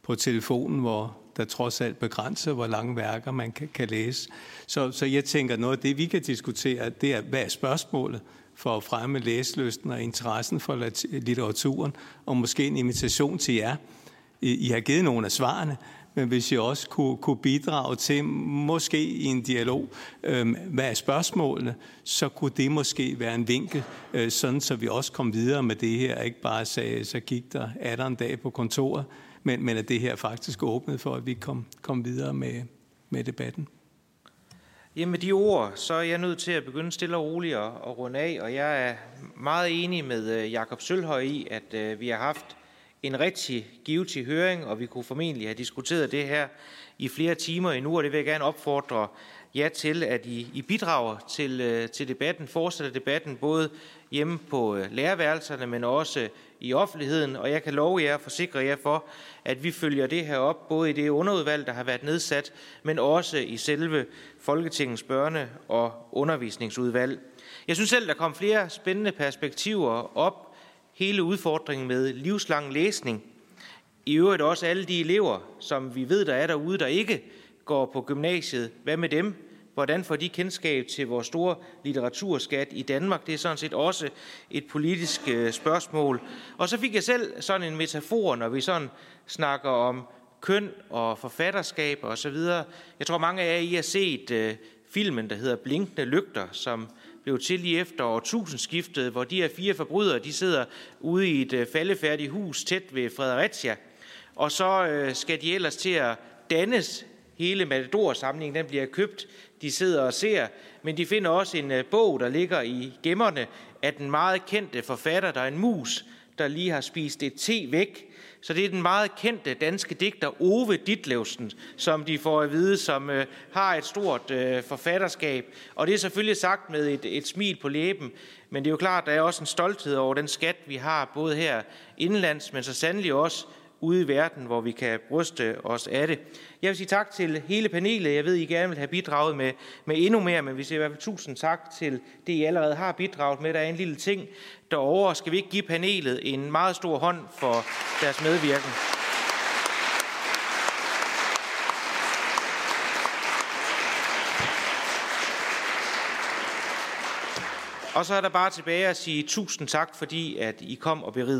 på telefonen, hvor der trods alt begrænser, hvor lange værker man kan, kan læse. Så, så jeg tænker, noget af det, vi kan diskutere, det er, hvad er spørgsmålet for at fremme læselysten og interessen for litteraturen, og måske en invitation til jer. I, I har givet nogle af svarene, hvis I også kunne, kunne bidrage til, måske i en dialog, øh, hvad er spørgsmålene, så kunne det måske være en vinkel, øh, sådan så vi også kom videre med det her, ikke bare sagde, så gik der 18 dag på kontoret, men, men at det her faktisk åbnede for, at vi kom, kom videre med, med debatten. Ja, med de ord, så er jeg nødt til at begynde stille og roligt at, at runde af, og jeg er meget enig med øh, Jakob Sølhøj i, at uh, vi har haft en rigtig givetig høring, og vi kunne formentlig have diskuteret det her i flere timer endnu, og det vil jeg gerne opfordre jer til, at I, I bidrager til, øh, til debatten, fortsætter debatten både hjemme på øh, læreværelserne, men også øh, i offentligheden, og jeg kan love jer og forsikre jer for, at vi følger det her op, både i det underudvalg, der har været nedsat, men også i selve Folketingets børne- og undervisningsudvalg. Jeg synes selv, der kom flere spændende perspektiver op. Hele udfordringen med livslang læsning. I øvrigt også alle de elever, som vi ved, der er derude, der ikke går på gymnasiet. Hvad med dem? Hvordan får de kendskab til vores store litteraturskat i Danmark? Det er sådan set også et politisk øh, spørgsmål. Og så fik jeg selv sådan en metafor, når vi sådan snakker om køn og forfatterskab og så videre. Jeg tror, mange af jer I har set uh, filmen, der hedder Blinkende Lygter, som blev til lige efter årtusindskiftet, hvor de her fire forbrydere, de sidder ude i et øh, faldefærdigt hus tæt ved Fredericia. Og så øh, skal de ellers til at dannes. Hele Matador-samlingen den bliver købt. De sidder og ser, men de finder også en øh, bog, der ligger i gemmerne af den meget kendte forfatter, der er en mus, der lige har spist et te væk, så det er den meget kendte danske digter Ove Ditlevsen, som de får at vide, som øh, har et stort øh, forfatterskab. Og det er selvfølgelig sagt med et, et smil på læben, men det er jo klart, der er også en stolthed over den skat, vi har, både her indlands, men så sandelig også ude i verden, hvor vi kan bryste os af det. Jeg vil sige tak til hele panelet. Jeg ved, I gerne vil have bidraget med, med endnu mere, men vi siger i hvert fald tusind tak til det, I allerede har bidraget med. Der er en lille ting derovre. Skal vi ikke give panelet en meget stor hånd for deres medvirken? Og så er der bare tilbage at sige tusind tak, fordi at I kom og berigede